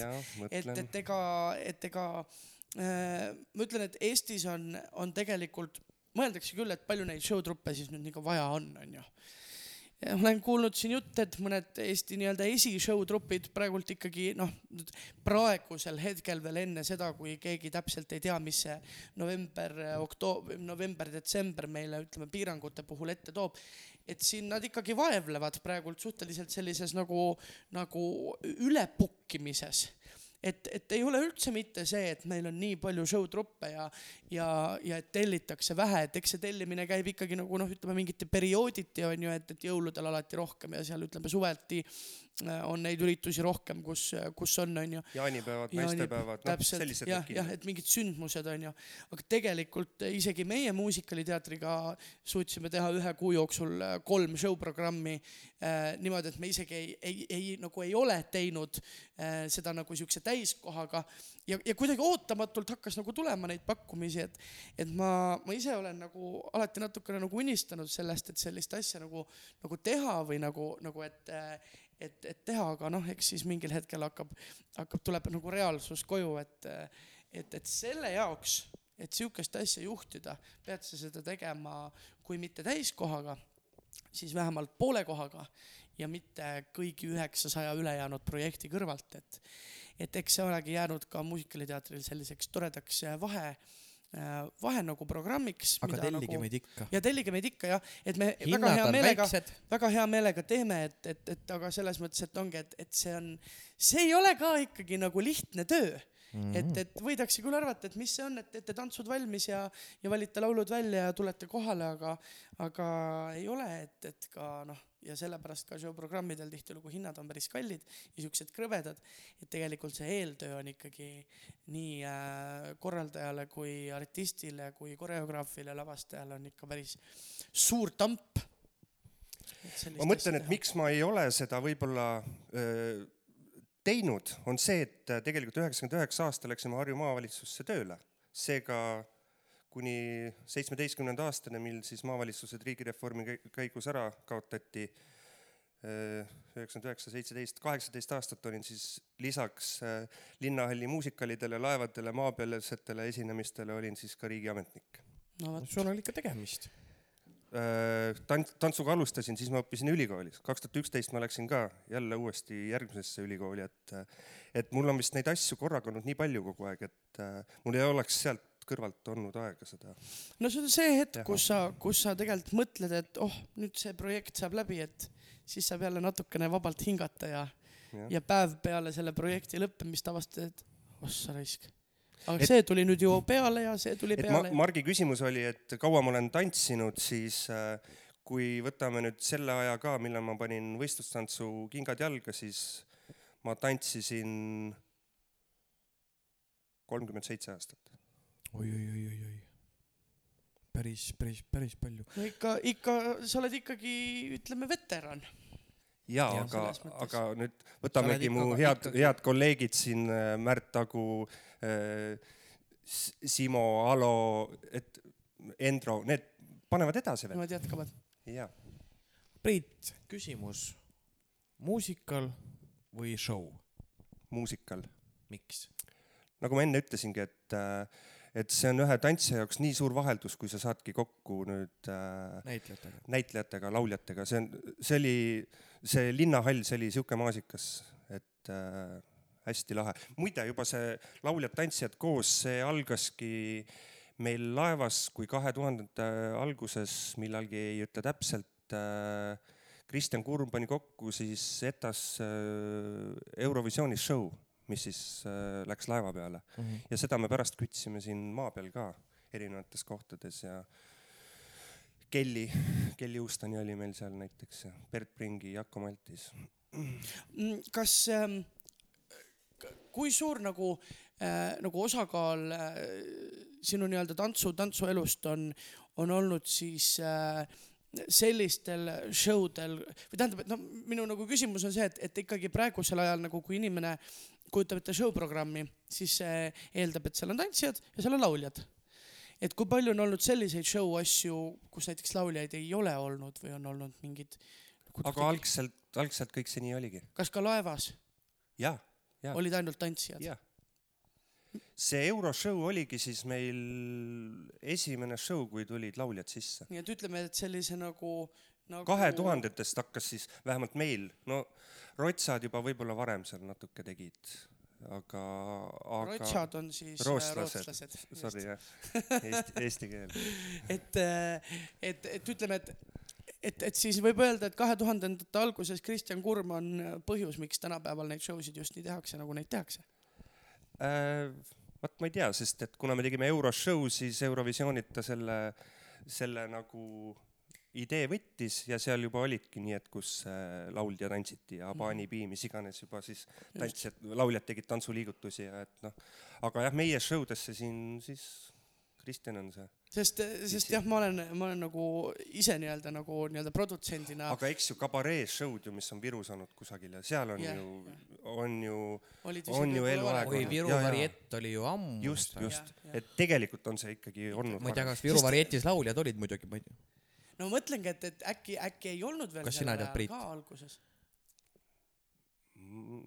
et, et ega, et ega äh, ma ütlen, et Eestis on, on tegelikult, mõeldakse küll, et palju neid show truppe siis nüüd nagu vaja on, onju. ma olen kuulnud siin jutte, et mõned Eesti nii-öelda esi-show trupid praegult ikkagi noh, praegusel hetkel veel enne seda, kui keegi täpselt ei tea, mis see november, oktoober, november-detsember meile ütleme piirangute puhul ette toob et siin nad ikkagi vaevlevad praegult suhteliselt sellises nagu, nagu ülepukkimises. et, et ei ole üldse mitte see, et meil on nii palju show truppe ja, ja, ja et tellitakse vähe, et eks see tellimine käib ikkagi nagu noh, ütleme mingite periooditi on ju, et, et jõuludel alati rohkem ja seal ütleme suveti on neid üritusi rohkem, kus, kus on, on ju. Jaanipäevad, Jaani- naistepäevad, noh, sellised jah, jah, et mingid sündmused on ju, aga tegelikult isegi meie muusikaliteatriga suutsime teha ühe kuu jooksul äh, kolm show programmi äh, niimoodi, et me isegi ei, ei, ei nagu ei ole teinud äh, seda nagu siukse täiskohaga. Ja, ja kuidagi ootamatult hakkas nagu tulema neid pakkumisi, et, et ma, ma ise olen nagu alati natukene nagu unistanud sellest, et sellist asja nagu, nagu teha või nagu, nagu et äh, et, et teha, aga noh, eks siis mingil hetkel hakkab, hakkab, tuleb nagu reaalsus koju, et, et, et selle jaoks, et sihukest asja juhtida, pead sa seda tegema, kui mitte täiskohaga, siis vähemalt poole kohaga ja mitte kõigi üheksasaja ülejäänud projekti kõrvalt, et, et eks see olegi jäänud ka muusikaliteatril selliseks toredaks vahe, vahe nagu programmiks. aga tellige nagu... meid ikka. ja tellige meid ikka jah, et me väga hinnad hea on meelega, väga hea meelega teeme, et, et, et aga selles mõttes, et ongi, et, et see on, see ei ole ka ikkagi nagu lihtne töö mm. Mhm. -hmm. et, et võidakse küll arvata, et mis see on, et teete tantsud valmis ja, ja valite laulud välja ja tulete kohale, aga, aga ei ole, et, et ka noh, ja sellepärast ka show programmidel tihtilugu hinnad on päris kallid ja siuksed krõbedad, et tegelikult see eeltöö on ikkagi nii äh, korraldajale kui artistile kui koreograafile, lavastajale on ikka päris suur tamp. ma mõtlen, et miks ma ei ole seda võib-olla öö, teinud, on see, et tegelikult üheksakümmend üheksa aasta läksime Harju maavalitsusse tööle, seega kuni seitsmeteistkümnenda aastani, mil siis maavalitsused riigireformi käi- käigus ära kaotati, üheksakümmend üheksa, seitseteist, kaheksateist aastat olin siis lisaks äh, linnahalli muusikalidele, laevadele, maapealsetele esinemistele olin siis ka riigiametnik. no vot, sul on ikka tegemist. tant-, tantsuga alustasin, siis ma õppisin ülikoolis. kaks tuhat üksteist ma läksin ka jälle uuesti järgmisesse ülikooli, et, et mul on vist neid asju korraga olnud nii palju kogu aeg, et äh, mul ei oleks sealt kõrvalt olnud aega seda. no see on see hetk, kus sa, kus sa tegelikult mõtled, et oh, nüüd see projekt saab läbi, et siis saab jälle natukene vabalt hingata ja, Jah. ja päev peale selle projekti lõppemist avastad, et ossa raisk. Aga Et- see tuli nüüd ju peale ja see tuli et ma, peale. Margi küsimus oli, et kaua ma olen tantsinud, siis äh, kui võtame nüüd selle aja ka, millal ma panin võistlustantsu kingad jalga, siis ma tantsisin kolmkümmend seitse aastat. oi, oi, oi, oi, oi. päris, päris, päris palju. no ikka, ikka, sa oled ikkagi, ütleme, veteran. jaa, Jah, aga aga nüüd võtamegi mu head, head kolleegid siin, Märt Tagu, Simo, Alo, et Endro, need panevad edasi veel. Nemad jätkavad. jaa, Priit, küsimus. muusikal või show? muusikal. miks? nagu ma enne ütlesingi, et, et see on ühe tantsija jaoks nii suur vaheldus, kui sa saadki kokku nüüd äh, näitlejatega. näitlejatega, lauljatega, see on, see oli, see linnahall, see oli sihuke maasikas, et äh, hästi lahe. muide, juba see lauljad-tantsijad koos, see algaski meil laevas, kui kahe tuhandete alguses millalgi ei ütle täpselt äh,, Kristjan Kurm pani kokku siis ETAs äh, Eurovisioonis show, mis siis äh, läks laeva peale. Ja seda me pärast kütsime siin maa peal ka erinevates kohtades ja Kelly, Kelly Houstoni oli meil seal näiteks ja Bert Pringi, Jako Maltis. Mm, kas ähm,, kui suur nagu äh,, nagu osakaal äh, sinu nii-öelda tantsu, tantsuelust on, on olnud siis äh, sellistel show del või tähendab, et noh, minu nagu küsimus on see, et, et ikkagi praegusel ajal nagu kui inimene kujutab ette show programmi, siis see eeldab, et seal on tantsijad ja seal on lauljad. et kui palju on olnud selliseid show asju, kus näiteks lauljaid ei ole olnud või on olnud mingid aga algselt algselt kõik see nii oligi. kas ka laevas ja, ja, olid ainult tantsijad? ja. see euroshow oligi siis meil esimene show, kui tulid lauljad sisse. nii et ütleme, et sellise nagu, nagu kahe tuhandetest hakkas siis vähemalt meil, no rotsad juba võib-olla varem seal natuke tegid, aga, aga rotsad on siis äh, rootslased, rootslased. sorry jah, eesti, eesti keel. et, et, et ütleme, et et, et siis võib öelda, et kahe tuhandendate alguses Kristjan Kurm on põhjus, miks tänapäeval neid show sid just nii tehakse, nagu neid tehakse. Äh, vaat ma ei tea, sest et kuna me tegime euroshow, siis Eurovisioonilt ta selle, selle nagu idee võttis ja seal juba olidki nii, et kus äh, lauldi ja tantsiti ja Abani piim, mis iganes juba siis tantsijad, lauljad tegid tantsuliigutusi ja et noh, aga jah, meie show desse siin siis Kristjan on see. sest, sest jah, ma olen, ma olen nagu ise nii-öelda nagu nii-öelda produtsendina aga eks ju kabaree show'd ju, mis on Virus olnud kusagil ja seal on Jah, ju, on ju on ju eluaeg oi. Viru variett oli ju ammu. just, just. et tegelikult on see ikkagi olnud ma ei tea, kas Viru varietis lauljad olid muidugi, ma ei tea. No mõtlengi, et, et äkki, äkki ei olnud veel Kas sina tead, Priit? ka alguses. Mm,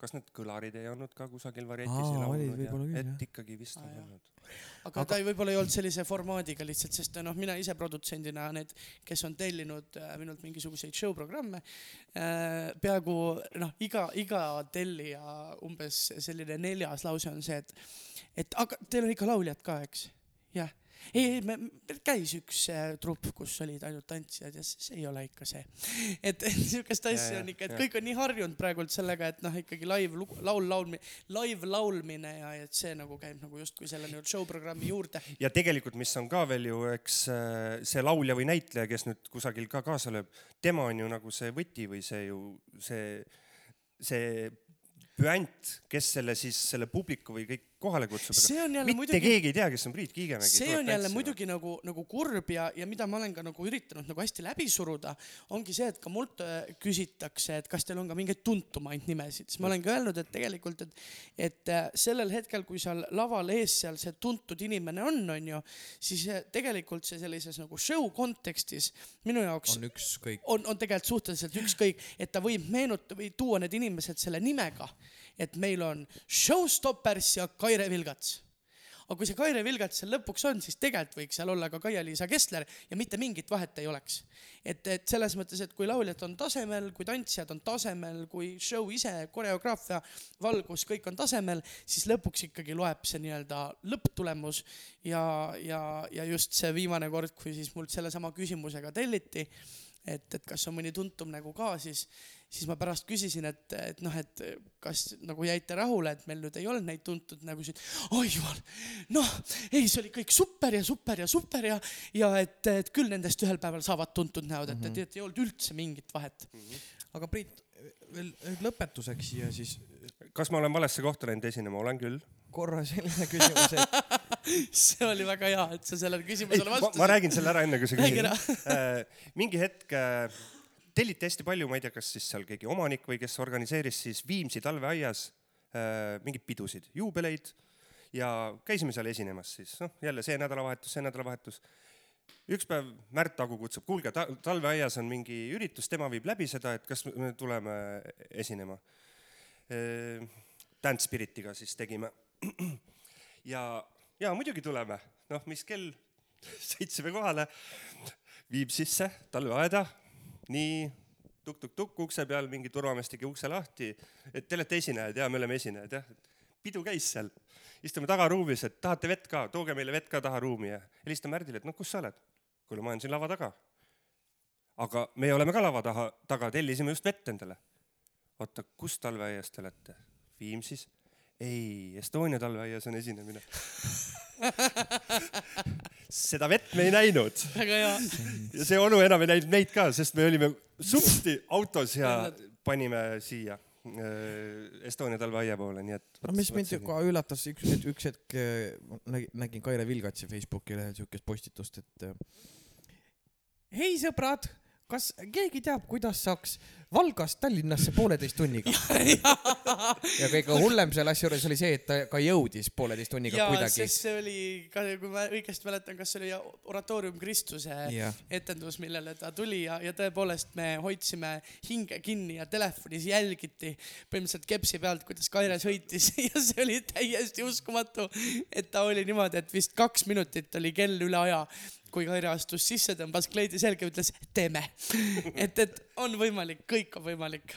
kas need kõlarid ei olnud ka kusagil ei olid laulnud et ikkagi vist jah. olnud. aga, aga ta ei, võib-olla ei olnud sellise formaadiga lihtsalt, sest noh, mina ise produtsendina, need, kes on tellinud äh, minult mingisuguseid show programme äh,, peaaegu noh, iga, iga tellija umbes selline neljas lause on see, et, et aga teil on ikka lauljad ka, eks? jah. ei, me, käis üks äh, trupp, kus olid ainult tantsijad ja see, see ei ole ikka see. et, Ja, asja ja, on ikka, et kõik on nii harjunud praegult sellega, et noh, ikkagi live laul, laulmine, live laulmine ja, et see nagu käib nagu justkui selle nii-öelda show programmi juurde ja tegelikult, mis on ka veel ju, eks äh, see laulja või näitleja, kes nüüd kusagil ka kaasa lööb, tema on ju nagu see võti või see ju see, see püant, kes selle siis selle publiku või kõik kohale kutsub. see on jälle mitte muidugi, keegi ei tea, kes on Priit Kiigemägi. see on jälle muidugi nagu, nagu kurb ja, ja mida ma olen ka nagu üritanud nagu hästi läbi suruda, ongi see, et ka mult äh, küsitakse, et kas teil on ka mingeid tuntumaid nimesid, siis ma olen ka öelnud, et tegelikult, et, et äh, sellel hetkel, kui seal laval ees seal see tuntud inimene on, onju, siis äh, tegelikult see sellises nagu show kontekstis minu jaoks on ükskõik. on, on tegelikult suhteliselt ükskõik, et ta võib meenutada või tuua need inimesed selle nimega, et meil on Showstoppers ja Kaire Vilgats. aga kui see Kaire Vilgats seal lõpuks on, siis tegelikult võiks seal olla ka Kaia-Liisa Kessler ja mitte mingit vahet ei oleks. et, et selles mõttes, et kui lauljad on tasemel, kui tantsijad on tasemel, kui show ise, koreograafia, valgus, kõik on tasemel, siis lõpuks ikkagi loeb see nii-öelda lõpptulemus ja, ja, ja just see viimane kord, kui siis mult sellesama küsimusega telliti et, et kas on mõni tuntum nägu ka, siis, siis ma pärast küsisin, et, et noh, et kas nagu jäite rahule, et meil nüüd ei olnud neid tuntud nägusid. oi jumal, noh, ei, see oli kõik super ja super ja super ja, ja et, et küll nendest ühel päeval saavad tuntud näod, et, et, et ei olnud üldse mingit vahet. aga Priit, veel lõpetuseks siia siis kas ma olen valesse kohta läinud esinema, olen küll. Korra selline küsimus, et see oli väga hea, et sa sellele küsimusele ma, ma vastasid. räägin selle ära, enne kui sa küsid ära. mingi hetk äh, telliti hästi palju, ma ei tea, kas siis seal keegi omanik või kes organiseeris siis Viimsi talveaias äh, mingeid pidusid, juubeleid ja käisime seal esinemas siis, noh jälle see nädalavahetus, see nädalavahetus. üks päev Märt Agu kutsub, kuulge ta,, talveaias on mingi üritus, tema viib läbi seda, et kas me tuleme esinema. Dance Spiritiga siis tegime. ja, ja muidugi tuleme, noh, mis kell, sõitsime kohale, viib sisse talveaeda, nii tukk-tukk-tukk ukse peal, mingi turvamees tegi ukse lahti, et te olete esinejad ja me oleme esinejad jah, pidu käis seal, istume tagaruumis, et tahate vett ka, tooge meile vett ka taha ruumi ja helistan Märdile, et noh, kus sa oled? kuule, ma olen siin lava taga. aga me oleme ka lava taha, taga, tellisime just vett endale. oota, kus talveaias te olete? Viimsis? ei, Estonia talveaias on esinemine. seda vett me ei näinud väga hea. ja see onu enam ei näinud meid ka, sest me olime supsti autos ja panime siia äh, Estonia talveaia poole, nii et. no mis mind ka üllatas, üks, üks hetk äh, nägin, nägin Kaire Vilgatsi Facebooki lehel siukest postitust, et äh, hei sõbrad, kas keegi teab, kuidas saaks Valgast Tallinnasse pooleteist tunniga? ja kõige hullem selle asja juures oli see, et ta ka jõudis pooleteist tunniga ja kuidagi. see oli, kui ma õigesti mäletan, kas see oli oratoorium Kristuse Jah. etendus, millele ta tuli ja, ja tõepoolest me hoidsime hinge kinni ja telefonis jälgiti põhimõtteliselt kepsi pealt, kuidas Kaire sõitis ja see oli täiesti uskumatu, et ta oli niimoodi, et vist kaks minutit oli kell üle aja, kui Kaire astus sisse, tõmbas kleidi selga, ütles teeme. et, et on võimalik, kõik on võimalik.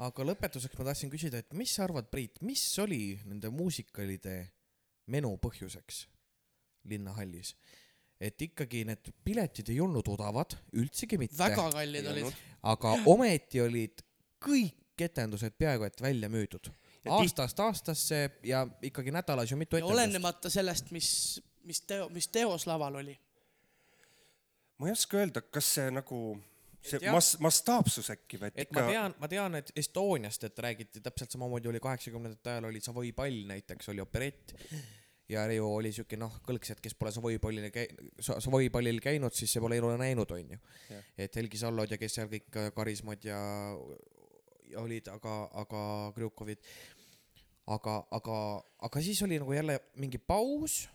aga lõpetuseks ma tahtsin küsida, et mis sa arvad, Priit, mis oli nende muusikalide menu põhjuseks linnahallis? et ikkagi need piletid ei olnud odavad, üldsegi mitte, väga kallid olid. aga ometi olid kõik etendused peaaegu et välja müüdud. Aastast aastasse ja ikkagi nädalas ju mitu etendust. olenemata sellest, mis, mis teo, mis teos laval oli. Ma ei oska öelda, kas see nagu, see mas-, mastaapsus äkki või, et et ma ikka, tean, ma tean, et Estoniast, et räägiti täpselt samamoodi oli kaheksakümnendate ajal oli Savoy pall näiteks oli operett. Ja ju oli siuke noh, kõlks, et kes pole Savoy pallil käi-, Savoy pallil käinud, siis see pole elu näinud, onju et Helgi Sallod ja kes seal kõik äh, karismad ja, ja olid, aga, aga Krjukovid. aga, aga, aga siis oli nagu jälle mingi paus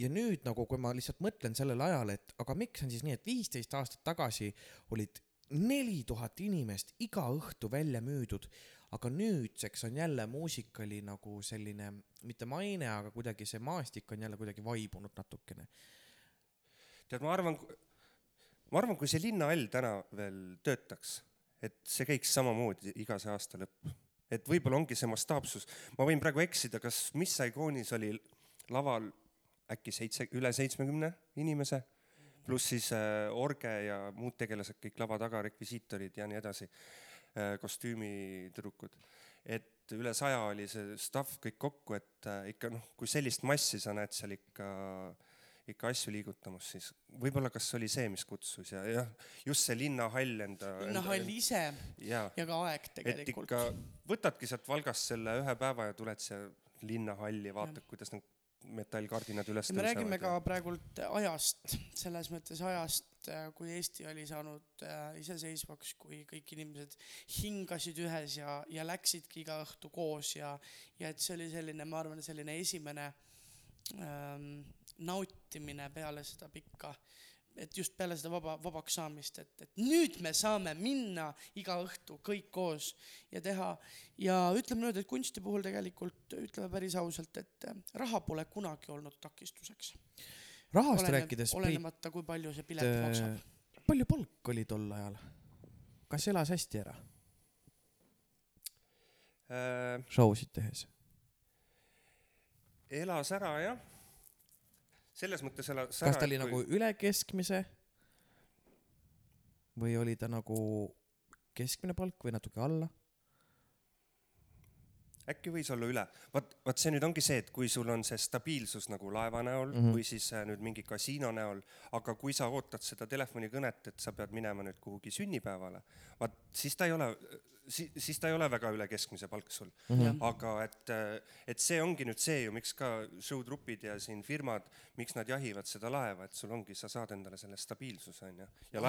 ja nüüd nagu, kui ma lihtsalt mõtlen sellele ajale, et aga miks on siis nii, et viisteist aastat tagasi olid neli tuhat inimest iga õhtu välja müüdud, aga nüüdseks on jälle muusikali nagu selline, mitte maine, aga kuidagi see maastik on jälle kuidagi vaibunud natukene. tead, ma arvan, ma arvan, kui see linnahall täna veel töötaks, et see käiks samamoodi iga see aasta lõpp. et võib-olla ongi see mastaapsus, ma võin praegu eksida, kas Miss Saigoonis oli laval äkki seitse, üle seitsmekümne inimese, pluss siis äh, orge ja muud tegelased kõik lava taga, rekvisiitorid ja nii edasi äh,, kostüümitüdrukud. et üle saja oli see staff kõik kokku, et äh, ikka noh, kui sellist massi sa näed seal ikka ikka asju liigutamas, siis võib-olla kas oli see, mis kutsus ja jah, just see linnahall enda. linnahall ise jaa, ja ka aeg tegelikult. võtadki sealt Valgast selle ühe päeva ja tuled siia linnahalli, vaatad, kuidas need metallkardinad üles ja me räägime ka praegult ajast, selles mõttes ajast, kui Eesti oli saanud äh, iseseisvaks, kui kõik inimesed hingasid ühes ja, ja läksidki iga õhtu koos ja, ja et see oli selline, ma arvan, selline esimene ähm, nautimine peale seda pikka, et just peale seda vaba, vabaks saamist, et, et nüüd me saame minna iga õhtu kõik koos ja teha ja ütleme niimoodi, et kunsti puhul tegelikult ütleme päris ausalt, et äh, raha pole kunagi olnud takistuseks. rahast rääkides, Priit, olenemata, kui palju see pilet maksab. palju palk oli tol ajal? kas elas hästi ära äh,. show sid tehes? elas ära jah, selles mõttes elas kas ära. ta oli nagu üle keskmise või oli ta nagu keskmine palk või natuke alla? äkki võis olla üle, vaat, vaat see nüüd ongi see, et kui sul on see stabiilsus nagu laeva näol mm. -hmm. või siis äh, nüüd mingi kasiino näol, aga kui sa ootad seda telefonikõnet, et sa pead minema nüüd kuhugi sünnipäevale, vaat siis ta ei ole, siis, siis ta ei ole väga üle keskmise palk sul. Jah. aga et, et see ongi nüüd see ju, miks ka showtrupid ja siin firmad, miks nad jahivad seda laeva, et sul ongi, sa saad endale selle stabiilsuse onju.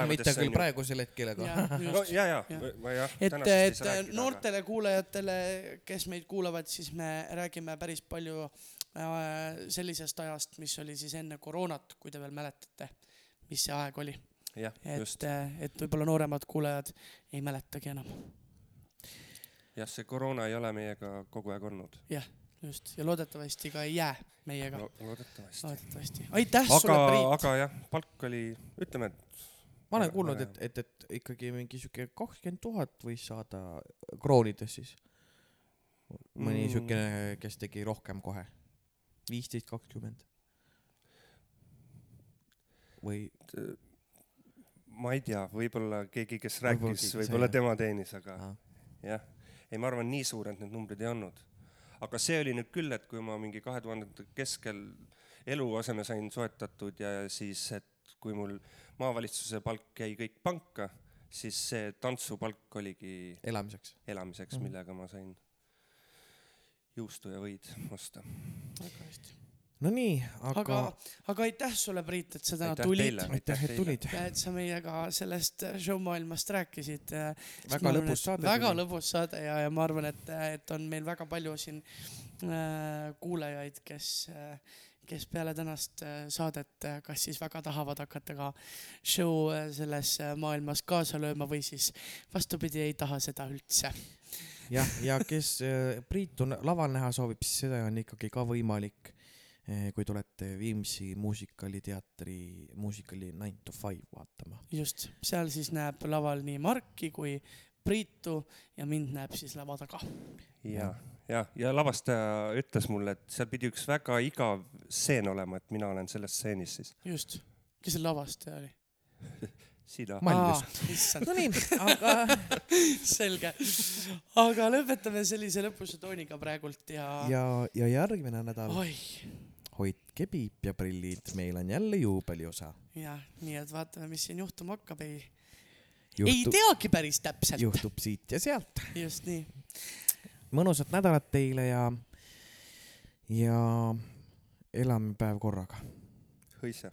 mitte küll. praegusel hetkel, aga no ja, ja, ja, jah. et, et noortele kuulajatele, kes meid kuulavad, siis me räägime päris palju äh, sellisest ajast, mis oli siis enne koroonat, kui te veel mäletate, mis see aeg oli. et, et võib-olla nooremad kuulajad ei mäletagi enam. jah, see koroona ei ole meiega kogu aeg olnud jah, just ja loodetavasti ka ei jää meiega Lo. loodetavasti. loodetavasti. aitäh sulle, aga, Priit. aga jah, palk oli, ütleme, et ma olen kuulnud, et, et, et ikkagi mingi siuke kakskümmend tuhat võis saada kroonides siis. mõni Mm. siukene, kes tegi rohkem kohe, viisteist, kakskümmend. või ma ei tea, võib-olla keegi, kes rääkis, võib-olla tema teenis, aga Ahah. jah, ei, ma arvan, nii suured need numbrid ei olnud. aga see oli nüüd küll, et kui ma mingi kahe tuhandete keskel eluaseme sain soetatud ja siis, et kui mul maavalitsuse palk jäi kõik panka, siis see tantsupalk oligi elamiseks. elamiseks, Mhm. millega ma sain juustu ja võid osta. väga hästi. Nonii, aga aga, aga aitäh sulle, Priit, et sa täna Aitäh tulid aitäh, et tulid. ja et sa meiega sellest show-maailmast rääkisid. väga lõbus saade väga lõbus saade ja, ja ma arvan, et, et on meil väga palju siin äh, kuulajaid, kes äh, kes peale tänast äh, saadet äh, kas siis väga tahavad hakata ka show äh, selles äh, maailmas kaasa lööma või siis vastupidi, ei taha seda üldse. jah, ja kes äh, Priitu n- laval näha soovib, siis seda on ikkagi ka võimalik, kui tulete Viimsi muusikaliteatri muusikali Nine to Five vaatama. just, seal siis näeb laval nii Marki kui Priitu ja mind näeb siis lava taga. ja, ja, ja lavastaja ütles mulle, et seal pidi üks väga igav stseen olema, et mina olen selles stseenis siis. just, kes see lavastaja oli? sina. Nonii, aga selge. aga lõpetame sellise lõpusa tooniga praegult ja, ja.... ja, järgmine nädal oi, hoidke piip ja prillid, meil on jälle juubeliosa. jah, nii et vaatame, mis siin juhtuma hakkab, ei, ei juhtub, teagi päris täpselt. juhtub siit ja sealt. just nii, mõnusat nädalat teile ja, ja elame päev korraga. hõisa.